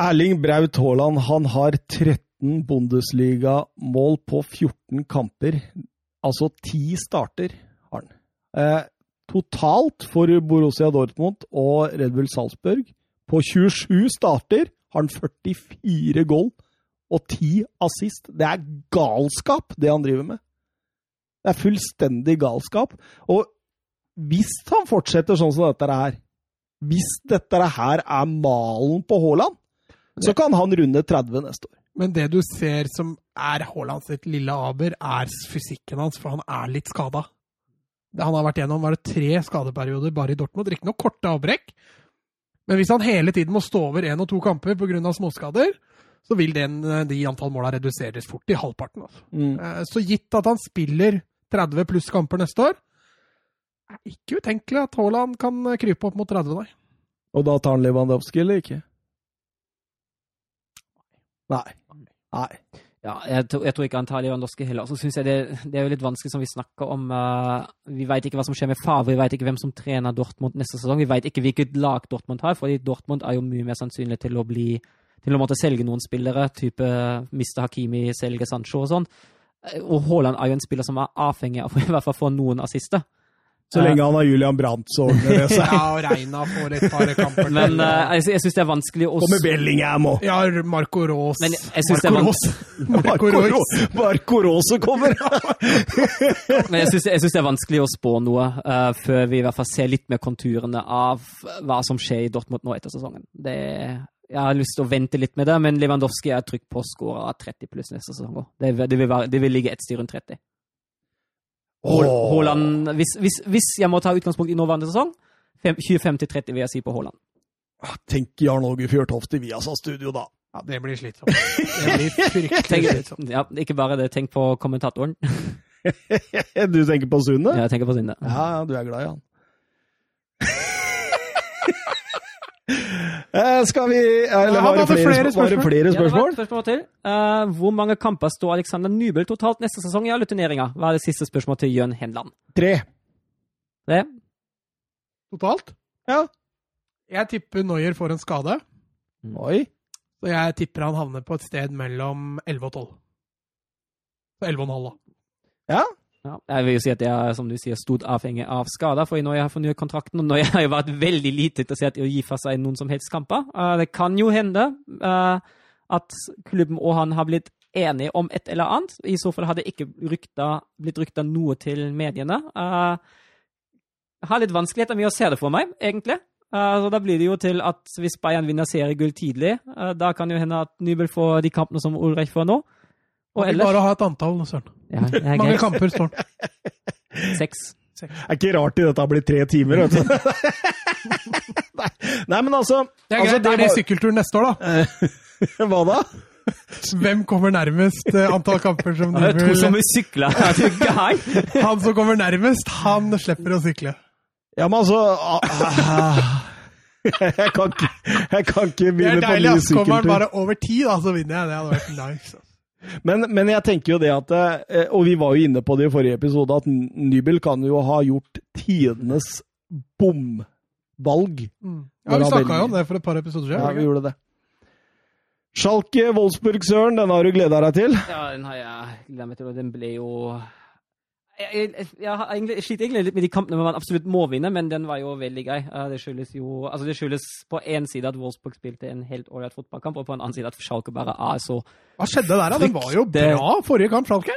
Erling Braut Haaland han har 13 Bundesliga-mål på 14 kamper. Altså 10 starter har han. Eh, totalt for Borussia Dortmund og Red Bull Salzburg, på 27 starter, har han 44 goal og 10 assist. Det er galskap, det han driver med. Det er fullstendig galskap. Og hvis han fortsetter sånn som dette her, hvis dette her er malen på Haaland, så kan han runde 30 neste år. Men det du ser som er Haaland sitt lille aber, er fysikken hans, for han er litt skada. Han har vært gjennom var det tre skadeperioder bare i Dortmund, riktignok korte avbrekk. Men hvis han hele tiden må stå over én og to kamper pga. småskader, så vil den, de antall måla reduseres fort i halvparten. Altså. Mm. Eh, Så gitt at han spiller 30 pluss kamper neste år, er ikke utenkelig at Haaland kan krype opp mot 30, nei. Og da tar han Lewandowski, eller ikke? Nei. Nei. Ja, jeg, tror- jeg tror ikke han tar Lewandowski heller. Så synes jeg det, det er jo litt vanskelig, som vi snakker om uh, Vi vet ikke hva som skjer med Favre, vi vet ikke hvem som trener Dortmund neste sesong. Vi vet ikke hvilket lag Dortmund har, fordi Dortmund er jo mye mer sannsynlig til å bli til å måtte selge noen spillere, type miste Hakimi, selge Sancho og sånn. Eh, Og Haaland er jo en spiller som er avhengig av <laughs> i hvert fall få noen assister. Så lenge han har Julian Brandt, så ordner det seg. <laughs> Ja, og Reina får et par kamper til. Men uh, jeg, jeg syns det er vanskelig å Kommer Bellingham og Ja, Marco Rås. Men jeg synes det er Marco Rås. <laughs> Marco, Marco Rås. Marco kommer! <laughs> Men jeg syns, det er vanskelig å spå noe uh, før vi i hvert fall ser litt mer konturene av hva som skjer i Dortmund nå etter sesongen. Det, jeg har lyst til å vente litt med det, men Lewandowski er trygg på å skåre 30 pluss neste sesong òg. Det, det, det vil ligge ett styr rundt 30. Haal- Haaland, hvis, hvis, hvis jeg må ta utgangspunkt i nåværende sesong, 25-30 vil jeg si på Haaland. Tenk Jarl Åge Fjørtoft i Viasa studio, da. Ja, det blir slitsomt. Det blir <laughs> fryktelig slitsomt. ja, ikke bare det, tenk på kommentatoren. <laughs> Du tenker på Sunne? Jeg tenker på Synne. Ja, du er glad i han. Eh, Skal vi Eller var det flere, flere spørsmål? var det spørsmål. Ja, det var spørsmål? et spørsmål til. Uh, hvor mange kamper står Alexander Nybel totalt neste sesong i alle turneringer? Hva er det siste spørsmålet til Jørn Henland? Tre. Tre. Totalt? Ja. Jeg tipper Noyer får en skade, Oi. så jeg tipper han havner på et sted mellom 11 og 12. Så 11,5 da. Ja. Ja, jeg vil jo si at jeg som du sier, stort avhengig av skader, for når jeg har fornyet kontrakten, og når <laughs> jeg har vært veldig lite interessert i å gi fra seg noen som helst kamper. Eh, det kan jo hende eh, at klubben og han har blitt enige om et eller annet. I så fall hadde ikke rykta, blitt rykta noe til mediene. Eh, jeg har litt vanskeligheter med å se det for meg, egentlig. Eh, så Da blir det jo til at hvis Bayern vinner seriegull tidlig, eh, da kan jo hende at Nybel får de kampene som Ulreich får nå. Og ellers bare ha et antall, Søren. Ja, det er Mange kamper står han. <laughs> Seks. Det er ikke rart i dette har blitt tre timer, vet du. <laughs> Nei, Nei, men altså, Det er altså greit, det er det sykkelturen neste år, da. <laughs> Hva da? Hvem kommer nærmest eh, antall kamper som Det er to som vil sykle. Er du? Han som kommer nærmest, han slipper å sykle. Ja, men altså ah, Jeg kan ikke, jeg kan ikke Det er begynne på deilig, ny ass. Kommer han bare over ti, da, så vinner jeg. Det hadde vært nice. Men, men jeg tenker jo det at eh, Og vi var jo inne på det i forrige episode, at Nybel kan jo ha gjort tidenes bomvalg. Mm. Ja, Vi snakka jo om det for et par episoder siden. Ja, vi gjorde det. Schalke Wolfsburg, Søren, den har du gleda deg til? Ja, den har jeg gledet meg til, og den ble jo jeg, jeg, jeg, egentlig, jeg sliter egentlig litt med de kampene hvor man absolutt må vinne, men den var jo veldig grei. Eh, Det skyldes jo altså det skyldes på én side at Wolfsburg spilte en helt ålreit fotballkamp, og på en annen side at Schalke bare er så Hva skjedde der, da? Den var jo bra forrige kamp, Schalke.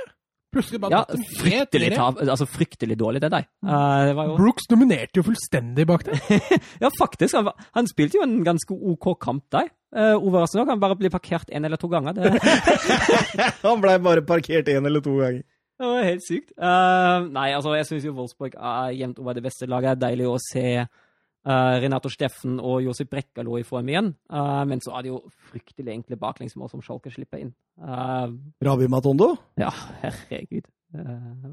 Plutselig bare ja, fryktelig, ned. altså fryktelig dårlig, det der. Uh, Det var jo Brooks dominerte jo fullstendig bak der. <laughs> Ja, faktisk. Han, var- han spilte jo en ganske OK kamp der. Uh, overraskende nok. Han bare ble parkert én eller to ganger. Det, <laughs> <laughs> Han blei bare parkert én eller to ganger. Det var helt sykt. Uh, nei, altså, jeg syns jo Wolfsburg er jevnt over det beste laget. Det er deilig å se uh, Renato Steffen og Josip Brekkalo i form igjen. Uh, men så er det jo fryktelig enkle baklengsmål som Schalke slipper inn. Ravi Matondo? ja, herregud.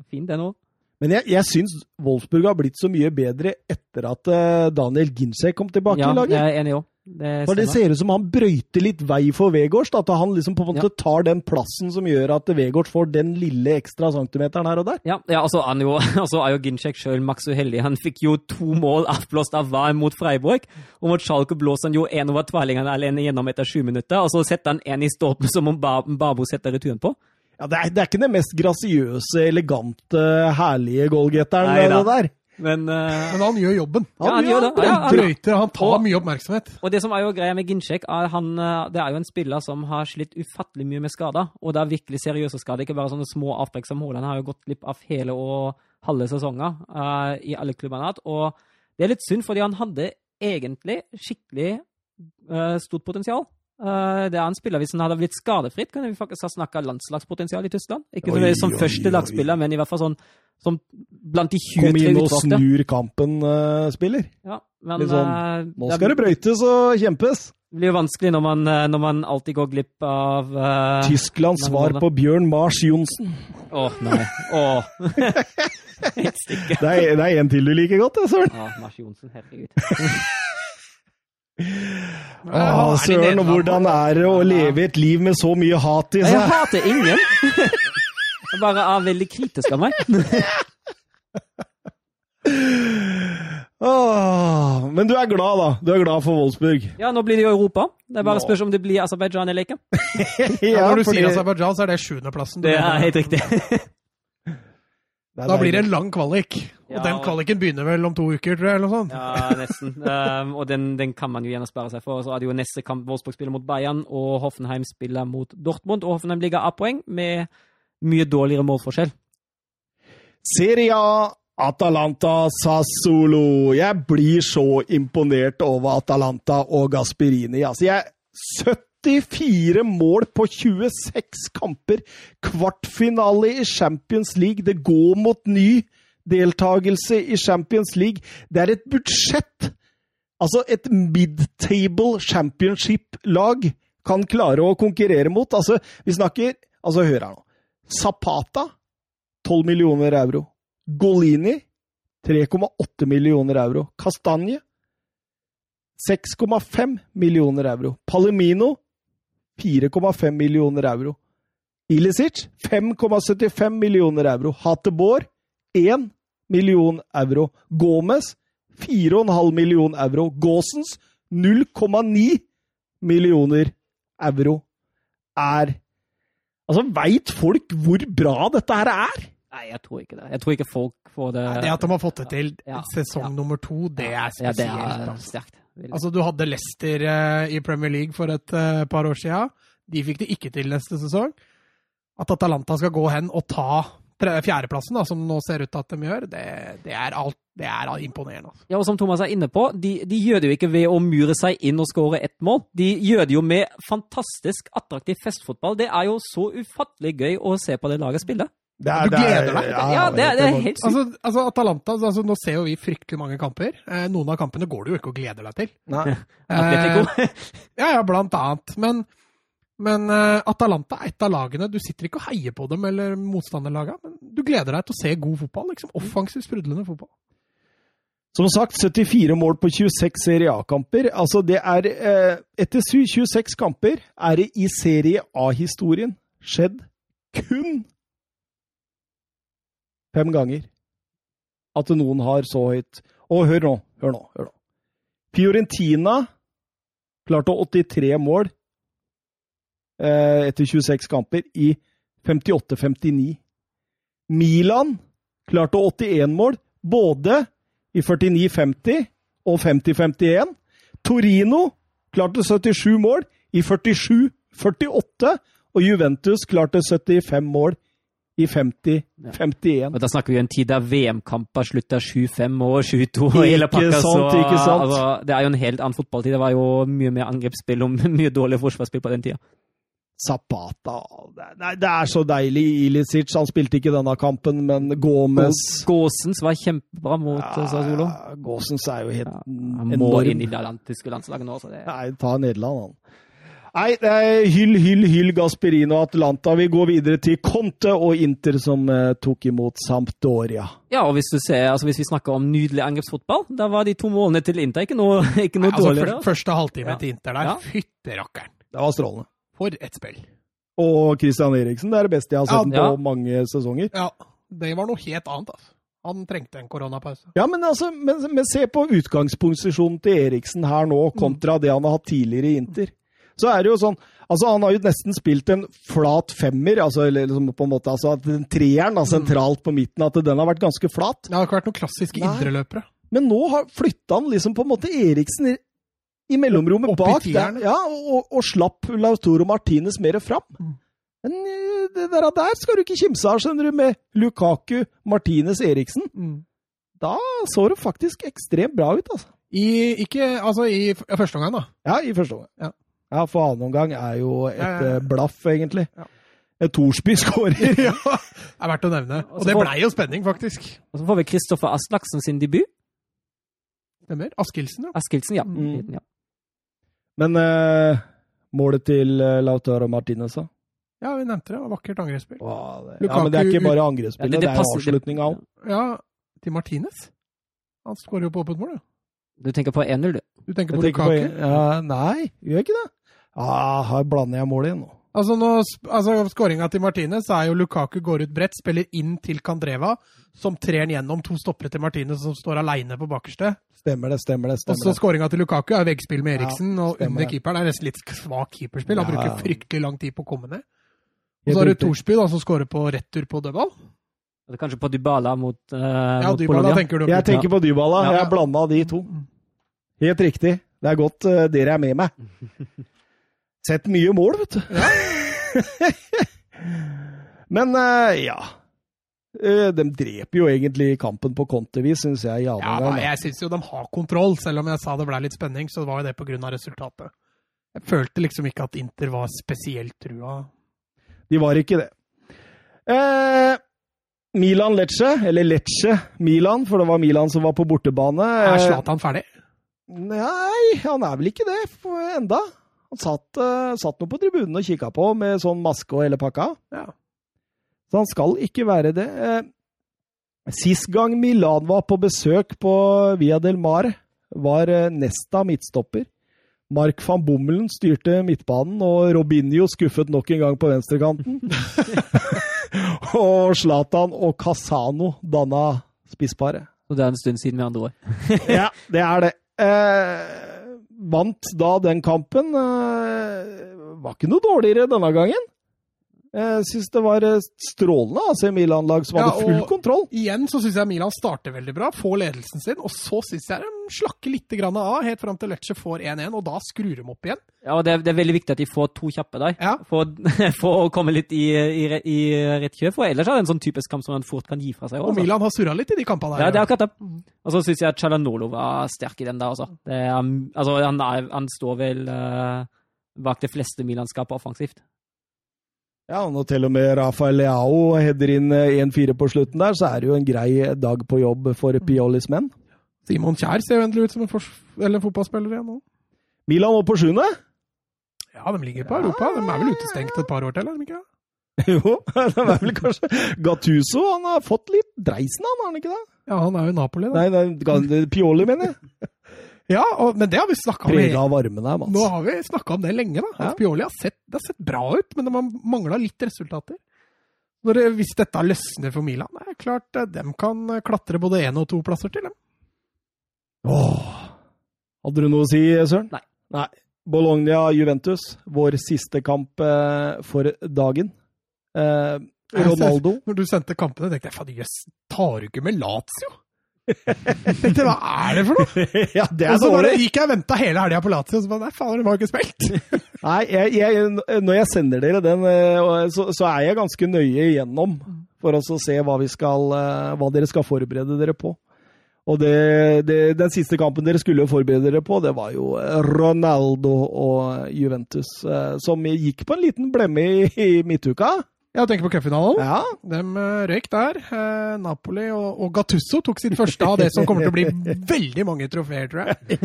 Fin, den òg. Men jeg, jeg syns Wolfsburg har blitt så mye bedre etter at Daniel Ginczek kom tilbake Ja, i laget. Ja, jeg er enig òg. Det For det ser ut som han brøyter litt vei for Vegårs. At han liksom på en måte tar den plassen som gjør at Vegårs får den lille ekstra centimeteren her og der. Ja, ja altså, han jo, <laughs> altså er jo Ginchek sjøl maks uheldig. Han fikk jo to mål avblåst av hver mot Freiburg. Og mot Schalke blåser han jo én over tverlingene alene gjennom etter sju minutter. Og så setter han en i stolpen som om Babo setter returen på. Ja, det, er, det er ikke den mest grasiøse, elegante, herlige goalgetteren, det der. Men uh, Men han gjør jobben. Ja, han gjør det. Han Ja, han- brøyter, han tar Og- mye oppmerksomhet. Og det som er jo greia med Ginczek, er han, eh, det er jo en spiller som har slitt ufattelig mye med skader. Og det er virkelig seriøse skader, ikke bare sånne små avbrekk som Haaland har jo gått glipp av hele og halve sesonger uh, i alle klubbene. Og det er litt synd, fordi han hadde egentlig skikkelig uh, stort potensial. Eh, det er en spiller, Hvis han hadde blitt skadefritt, kunne vi faktisk ha snakka landslagspotensial i Tyskland. Ikke Oi, som, oi, første førstelagsspiller, men i hvert fall sånn som blant de Kom 23 inn og utvalgte. snur kampen, eh. Ja, men, sånn, eh, Nå skal det brøytes og kjempes. Det blir jo vanskelig når man, når man alltid går glipp av uh, Tysklands svar på Bjørn Mars Johnsen. Å, nei. Å. <laughs> Et stykke. Det er, det er en til du liker godt, Søren. Ja, Mars Johnsen, herregud. <laughs> Å, Søren, og hvordan er det å leve et liv med så mye hat i seg? Jeg hater ingen. <laughs> Jeg bare er veldig kritisk av meg. Åh, men du er glad, da. Du er glad for Wolfsburg. Ja, nå blir det jo Europa. Det er bare å spørs om det blir Aserbajdsjan eller ikke. <laughs> Ja, når du fordi- sier Aserbajdsjan, så er det sjuendeplassen. Det er helt riktig. Da blir det en lang kvalik. Og den kvaliken begynner vel om to uker, tror jeg, eller noe sånt. Ja, nesten. Um, <laughs> og den, den, kan man jo gjerne spare seg for. Så er det jo neste kamp Wolfsburg spiller mot Bayern, og Hoffenheim spiller mot Dortmund. Og Hoffenheim ligger av poeng med mye dårligere målforskjell. Serie A, Atalanta Sassolo. Jeg blir så imponert over Atalanta og Gasperini. Altså, jeg 74 mål på 26 kamper. Kvartfinale i Champions League. Det går mot ny deltakelse i Champions League. Det er et budsjett! Altså, et mid-table championship-lag kan klare å konkurrere mot. Altså, vi snakker Altså, hør her nå. Zapata 12 millioner euro. Golini 3,8 millioner euro. Kastanje 6,5 millioner euro. Palomino 4,5 millioner euro. Ilicic 5,75 millioner euro. Hatebor 1 million euro. Gomez 4,5 million euro. Gåsens 0,9 millioner euro er Altså, veit folk hvor bra dette her er? Nei, jeg tror ikke det. Jeg tror ikke folk får det Det at de har fått det til Ja, sesong ja. nummer to, det er spesielt. Ja, det er altså. sterkt. Altså, du hadde Leicester eh, i Premier League for et eh, par år siden. De fikk det ikke til neste sesong. At Atalanta skal gå hen og ta fjerdeplassen, da, som nå ser ut til at de gjør, det, det er alt det er imponerende. Altså. Ja, og som Thomas er inne på, de, de gjør det jo ikke ved å mure seg inn og skåre ett mål. De gjør det jo med fantastisk attraktiv festfotball. Det er jo så ufattelig gøy å se på det laget spille. Det Du gleder deg? Ja, det, er- det er helt sykt. Altså, altså Atalanta, altså, Nå ser jo vi fryktelig mange kamper. Eh, noen av kampene går du jo ikke og gleder deg til. Nei. <laughs> Eh, ja, ja, blant annet. Men, men eh, Atalanta er et av lagene Du sitter ikke og heier på dem eller motstanderlagene, men du gleder deg til å se god fotball. liksom Offensiv, sprudlende fotball. Som sagt, 74 mål på 26 Serie A-kamper. Altså, det er eh, Etter 26 kamper er det i Serie A-historien skjedd kun fem ganger at noen har så høyt Og hør nå, hør nå. hør nå. Fiorentina klarte 83 mål eh, etter 26 kamper i 58-59. Milan klarte 81 mål både i 49-50 og 50-51. Torino klarte 77 mål i 47-48, og Juventus klarte 75 mål i 50-51. Og da snakker vi en tid der VM-kamper slutta 7-5 og 7-2 og hele pakka. sant, så. Altså, det er jo en helt annen fotballtid. Det var jo mye mer angrepsspill og <laughs> mye dårlig forsvarsspill på den tida. Zapata er, det er så deilig. Ilicic han spilte ikke denne kampen, men Gomez Gåsens var kjempebra mot ja, Sassuolo. Gåsens er jo helt Ja, Han må enorm. inn i det atlantiske landslaget nå. Så det, Nei, ta Nederland, han. Nei, hyll, hyll, hyll Gasperino og Atlanta. Vi går videre til Conte og Inter, som eh, tok imot Sampdoria. ja, og hvis du ser, altså hvis vi snakker om nydelig angrepsfotball, da var de to målene til Inter ikke noe, <laughs> ikke noe Altså, dårligere. første halvtime Ja. til Inter der, Ja. fytterakkeren. Det var strålende. For et spill. Og Christian Eriksen, det er det beste jeg har sett Ja, på mange sesonger. Ja, det var noe helt annet, altså. Han trengte en koronapause. Ja, men, altså, men, men se på utgangsposisjonen til Eriksen her nå, kontra det han har hatt tidligere i Inter. Så er det jo sånn Altså, han har jo nesten spilt en flat femmer, altså, eller liksom på en måte, altså at den treeren da, sentralt på midten, at den har vært ganske flat. Det har ikke vært noen klassiske indreløpere. Men nå har flytta han liksom på en måte Eriksen i, mellomrommet Opp i bak der, ja, og, og slapp Lautoro Martinez mer fram. Mm. Men eh, det der, der skal du ikke kimse av, skjønner du, med Lukaku, Martinez, Eriksen. Da så det faktisk ekstremt bra ut, altså. I, ikke, altså i første omgang, da. Ja, i første omgang. Ja. Ja, for annen omgang er jo et Ja, ja, ja. eh, blaff, egentlig. Ja. Thorsby skårer. <laughs> ja, det er verdt å nevne. Og Og det blei jo spenning, faktisk. Og så får vi Kristoffer Aslaksen sin debut. Stemmer. Askildsen, ja. Askildsen, ja. Mm. ja. Men eh, målet til eh, Lautaro Martinez, da? Ja, vi nevnte det. det. Vakkert angrepsspill. Wow, det, ja, men det er ikke bare bare Ja, det- det, det er avslutninga òg. Ja, til Martinez. Han skårer jo på åpent mål, jo. Du tenker på 1-0, du. Du tenker Jeg på tenker på Lukaku? ja, Nei, gjør jeg ikke det? Ah, her blander jeg målet igjen nå. Altså, nå, altså Skåringa til Martinez er jo Lukaku går ut bredt, spiller inn til Kandreva, som trer han gjennom to stoppere til Martinez, som står aleine på bakerste. Stemmer det, stemmer det. Og stemmer så det. skåringa til Lukaku er veggspill med Ja, Eriksen, og under keeperen er nesten litt svakt keeperspill. Han Ja, bruker fryktelig lang tid på å komme ned. Og så har du. Thorsby, da, som skårer på retur på dødball. Kanskje på Dybala mot, uh, Ja, mot Dybala Polonia. tenker du Jeg tenker på Dybala. Ja. Jeg blanda de to. Helt riktig. Det er godt uh, dere er med meg. <laughs> Sett mye mål, vet du. <laughs> Men uh, ja. Eh, de dreper jo egentlig kampen på kontervis, syns jeg. Ja, da, jeg syns jo de har kontroll. Selv om jeg sa det ble litt spenning, så var jo det pga. resultatet. Jeg følte liksom ikke at Inter var spesielt trua. De var ikke det. Eh, Milan Lecce, eller Lecce Milan, for det var Milan som var på bortebane. Er Zlatan ferdig? Nei, han er vel ikke det enda. Han satt, eh, satt nå på tribunen og kikka på med sånn maske og hele pakka. Ja. Så han skal ikke være det. Eh, Sist gang Milan var på besøk på Via del Mar, var eh, Nesta midtstopper. Mark van Bommelen styrte midtbanen, og Robinho skuffet nok en gang på venstrekanten. <laughs> og Zlatan og Casano danna spissparet. Og det er en stund siden, med andre ord. <laughs> Ja, det er det. Eh, vant da den kampen. Eh, var ikke noe dårligere denne gangen. Jeg syns det var strålende strålende se Milan-lag som Ja, hadde full og- kontroll. Igjen så syns jeg Milan starter veldig bra, får ledelsen sin, og så syns jeg de slakker litt grann av helt fram til Lecce får 1-1, og da skrur de opp igjen. Ja, og det er, det er veldig viktig at de får to kjappe der, Ja. for, for å komme litt i, i, i rett kjøp. For ellers er det en sånn typisk kamp som man fort kan gi fra seg. Også. Og. Milan har surra litt i de kampene der. Ja, det er akkurat det. Og så syns jeg at Chalanolo var sterk i den der også. Det er, um, altså, han, han står vel uh, bak de fleste Milan-skapet offensivt. Ja, når til og med Rafael Leao header inn eh, 1-4 på slutten der, så er det jo en grei dag på jobb for Piolis menn. Simon Kjær ser jo endelig ut som en, en fotballspiller igjen nå. Milan opp på sjuende. Ja, de ligger på Europa. De er vel utestengt et par år til, er de ikke det? <laughs> Jo, det er vel kanskje Gattuso han har fått litt dreisen, han, har han ikke det? Ja, han er jo Napoli, da. Nei, nei Pioli, mener jeg. Ja, og, men det har vi snakka om. Prega varmen her, Mats. Nå har vi snakka om det lenge, da. Ja. Pioli har sett, det har sett bra ut, men de har mangla litt resultater. Når, hvis dette løsner for Milan, det er klart eh, de kan klatre både én og to plasser til. Dem. Åh. Hadde du noe å si, Søren? Nei. Nei. Bologna-Juventus, vår siste kamp eh, for dagen. Eh, Ronaldo Når du sendte kampene, tenkte jeg faen, jøss, tar du ikke med Lazio? Jeg tenkte, Hva er det for noe? <laughs> Ja, det Og er så bare gikk jeg og venta hele helga på Lazio, og så bare nei, faen, det var jo ikke spilt. <laughs> Nei, jeg, jeg, når jeg sender dere den, eh, så, så er jeg ganske nøye igjennom for å se hva, vi skal, eh, hva dere skal forberede dere på. Og det, det, den siste kampen dere skulle forberede dere på, det var jo Ronaldo og Juventus, eh, som gikk på en liten blemme i, i midtuka. Jeg tenker på cupfinalen. Ja, De eh, røyk der. Eh, Napoli og, og Gattusso tok sin første av det som kommer til å bli veldig mange trofeer, tror jeg. <laughs>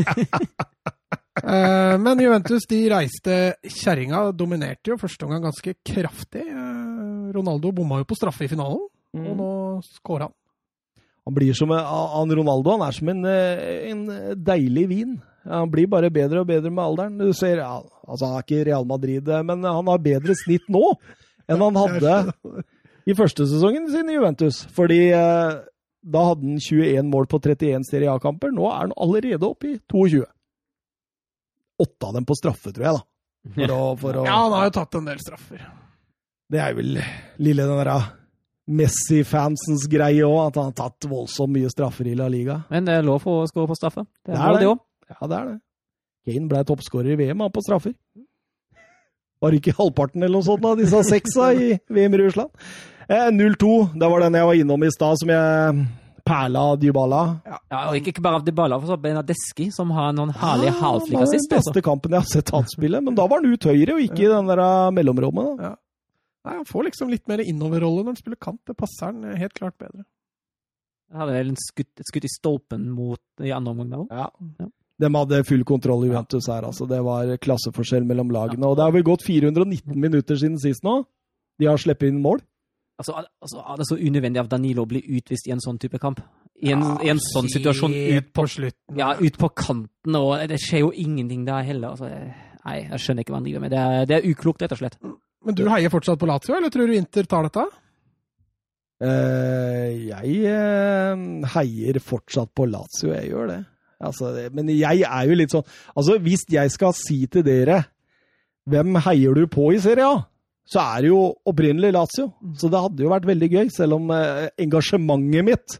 Eh, men Juventus de reiste kjerringa, dominerte jo første omgang ganske kraftig. Ronaldo bomma jo på straffe i finalen, og nå scora han. Han blir som en- han Ronaldo han er som en, en deilig vin. Han blir bare bedre og bedre med alderen. Du ser, ja, altså Han er ikke Real Madrid, men han har bedre snitt nå enn han hadde i første sesongen sin i Juventus. Fordi eh, da hadde han 21 mål på 31 Serie A-kamper. Nå er han allerede oppe i 22. Åtte av dem på straffe, tror jeg, da. For å, for å, Ja, han har jo tatt en del straffer. Det er vel lille den der Messi-fansens greie òg, at han har tatt voldsomt mye straffer i La Liga. Men det er lov for å skåre på straffe. Det Det er er det. det. Ja, det er det. Kane ble toppskårer i VM han på straffer. Var det ikke halvparten eller noe sånt av disse seksa i VM i Russland? Eh, 0-2, det var den jeg var innom i stad, som jeg perla Dybala. Ja, og ikke, bare av Dybala, for så Benadeski, som har noen herlige Ah, halvflik det var den Altså. beste kampen jeg har sett han spille, men da var han ut høyre og ikke i den der eh, mellomrommet. Da. Nei, Han får liksom litt mer innoverrolle når han spiller kant. Det passer han helt klart bedre. Han hadde vel en skutt, et i stolpen mot i andre omgang der òg. Ja. Ja. De hadde full kontroll i Juventus her, altså. Det var klasseforskjell mellom lagene. Og det har vel gått 419 minutter siden sist nå. De har sluppet inn mål. Altså, altså, er det så unødvendig av Danilo å bli utvist i en sånn type kamp? I en, i en sånn situasjon ut på, på slutten. ja, ut på kanten, og det skjer jo ingenting der heller. Altså, nei, jeg skjønner ikke hva han driver med. Det er, det er uklokt, rett og slett. Men du heier fortsatt på Lazio, eller tror du Inter tar dette? Uh, jeg uh, heier fortsatt på Lazio, jeg gjør det. Altså, men jeg er jo litt sånn Altså, hvis jeg skal si til dere hvem heier du på i Serie A, så er det jo opprinnelig Lazio. Så det hadde jo vært veldig gøy, selv om eh, engasjementet mitt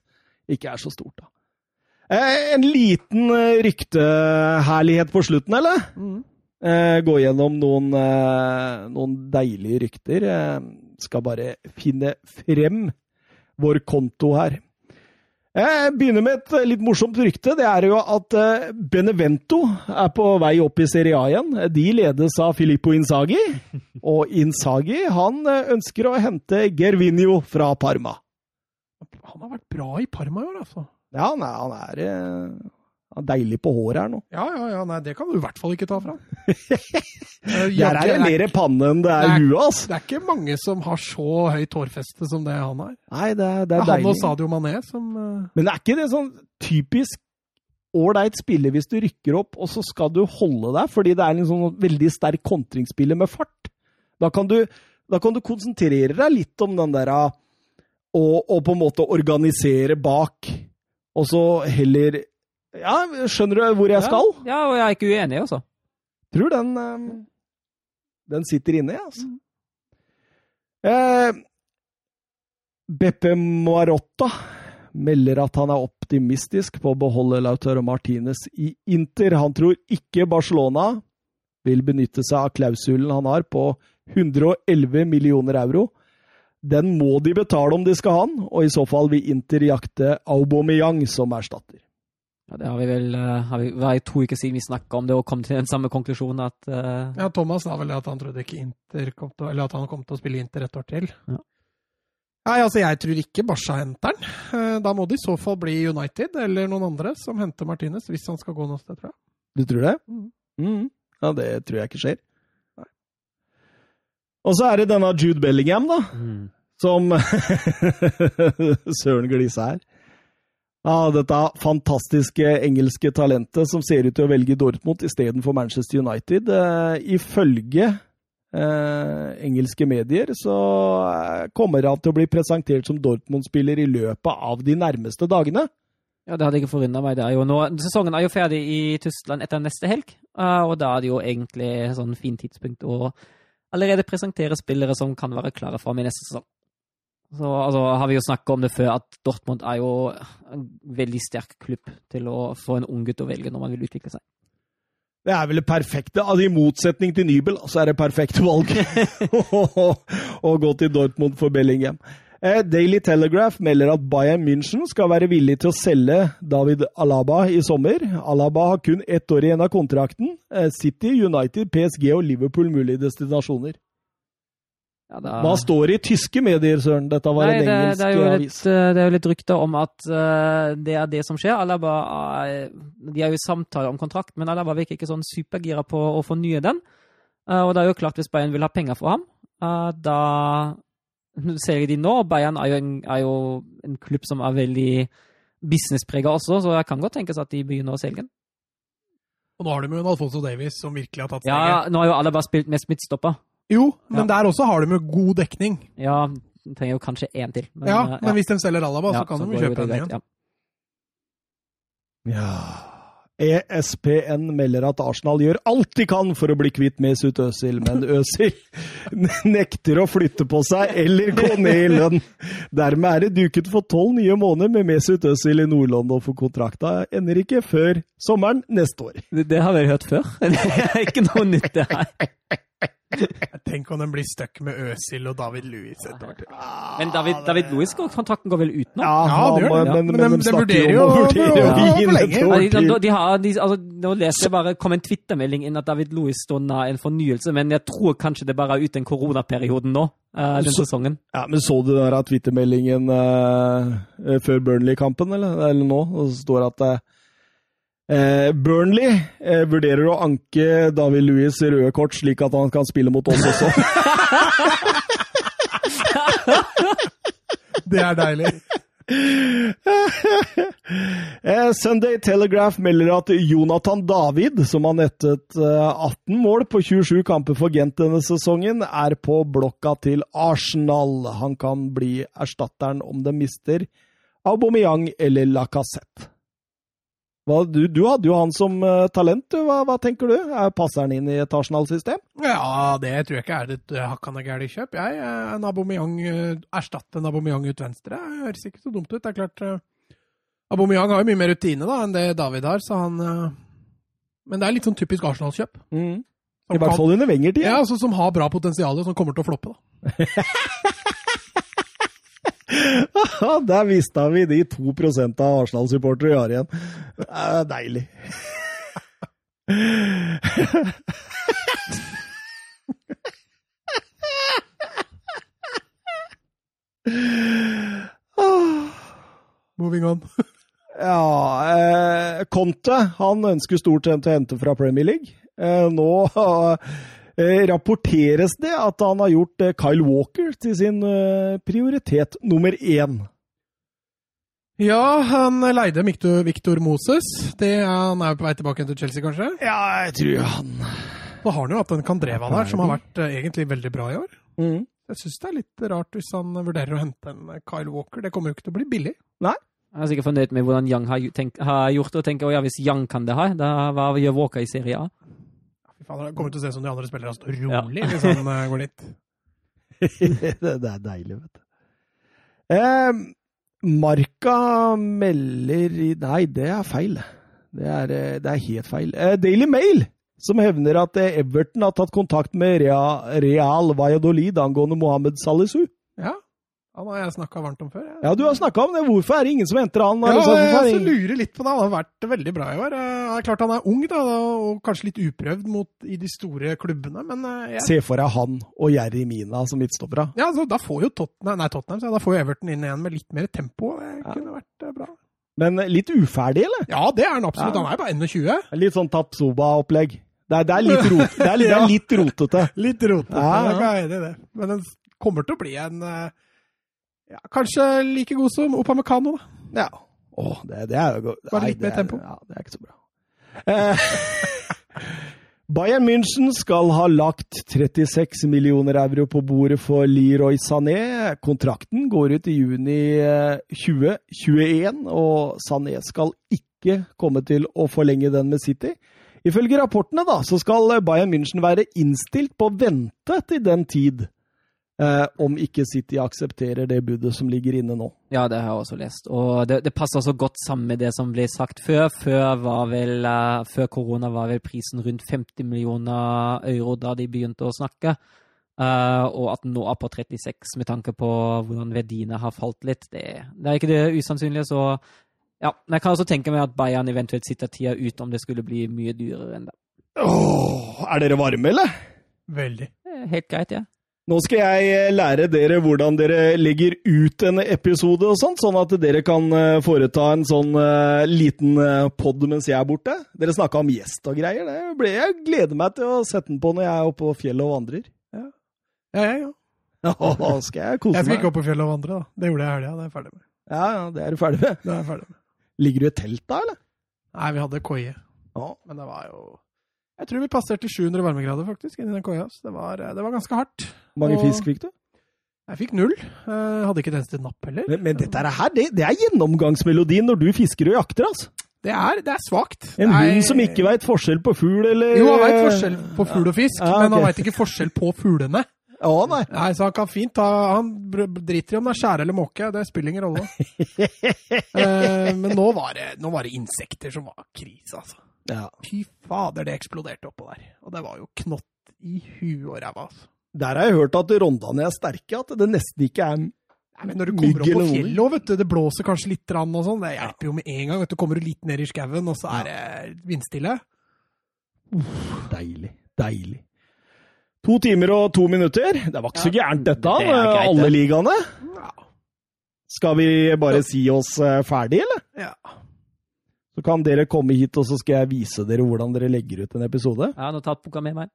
ikke er så stort. da. Eh, en liten eh, rykteherlighet på slutten, eller? Mm. Gå gjennom noen, noen deilige rykter. Skal bare finne frem vår konto her. Jeg begynner med et litt morsomt rykte. Det er jo at eh, Benevento er på vei opp i Serie A igjen. De ledes av Filippo Inzaghi. <laughs> Og Inzaghi han eh, ønsker å hente Gervinio fra Parma. Han har vært bra i Parma i år, altså. Ja, han er, han er, eh, han er deilig på håret her nå. Ja, ja, ja, nei, det kan du i hvert fall ikke ta fra. <laughs> Der er det mer panne enn det er huet, altså. Det er ikke mange som har så høyt hårfeste som det han har. Nei, det er, det Det er er han og. Sadio Mané som uh... Men er ikke det sånn typisk ålreit spiller hvis du rykker opp, og så skal du holde deg fordi det er en sånn veldig sterk kontringsspiller med fart? Da kan du, da kan du konsentrere deg litt om den der ah, og, og på en måte organisere bak, og så heller Ja, skjønner du hvor jeg skal? Ja, ja, og jeg er ikke uenig, altså. Tror den eh, Den sitter inne, jeg, altså. Eh, Beppe Marotta melder at han er optimistisk på å beholde Lautaro Martinez i Inter. Han tror ikke Barcelona vil benytte seg av klausulen han har på 111 millioner euro. Den må de betale om de skal ha han, og i så fall vil Inter jakte Aubameyang som erstatter. Ja, det har vi vel eh, har vi, Det var to uker siden vi snakka om det og kom til den samme konklusjonen at uh, Ja, Thomas sa vel at han trodde ikke Inter kom til, eller at han kom til å spille Inter et år til. Ja. Nei, altså jeg tror ikke Barca henter han. Eh, Da må det i så fall bli United eller noen andre som henter Martinez, hvis han skal gå noe sted, tror jeg. Du tror det? Mm. Mm. Ja, det tror jeg ikke skjer. Og så er det denne Jude Bellingham, da, mm. som <laughs> Søren Glise her. Ja, dette fantastiske engelske talentet som ser ut til å velge Dortmund istedenfor Manchester United. Eh, ifølge eh, engelske medier så eh, kommer han til å bli presentert som Dortmund-spiller i løpet av de nærmeste dagene. Ja, det hadde ikke forundra meg. Det er jo nå, sesongen er jo ferdig i Tyskland etter neste helg, eh, og da er det jo egentlig sånn fint tidspunkt å allerede presentere spillere som kan være klare fram i neste sesong. Så altså, har vi jo snakka om det før, at Dortmund er jo en veldig sterk klubb til å få en ung gutt å velge når man vil utvikle seg. Det er vel det perfekte. Altså, I motsetning til Nybel, så er det perfekte valg å, <laughs> å gå til Dortmund for Bellingham. Eh, Daily Telegraph melder at Bayern München skal være villig til å selge David Alaba i sommer. Alaba har kun ett år igjen av kontrakten. Eh, City, United, PSG og Liverpool mulige destinasjoner. Ja, da- Hva står det i tyske medier, Søren? Dette var Nei, en engelsk det, er jo avis. litt, eh, det er jo litt rykter om at uh, det er det som skjer. Alaba er, De er jo i samtale om kontrakt, men Alaba virker ikke sånn supergira på å fornye den. Uh, og det er jo klart, hvis Bayern vil ha penger for ham, uh, da selger de nå. Bayern er jo, en, er jo en klubb som er veldig businessprega også, så jeg kan godt tenkes at de begynner å selge den. Og nå har du jo en Alfonso Davies som virkelig har tatt Ja, nå har jo Alaba spilt mest midtstopper. Jo, men Ja. der også har de jo god dekning. Ja, de trenger jo kanskje én til. men, ja, eh, men hvis de selger Alaba, Ja, så kan de jo kjøpe en igjen. ja. Ja ESPN melder at Arsenal gjør alt de kan for å bli kvitt Mesut Özil, men Özil <laughs> nekter å flytte på seg eller gå ned i lønn. Dermed er det duket for tolv nye måneder med Mesut Özil i Nord-London, for kontrakta ender ikke før sommeren neste år. Det, det har vi hørt før. <laughs> Det er ikke noe nytt, det her. Tenk om den blir stuck med Øsil og David Louis et år. Men David, David Louis, går- kontrakten går vel ut nå? Ja, det gjør det. men, Men men, de- de de vurderer jo å Ja, altså, nå leser jeg bare kom en twittermelding inn at David Louis står nær en fornyelse, men jeg tror kanskje det bare er ute den koronaperioden nå, Uh, den Så- sesongen. Ja, men Så du den twittermeldingen eh, eh, før Burnley-kampen, eller, eller nå? Og så står det at eh, eh, Burnley eh, vurderer å anke David Louis røde kort, slik at han kan spille mot oss også. <laughs> Det er deilig. <laughs> Eh, Sunday Telegraph melder at Jonathan David, som har nettet eh, 18 mål på 27 kamper for Gent denne sesongen, er på blokka til Arsenal. Han kan bli erstatteren om de mister Aubameyang eller Lacassette. Hva, du, du, hadde jo han som uh, talent, du. Hva, hva, tenker du? Er Passer han inn i et Arsenal-system? Ja, det tror jeg ikke er et hakkande gærent kjøp. Jeg, en Aubameyang, erstatte en Aubameyang ut venstre høres ikke så dumt ut. Det er klart Aubameyang har jo mye mer rutine da, enn det David har, så han Men det er litt sånn typisk Arsenal-kjøp. Mm. I hvert fall under Wenger-tida. Ja, altså, som har bra potensial, og som kommer til å floppe, da. <laughs> <laughs> Der mista vi de to av Arsenal-supportere vi har igjen. Det er deilig. Moving on. ja, eh, Conte han ønsker stort sett å hente fra Premier League. Eh, nå rapporteres det at han har gjort eh, Kyle Walker til sin prioritet nummer én. Ja, han leide Victor, Victor Moses. Det, han er på vei tilbake til Chelsea, kanskje? Ja, jeg tror han Da har han jo hatt en Kandreva der, som har vært egentlig veldig bra i år. Mm. Jeg syns det er litt rart hvis han vurderer å hente en Kyle Walker. Det kommer jo ikke til å bli billig. Nei. Jeg er sikkert fornøyd med hvordan Young har, tenkt, har gjort det, og tenker at ja, hvis Young kan det her, da hva gjør Walker i Serie A? Det kommer til å se ut som de andre spillerne står rolig ja. hvis han uh, går dit. <laughs> det, er deilig, vet du. Eh, Marka melder i Nei, det er feil. Det er, eh, det er helt feil. Eh, Daily Mail, som hevner at eh, Everton har tatt kontakt med Real Valladolid angående Mohammed Salisu. Ja, han har jeg snakka varmt om før. Jeg. Ja, du har snakka om det. Hvorfor er det ingen som henter han? Ja, jeg, jeg lurer litt på det. Han har vært veldig bra i år. Det er klart han er ung da, og kanskje litt uprøvd mot, i de store klubbene, men eh, jeg... Se for deg han og Jerry Mina som midtstoppere. Ja, altså, da får jo Tottenham, nei, Tottenham, så da får jo Everton inn igjen med litt mer tempo. Det ja. kunne vært eh, bra. Men litt uferdig, eller? Ja, det er han absolutt. Ja. Han er jo bare 21. Litt sånn Tapsoba-opplegg. Det, det, rot, det, det er <laughs> litt rotete. litt rotete, ja, ja. jeg er enig i det. Men den kommer til å bli en uh, ja, kanskje like god som Opamecano, da. Ja. Åh, det, det er jo Bare litt mer tempo. Ja, det er ikke så bra. Eh, <laughs> Bayern München skal ha lagt 36 millioner euro på bordet for Leroy Sané. Kontrakten går ut i juni 2021, eh, og Sané skal ikke komme til å forlenge den med City. Ifølge rapportene da, så skal Bayern München være innstilt på å vente til den tid Eh, om ikke City aksepterer det budet som ligger inne nå. Ja, det har jeg også lest. Og det, det passer så godt sammen med det som ble sagt før. Før, vel, uh, før, korona var vel prisen rundt 50 millioner euro da de begynte å snakke. Uh, og at den nå er på 36, med tanke på hvordan verdiene har falt litt. Det, det er ikke det usannsynlige, så ja. Men jeg kan også tenke meg at Bayern eventuelt sitter tida ut om det skulle bli mye dyrere enn det. Åh, er dere varme, eller? Veldig. Helt greit, ja. Nå skal jeg eh, lære dere hvordan dere legger ut en episode og sånt, sånn at dere kan eh, foreta en sånn uh, liten pod mens jeg er borte. Dere snakka om gjest og greier. Det ble, jeg gleder meg til å sette den på når jeg er oppe på fjellet og vandrer. Ja, ja, ja. ja. <laughs> Nå skal jeg kose meg. Jeg skal ikke opp på fjellet og vandre, da. Det gjorde jeg i helga. Det er jeg ferdig med. Ja, ja, det er du ferdig med. Det er jeg ferdig med. Ligger du i telt da, eller? Nei, vi hadde koie. Ja. Men det var jo jeg tror vi passerte 700 varmegrader faktisk inni den koia. Det var, det var ganske hardt. Hvor mange og fisk fikk du? Jeg fikk null. Jeg hadde ikke et eneste napp heller. Men, men dette her, det, det, er gjennomgangsmelodien når du fisker og jakter, altså. Det er, det er svakt. En hund som ikke veit forskjell på fugl, eller Jo, han veit forskjell på fugl og fisk, ja, okay. men han veit ikke forskjell på fuglene. Å, nei. nei. Så han kan fint ta Han driter i om det er skjære eller måke, det spiller ingen rolle. <laughs> eh, men nå var, det, nå var det insekter som var krise, altså. Ja. Fy fader, det eksploderte oppå der. Og det var jo knott i huet og ræva. Altså. Der har jeg hørt at rondane er sterke, at det nesten ikke er Nei, men Når du kommer opp på fjellet òg, vet du, det blåser kanskje litt og sånn, det hjelper jo med en gang. vet du, Kommer du litt ned i skauen, og så er det vindstille. Uff, deilig. Deilig. To timer og to minutter. Det var ikke så gærent, dette, det greit, alle ligaene. Ja. Skal vi bare si oss eh, ferdig, eller? Ja. Så kan dere komme hit, og så skal jeg vise dere hvordan dere legger ut en episode. Ja, notatboka med meg.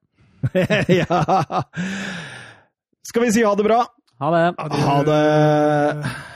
<laughs> ja. Skal vi si ha det bra? Ha det. Ha det.